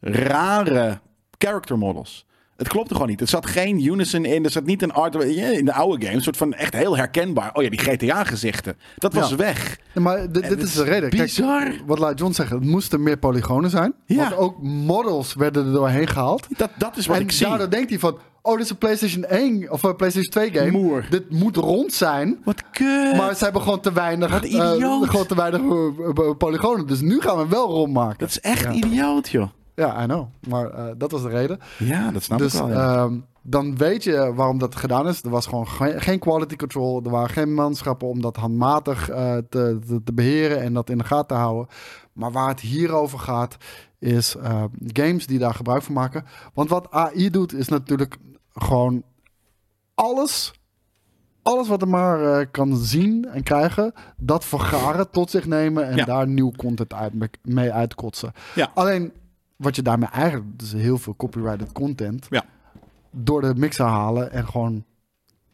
rare character models. Het klopte gewoon niet. Er zat geen unison in. Er zat niet een art in de oude games. Een soort van echt heel herkenbaar. Oh ja, die GTA-gezichten. Dat was Ja. weg. Ja, maar dit, En is de reden. Kijk, bizar. wat laat John zeggen, het moesten meer polygonen zijn. Ja. Want ook models werden er doorheen gehaald. Dat, dat is wat en ik zie. daardoor denkt hij van, oh, dit is een PlayStation 1 of een PlayStation 2 game. Moer. Dit moet rond zijn. Wat kut. Maar ze hebben gewoon te weinig, Wat eh, idioot. gewoon te weinig eh, eh, polygonen. Dus nu gaan we wel rond maken. Dat is echt Ja. idioot, joh. Ja, I know. Maar eh, dat was de reden. Ja, dat snap dus ik wel. ja. ehm, dan weet je waarom dat gedaan is. Er was gewoon geen, geen quality control. Er waren geen manschappen om dat handmatig eh, te, te, te beheren en dat in de gaten te houden. Maar waar het hier over gaat, is eh, games die daar gebruik van maken. Want wat AI doet, is natuurlijk gewoon alles. Alles wat er maar eh, kan zien en krijgen, dat vergaren, tot zich nemen en Ja. daar nieuw content uit, mee uitkotsen. Ja. Alleen wat je daarmee eigenlijk, dus heel veel copyrighted content, Ja. door de mixer halen en gewoon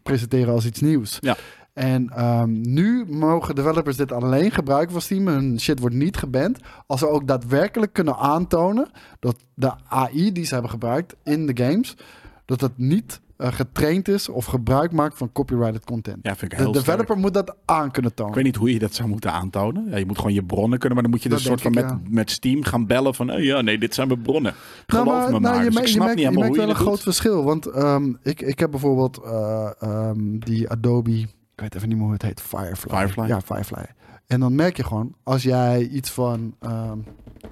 presenteren als iets nieuws. Ja. En ehm, nu mogen developers dit alleen gebruiken van Steam. Hun shit wordt niet geband. Als ze ook daadwerkelijk kunnen aantonen dat de AI die ze hebben gebruikt in de games, dat het niet eh, getraind is of gebruik maakt van copyrighted content. Ja, vind ik de developer sterk. moet dat aan kunnen tonen. Ik weet niet hoe je dat zou moeten aantonen. Ja, je moet gewoon je bronnen kunnen, maar dan moet je dus Dat soort van met, met Steam gaan bellen van... Oh ja, nee, dit zijn mijn bronnen. Geloof Nou, maar, me nou, maar. je, Dus ik je snap merkt, niet je merkt hoe je wel een groot doet. verschil. Want ehm, ik, ik heb bijvoorbeeld eh, ehm, die Adobe, ik weet even niet meer hoe het heet, Firefly. Firefly? Ja, Firefly. En dan merk je gewoon, als jij iets van ehm,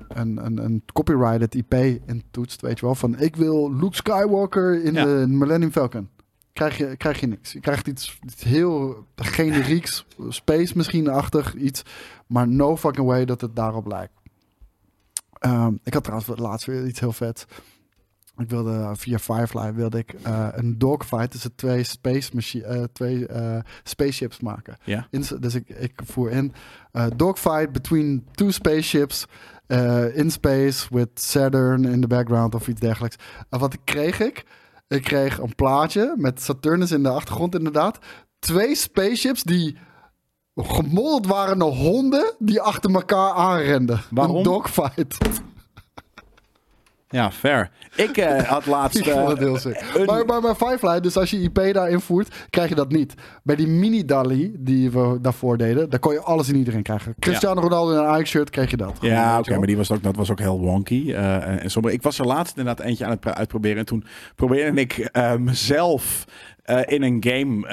een, een, een copyrighted IP intoetst, weet je wel, van ik wil Luke Skywalker in Ja. de Millennium Falcon. Krijg je, krijg je niks. Je krijgt iets, iets heel generieks, space misschien-achtig iets, maar no fucking way dat het daarop lijkt. Ehm, ik had trouwens laatst weer iets heel vet. Ik wilde eh, via Firefly wilde ik eh, een dogfight tussen twee space machi- eh, twee spaceships maken. Ja. In, dus ik, ik voer in dogfight between two spaceships in space with Saturn in the background of iets dergelijks. En wat kreeg ik? Ik kreeg een plaatje met Saturnus in de achtergrond inderdaad. Twee spaceships die gemoddeld waren naar honden die achter elkaar aanrenden. Waarom? Een dogfight. Ja, fair. Ik eh, had laatst... Een- Maar, maar bij Firefly, dus als je IP daarin voert, krijg je dat niet. Bij die mini-dolly die we daarvoor deden, daar kon je alles en iedereen krijgen. Cristiano Ronaldo in een Ajax-shirt, kreeg je dat. Ja, oké, maar die was ook, dat was ook heel wonky. eh, en, sommige, ik was er laatst inderdaad eentje aan het uitproberen. En toen probeerde ik mezelf eh, in een game,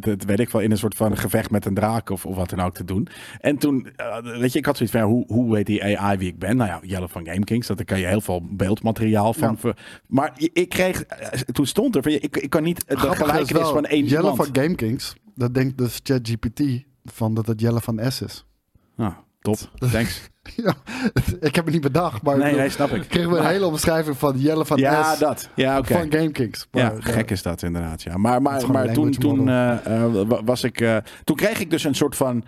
te- weet ik wel, in een soort van gevecht met een draak of, of wat dan ook te doen. En toen, eh, weet je, ik had zoiets van, ja, hoe, hoe weet die AI wie ik ben? Nou ja, Jelle van Game Kings, dat daar kan je heel veel beeldmateriaal van. Ja. maar ik- kreeg, toen stond er, van, ik, ik kan niet is gelijkenis van één Jelle van GameKings, dat denkt dus ChatGPT van dat het Jelle van S is. Nou, top, thanks. ja, ik heb het niet bedacht, maar Nee, ik nee, snap ik. kregen we een Maar- hele omschrijving van Jelle van Ja, S dat. Ja, oké. van GameKings. Ja, Maar, gek is dat inderdaad. Ja. Maar, maar, maar toen, toen eh, eh, wa- was ik. eh, toen kreeg ik dus een soort van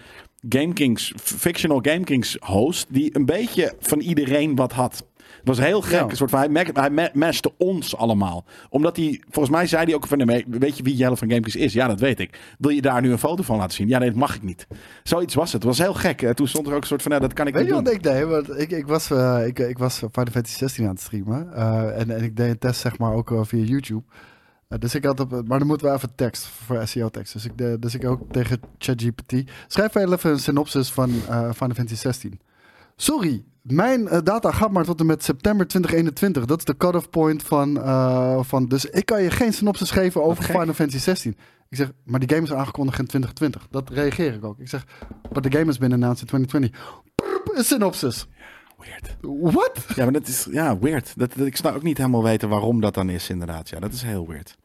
GameKings, fictional GameKings host. Die een beetje van iedereen wat had. Het was heel gek. Ja. Een soort van, hij, mashte ons allemaal. Omdat hij, volgens mij zei hij ook van, nee, weet je wie Jelle van GameKings is? Ja, dat weet ik. Wil je daar nu een foto van laten zien? Ja, nee, dat mag ik niet. Zoiets was het. Het was heel gek. Eh, Toen stond er ook een soort van, nou, dat kan ik Weet je niet wat doen. ik deed? Want ik, ik, was, eh, ik, ik was Final Fantasy 16 aan het streamen. eh, en, en ik deed een test zeg maar ook via YouTube. Dus ik had op, maar dan moeten we even tekst voor SEO-tekst. Dus ik, de, dus ik ook tegen ChatGPT. Schrijf even een synopsis van eh Final Fantasy 16. Sorry, mijn eh, data gaat maar tot en met september 2021. Dat is de cut-off point van, eh, van... Dus ik kan je geen synopsis geven over gek. Final Fantasy 16. Ik zeg, maar die game is aangekondigd in 2020. Dat reageer ik ook. Ik zeg, but the game has been announced in 2020. Prrp, een synopsis. Weird. What? Ja, maar dat is, ja, weird. Dat, dat, ik snap ook niet helemaal weten waarom dat dan is, inderdaad. Ja, dat is heel weird.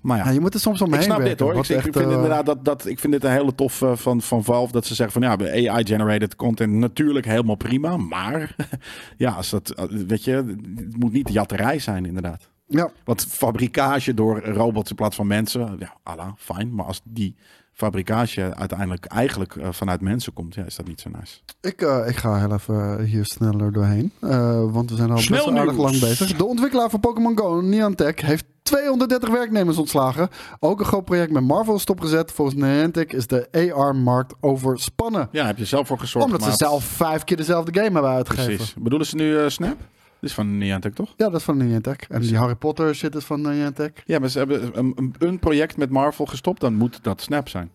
Maar ja. Je moet er soms omheen Ik snap werken, dit hoor. Ik, vind eh, inderdaad dat, dat ik vind dit een hele tof eh, van, van Valve dat ze zeggen van ja, AI-generated content natuurlijk helemaal prima, maar ja, als dat eh, weet je, het moet niet jatterij zijn inderdaad. Ja, Want fabrikage door robots in plaats van mensen, ja, ala, fijn, maar als die fabrikage uiteindelijk eigenlijk eh, vanuit mensen komt, ja, is dat niet zo nice. ik, eh, ik ga heel even hier sneller doorheen. eh, want we zijn al Snel best aardig nieuws. lang bezig. De ontwikkelaar van Pokémon Go, Niantic, heeft 230 werknemers ontslagen. Ook een groot project met Marvel is stopgezet. Volgens Niantic is de AR-markt overspannen. Ja, heb je zelf voor gezorgd. Omdat ze zelf vijf keer dezelfde game hebben uitgegeven. Precies. Bedoelen ze nu Snap? Is van Niantic, toch? Ja, dat is van Niantic. En die Harry Potter shit is van Niantic. Ja, maar ze hebben een, een, project met Marvel gestopt. Dan moet dat Snap zijn.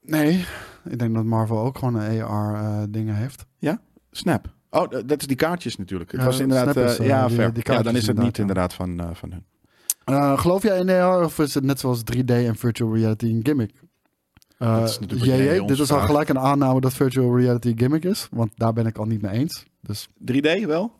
Nee, ik denk dat Marvel ook gewoon een AR-dingen heeft. Snap. Oh, dat is die kaartjes natuurlijk. Het Ja, was inderdaad... Snap is, eh, eh, ja, die- fair. die ja, dan is het niet inderdaad, van, eh, van hun. Uh, geloof jij in AR of is het net zoals 3D en virtual reality een gimmick? Uh, Dat is JJ, dit is al gelijk een aanname dat virtual reality een gimmick is. Want daar ben ik al niet mee eens. Dus 3D wel?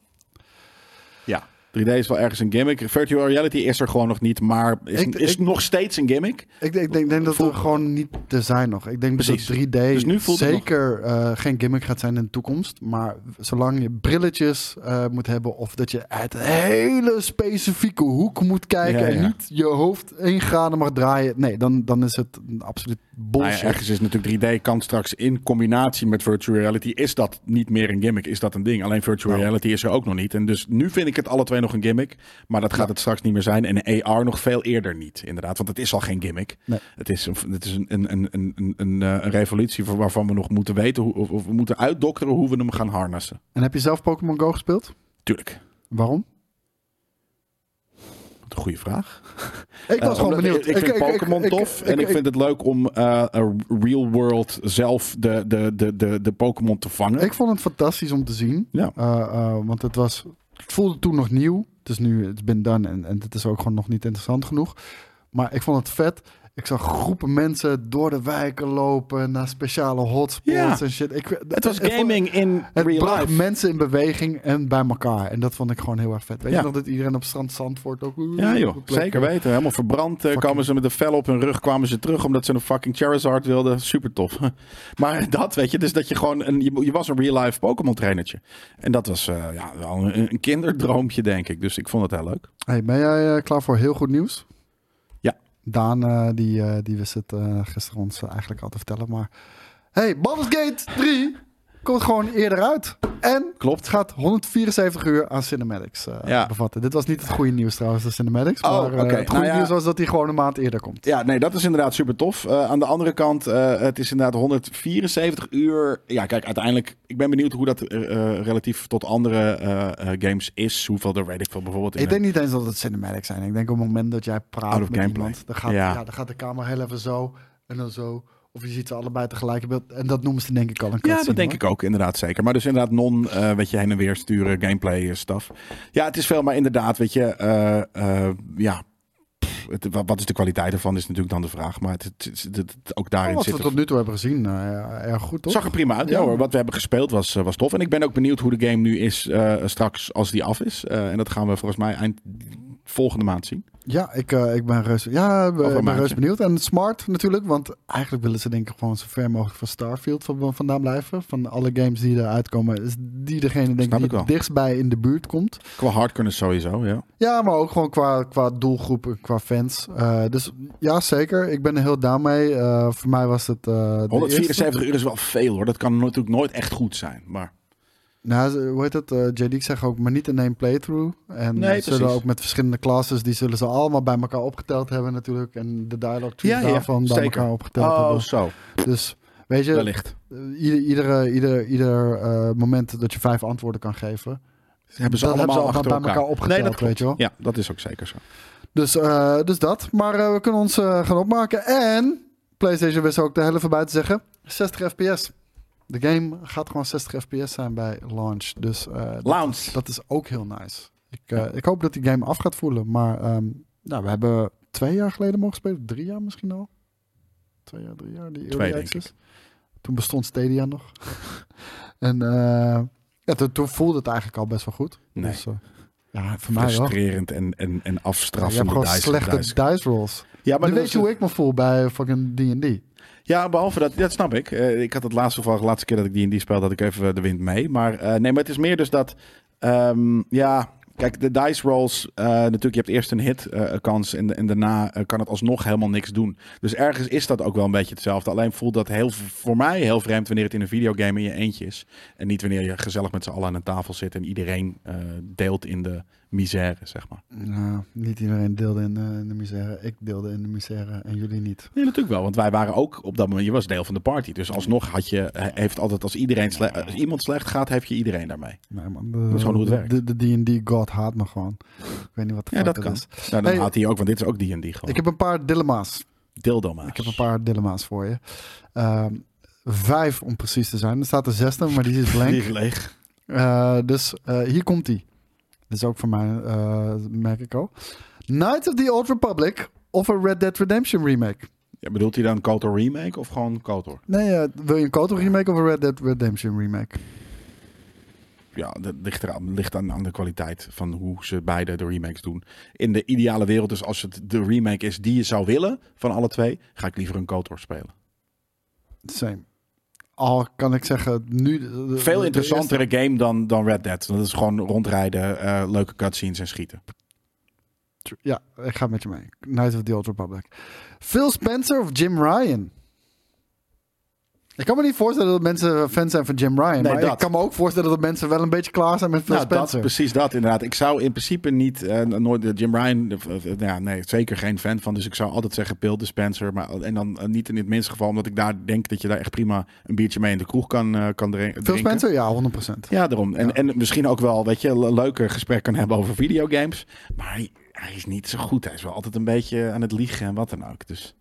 Ja. 3D is wel ergens een gimmick. Virtual reality is er gewoon nog niet, maar is, Ik- is ik- nog steeds een gimmick. ik, denk- ik denk, denk dat we gewoon niet er zijn nog. Ik denk Precies. dat 3D Dus nu zeker eh, geen gimmick gaat zijn in de toekomst. Maar zolang je brilletjes eh, moet hebben of dat je uit een hele specifieke hoek moet kijken Ja, en niet je hoofd één graden mag draaien. Nee, dan, dan is het absoluut Nou bullshit. ja, ergens is natuurlijk 3D kan straks in combinatie met virtual reality. Is dat niet meer een gimmick? Is dat een ding? Alleen virtual Nou. reality is er ook nog niet. En dus nu vind ik het alle twee nog een gimmick. Maar dat gaat Ja. het straks niet meer zijn. En AR nog veel eerder niet, inderdaad. Want het is al geen gimmick. Nee. Het is, een- het is een, een, een, een, een, eh, revolutie waarvan we nog moeten weten. Hoe, of, we moeten uitdokteren hoe we hem gaan harnessen. En heb je zelf Pokémon Go gespeeld? Tuurlijk. Waarom? Wat een goede vraag. Ik was Eh, gewoon benieuwd. Ik, ik vind Pokémon tof. en ik, vind het leuk om een real world zelf de, de, de, de, de Pokémon te vangen. Ik vond het fantastisch om te zien. Ja. Want het was. Het voelde toen nog nieuw. Het is nu, het been done. En, en het is ook gewoon nog niet interessant genoeg. Maar ik vond het vet. Ik zag groepen mensen door de wijken lopen naar speciale hotspots Ja. en shit. Ik, Het was gaming in Het real bracht life. mensen in beweging en bij elkaar. En dat vond ik gewoon heel erg vet. Weet Ja. je nog dat iedereen op strand Zandvoort ook... Ja joh, zeker weten. Helemaal verbrand. eh, Fucking- kwamen ze met de vel op hun rug, kwamen ze terug omdat ze een fucking Charizard wilden. Super tof. Maar dat weet je, dus dat je gewoon, een, je, je was een real life Pokémon trainertje. En dat was eh, ja, wel een, een kinderdroompje denk ik. Dus ik vond het heel leuk. Hey, ben jij eh, klaar voor heel goed nieuws? Daan, eh, die, eh, die wist het eh, gisteren ons eigenlijk al te vertellen. Maar hey, Baldur's Gate 3 komt gewoon eerder uit. En Klopt. het gaat 174 uur aan cinematics eh, Ja. bevatten. Dit was niet het goede nieuws trouwens, de cinematics. Oh, maar eh, het goede Nou ja. nieuws was dat hij gewoon een maand eerder komt. Ja, nee, dat is inderdaad super tof. Eh, aan de andere kant, het is inderdaad 174 uur. Ja, kijk, uiteindelijk, ik ben benieuwd hoe dat relatief tot andere games is. Hoeveel er weet ik veel bijvoorbeeld. in Ik denk niet eens dat het cinematics zijn. Ik denk op het moment dat jij praat met gameplay. iemand, dan gaat, Ja. ja. dan gaat de camera heel even zo en dan zo. Of je ziet ze allebei tegelijk. En dat noemen ze denk ik al een Ja, cutscene, dat denk hoor. ik ook, inderdaad zeker. Maar dus inderdaad non, eh weet je, heen en weer sturen, gameplay stuff. Ja, het is veel, maar inderdaad, weet je, eh, eh, ja, pff, het, wat wat is de kwaliteit ervan is natuurlijk dan de vraag. Maar het, het, ook daarin Wat zit we er tot nu toe hebben gezien, erg goed toch? zag er prima uit. Ja. Ja. hoor, wat we hebben gespeeld was, was tof. En ik ben ook benieuwd hoe de game nu is straks als die af is. En dat gaan we volgens mij eind volgende maand zien. Ja, ik, eh, ik ben reus, ja, ik ben- maandje. reus benieuwd. En smart natuurlijk, want eigenlijk willen ze denk ik gewoon zo ver mogelijk van Starfield van, vandaan blijven. Van alle games die eruit komen, is die degene denk ik die wel. het dichtst bij in de buurt komt. Qua hardcore sowieso, ja. Ja, maar ook gewoon qua, qua doelgroepen, qua fans. Eh, dus ja, zeker. Ik ben er heel down mee. Eh, voor mij was het eh, de 174 eerste. uur is wel veel hoor. Dat kan natuurlijk nooit echt goed zijn. Maar Nou, hoe heet het? eh JD zegt ook, maar niet in één playthrough. En Nee, ze zullen precies. ook met verschillende classes, die zullen ze allemaal bij elkaar opgeteld hebben natuurlijk. En de dialogue Ja, ja, daarvan bij elkaar opgeteld oh, hebben. zo. Dus weet je, Wellicht. eh, ieder, iedere, ieder, ieder eh, moment dat je vijf antwoorden kan geven, Hebben ze dat allemaal hebben ze bij elkaar. elkaar opgeteld, nee, dat weet je wel. Ja, dat is ook zeker zo. Dus, dus dat. Maar we kunnen ons gaan opmaken. En PlayStation wist ook de hele voorbij te zeggen: 60 FPS. De game gaat gewoon 60 FPS zijn bij launch. Dus eh, dat, is ook heel nice. Ik, eh, ik hoop dat die game af gaat voelen. Maar ehm, nou, we hebben twee jaar geleden mogen spelen. Drie jaar misschien al. Twee jaar, drie jaar. Die early Twee, denk access. Toen bestond Stadia nog. en eh, ja, toen, toen voelde het eigenlijk al best wel goed. Nee. Dus, ja, voor mij wel. Frustrerend en, en, en Ja, je hebt gewoon slechte dice. rolls. Ja, maar nu weet je hoe ik me voel bij fucking D&D. Ja, behalve dat, dat snap ik. Eh, ik had het laatst toevallig, de laatste keer dat ik die in die speelde, had ik even de wind mee. Maar eh, nee, maar het is meer dus dat, ehm, ja, kijk, de dice rolls, eh, natuurlijk, je hebt eerst een hit kans en, en daarna kan het alsnog helemaal niks doen. Dus ergens is dat ook wel een beetje hetzelfde. Alleen voelt dat heel, voor mij heel vreemd wanneer het in een videogame in je eentje is. En niet wanneer je gezellig met z'n allen aan een tafel zit en iedereen deelt in de misère, zeg maar. Nou, niet iedereen deelde in, eh, in de misère. Ik deelde in de misère en jullie niet. Nee, natuurlijk wel. Want wij waren ook op dat moment, je was deel van de party. Dus alsnog had je, eh, heeft altijd als iedereen als iemand slecht gaat, heeft je iedereen daarmee. Nee, man, de, is gewoon hoe het de- De de D&D god haat me gewoon. Ik weet niet wat de Ja, dat kan. is. Nou, dan Hey. had hij ook, want dit is ook die en die gewoon. Ik heb een paar dilemma's. Dildo maar. Ik heb een paar dilemma's voor je. Ehm, vijf om precies te zijn. Er staat een zesde, maar die is blank. Die is leeg. Eh, dus eh, hier komt die. Is ook voor mij, eh, merk ik al. Knights of the Old Republic of a Red Dead Redemption remake. Ja, bedoelt hij dan KOTOR remake of gewoon KOTOR? Nee, eh, wil je een KOTOR remake of een Red Dead Redemption remake? Ja, dat ligt, eraan, ligt aan, aan de kwaliteit van hoe ze beide de remakes doen. In de ideale wereld, dus als het de remake is die je zou willen van alle twee, ga ik liever een KOTOR spelen. Same. Al kan ik zeggen, nu... Veel de interessantere game dan, dan Red Dead. Dat is gewoon rondrijden, eh, leuke cutscenes en schieten. Ja, ik ga met je mee. Knights of the Old Republic. Phil Spencer of Jim Ryan? Ik kan me niet voorstellen dat mensen fan zijn van Jim Ryan. Nee, maar dat. ik kan me ook voorstellen dat mensen wel een beetje klaar zijn met Phil Nou, dat, Spencer. precies dat inderdaad. Ik zou in principe niet, eh, nooit de Jim Ryan, eh, eh, ja, nee, zeker geen fan van. Dus ik zou altijd zeggen Bill de Spencer. Maar, en dan eh, niet in het minste geval, omdat ik daar denk dat je daar echt prima een biertje mee in de kroeg kan, eh, kan drin- drinken. Phil Spencer? Ja, 100%. Ja, daarom. En, en misschien ook wel, weet je, een leuke gesprek kan hebben over videogames. Maar hij, hij is niet zo goed. Hij is wel altijd een beetje aan het liegen en wat dan ook. Dus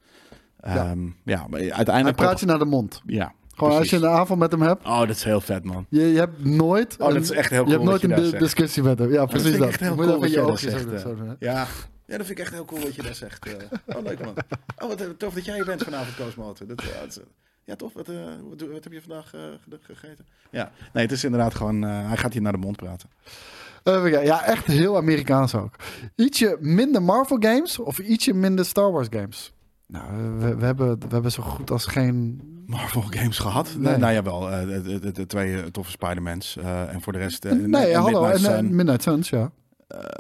Ja. ehm, ja, maar Hij uiteindelijk... praat je naar de mond. Ja, Gewoon als je een avond met hem hebt. Oh, dat is heel vet, man. Je, je hebt nooit... Oh, dat is echt heel Je hebt nooit je een daar di- zegt. discussie met hem. Ja, dat precies vind ik dat. echt heel cool je zegt, zo- eh. zo? Ja. ja, dat vind ik echt heel cool wat je daar zegt. eh. Oh, leuk man. Oh, wat eh, tof dat jij hier bent vanavond, Koosmotor. Dat, ja, dat ja, tof. Wat, wat, heb je vandaag ge- gegeten? Ja, nee, het is inderdaad gewoon... hij gaat hier naar de mond praten. Even ja, echt heel Amerikaans ook. Ietsje minder Marvel games of ietsje minder Star Wars games? Nou, we, we, hebben, we hebben zo goed als geen... Marvel games gehad? Nee. Nou ja, wel. eh, de, de, de twee eh, toffe Spider-Mans. eh, en voor de rest... eh, nee, hallo. Midnight En. Midnight Suns, ja.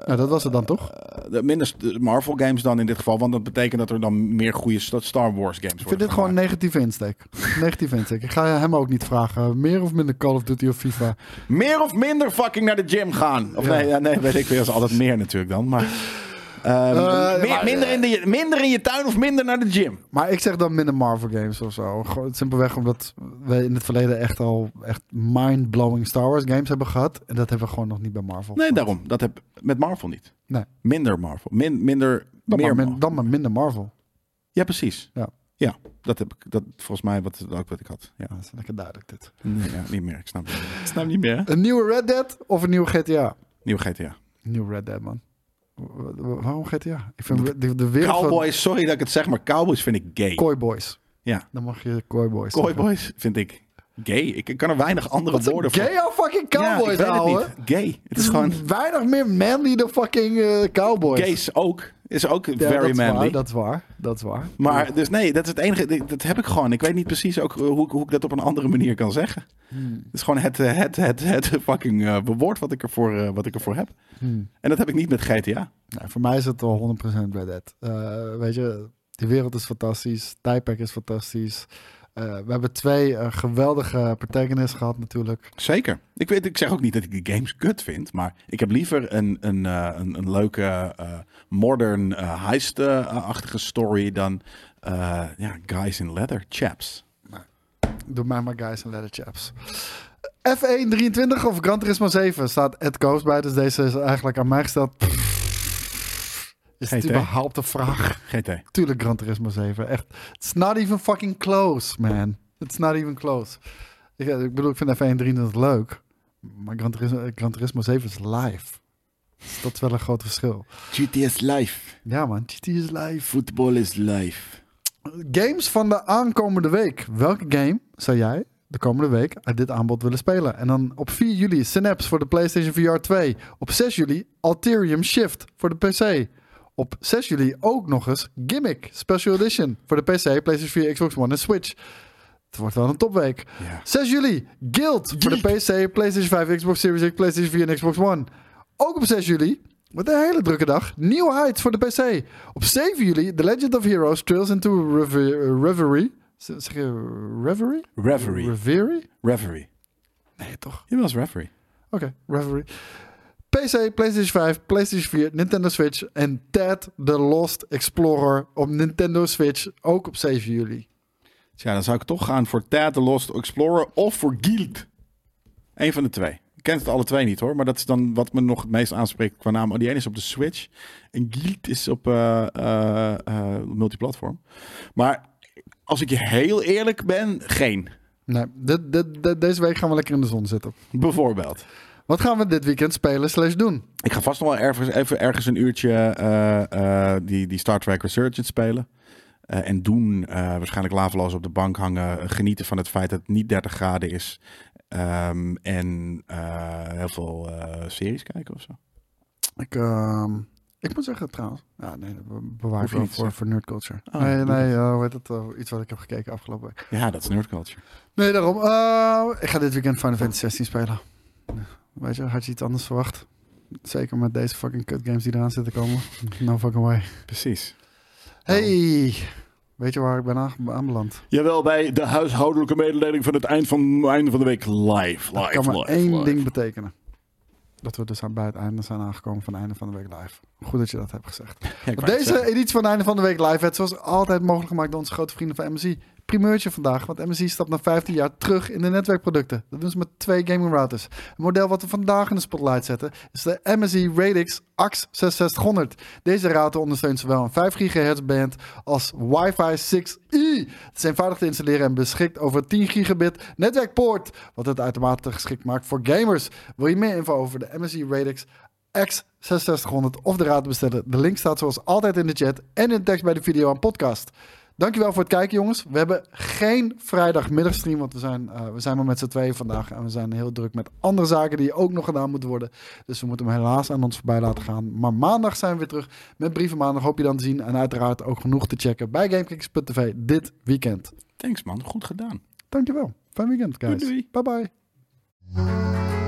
nou, dat was het dan toch? De minder Marvel games dan in dit geval. Want dat betekent dat er dan meer goede sta- Star Wars games Ik worden vind dit gewoon een negatieve insteek. negatieve insteek. Ik ga hem ook niet vragen. Meer of minder Call of Duty of FIFA? Meer of minder fucking naar de gym gaan. Of Ja. nee, ja, nee, weet ik veel. Dat is altijd meer natuurlijk dan. Maar, ehm, Eh, meer- maar- minder, in de, minder in je tuin of minder naar de gym. Maar ik zeg dan minder Marvel games of zo. Gewoon simpelweg omdat we in het verleden echt al echt mind-blowing Star Wars games hebben gehad. En dat hebben we gewoon nog niet bij Marvel. Nee, gehad. daarom. Dat heb met Marvel niet. Nee. Minder Marvel. Min, minder, Dan meer maar, min- dan maar minder Marvel. Ja, precies. Ja. Ja, dat heb ik. Dat volgens mij wat, ook wat ik had. Ja. Dat is lekker duidelijk dit. Nee, ja, niet meer. Ik snap, het niet. ik snap niet meer. Een nieuwe Red Dead of een nieuwe GTA? Nieuwe GTA. Nieuwe Red Dead, man. Wa- wa- Waarom GTA? Ik vind de, de wereld van Cowboys, sorry dat ik het zeg, maar cowboys vind ik gay. Koi Boys. Ja, Dan mag je Koi Boys cowboys vind ik gay. Ik, kan er weinig andere Wat woorden zijn gay al fucking cowboys ja, het. Gay. Het is gewoon... weinig meer manly dan fucking eh, cowboys. Gays ook. Is ook Ja, very dat manly. Waar, dat is waar. Dat is waar. Maar dus nee, dat is het enige. Dat heb ik gewoon. Ik weet niet precies ook hoe, hoe ik dat op een andere manier kan zeggen. Hmm. Het is gewoon het, eh, het, het, het fucking eh, woord wat ik, ervoor, eh, wat ik ervoor heb. Hmm. En dat heb ik niet met GTA. Nou, voor mij is het wel 100% Red Dead. Eh, weet je, de wereld is fantastisch. Tijdperk is fantastisch. Eh, we hebben twee eh, geweldige protagonisten gehad natuurlijk. Zeker. Ik, weet, ik zeg ook niet dat ik die games kut vind. Maar ik heb liever een, een, eh, een, een leuke modern heist-achtige story dan ja, guys in leather chaps. Doe mij maar guys en leather chaps. F1 23 of Gran Turismo 7 staat Ed Coast bij. Dus deze is eigenlijk aan mij gesteld. Is het GT? überhaupt een vraag? GT. Tuurlijk Gran Turismo 7. Echt. It's not even fucking close, man. It's not even close. Ik, ik bedoel, ik vind F1 23 leuk. Maar Gran Turismo, Gran Turismo 7 is live. Dus dat is wel een groot verschil. GTS live. Ja man, GT is live. Football is live. Games van de aankomende week. Welke game zou jij de komende week uit dit aanbod willen spelen? En dan op 4 juli Synapse voor de PlayStation VR 2. Op 6 juli Alterium Shift voor de PC. Op 6 juli ook nog eens Gimmick Special Edition voor de PC, PlayStation 4, Xbox One en Switch. Het wordt wel een topweek. Ja. 6 juli Guild voor de PC, PlayStation 5, Xbox Series X, PlayStation 4 en Xbox One. Ook op 6 juli, met een hele drukke dag, New Heights voor de PC. Op 7 juli The Legend of Heroes Trails into Rever- Reverie. Zeg je Reverie? Reverie. Reverie? Reverie. Nee, toch? Je was referee. Oké, Reverie. PC, PlayStation 5, PlayStation 4, Nintendo Switch en Ted the Lost Explorer op Nintendo Switch ook op 7 juli. Tja, dan zou ik toch gaan voor Tad the Lost Explorer of voor Guild. Eén van de twee. Ik ken het alle twee niet hoor, maar dat is dan wat me nog het meest aanspreekt qua naam. Oh, die ene is op de Switch en Guild is op eh, eh, multiplatform. Maar als ik je heel eerlijk ben, geen. Nee, dit, dit, dit- deze week gaan we lekker in de zon zitten. Bijvoorbeeld. Wat gaan we dit weekend spelen slash doen? Ik ga vast nog wel ergens, even ergens een uurtje eh, eh, die, die Star Trek Resurgence spelen. Eh, en doen waarschijnlijk laveloos op de bank hangen. Genieten van het feit dat het niet 30 graden is. Ehm, en heel veel series kijken of zo. Ik, ehm, ik moet zeggen trouwens. Ja, nee, dat be- bewaar ik wel voor, voor nerd culture. Oh, nee, nee, eh, hoe heet eh, iets wat ik heb gekeken afgelopen week. Ja, dat is nerd culture. Nee, daarom. ik ga dit weekend Final Fantasy 16 spelen. Weet je, had je iets anders verwacht? Zeker met deze fucking cut games die eraan zitten komen. No fucking way. Precies. Hey, weet je waar ik ben aanbeland? Jawel, bij de huishoudelijke mededeling van het eind van, einde van de week live. Dat Live, kan maar live, één live. ding betekenen. Dat we dus aan- bij het einde zijn aangekomen van het einde van de week live. Goed dat je dat hebt gezegd. Ja, Op deze zeggen. editie van het einde van de week live werd zoals altijd mogelijk gemaakt door onze grote vrienden van MSI. Primeurtje vandaag, want MSI stapt na 15 jaar terug in de netwerkproducten. Dat doen ze met twee gaming routers. Het model wat we vandaag in de spotlight zetten is de MSI Radix AX 6600. Deze router ondersteunt zowel een 5 GHz band als Wi-Fi 6E. Het is eenvoudig te installeren en beschikt over 10 gigabit netwerkpoort, wat het uitermate geschikt maakt voor gamers. Wil je meer info over de MSI Radix X6600 of de raad bestellen. De link staat zoals altijd in de chat en in de tekst bij de video en podcast. Dankjewel voor het kijken, jongens. We hebben geen vrijdagmiddagstream, want we zijn, eh, we zijn maar met z'n tweeën vandaag. En we zijn heel druk met andere zaken die ook nog gedaan moeten worden. Dus we moeten hem helaas aan ons voorbij laten gaan. Maar maandag zijn we weer terug met Brieven Maandag. Hoop je dan te zien. En uiteraard ook genoeg te checken bij Gamekicks.tv dit weekend. Thanks man, goed gedaan. Dankjewel. Fijn weekend, guys. Doei, doei. Bye bye.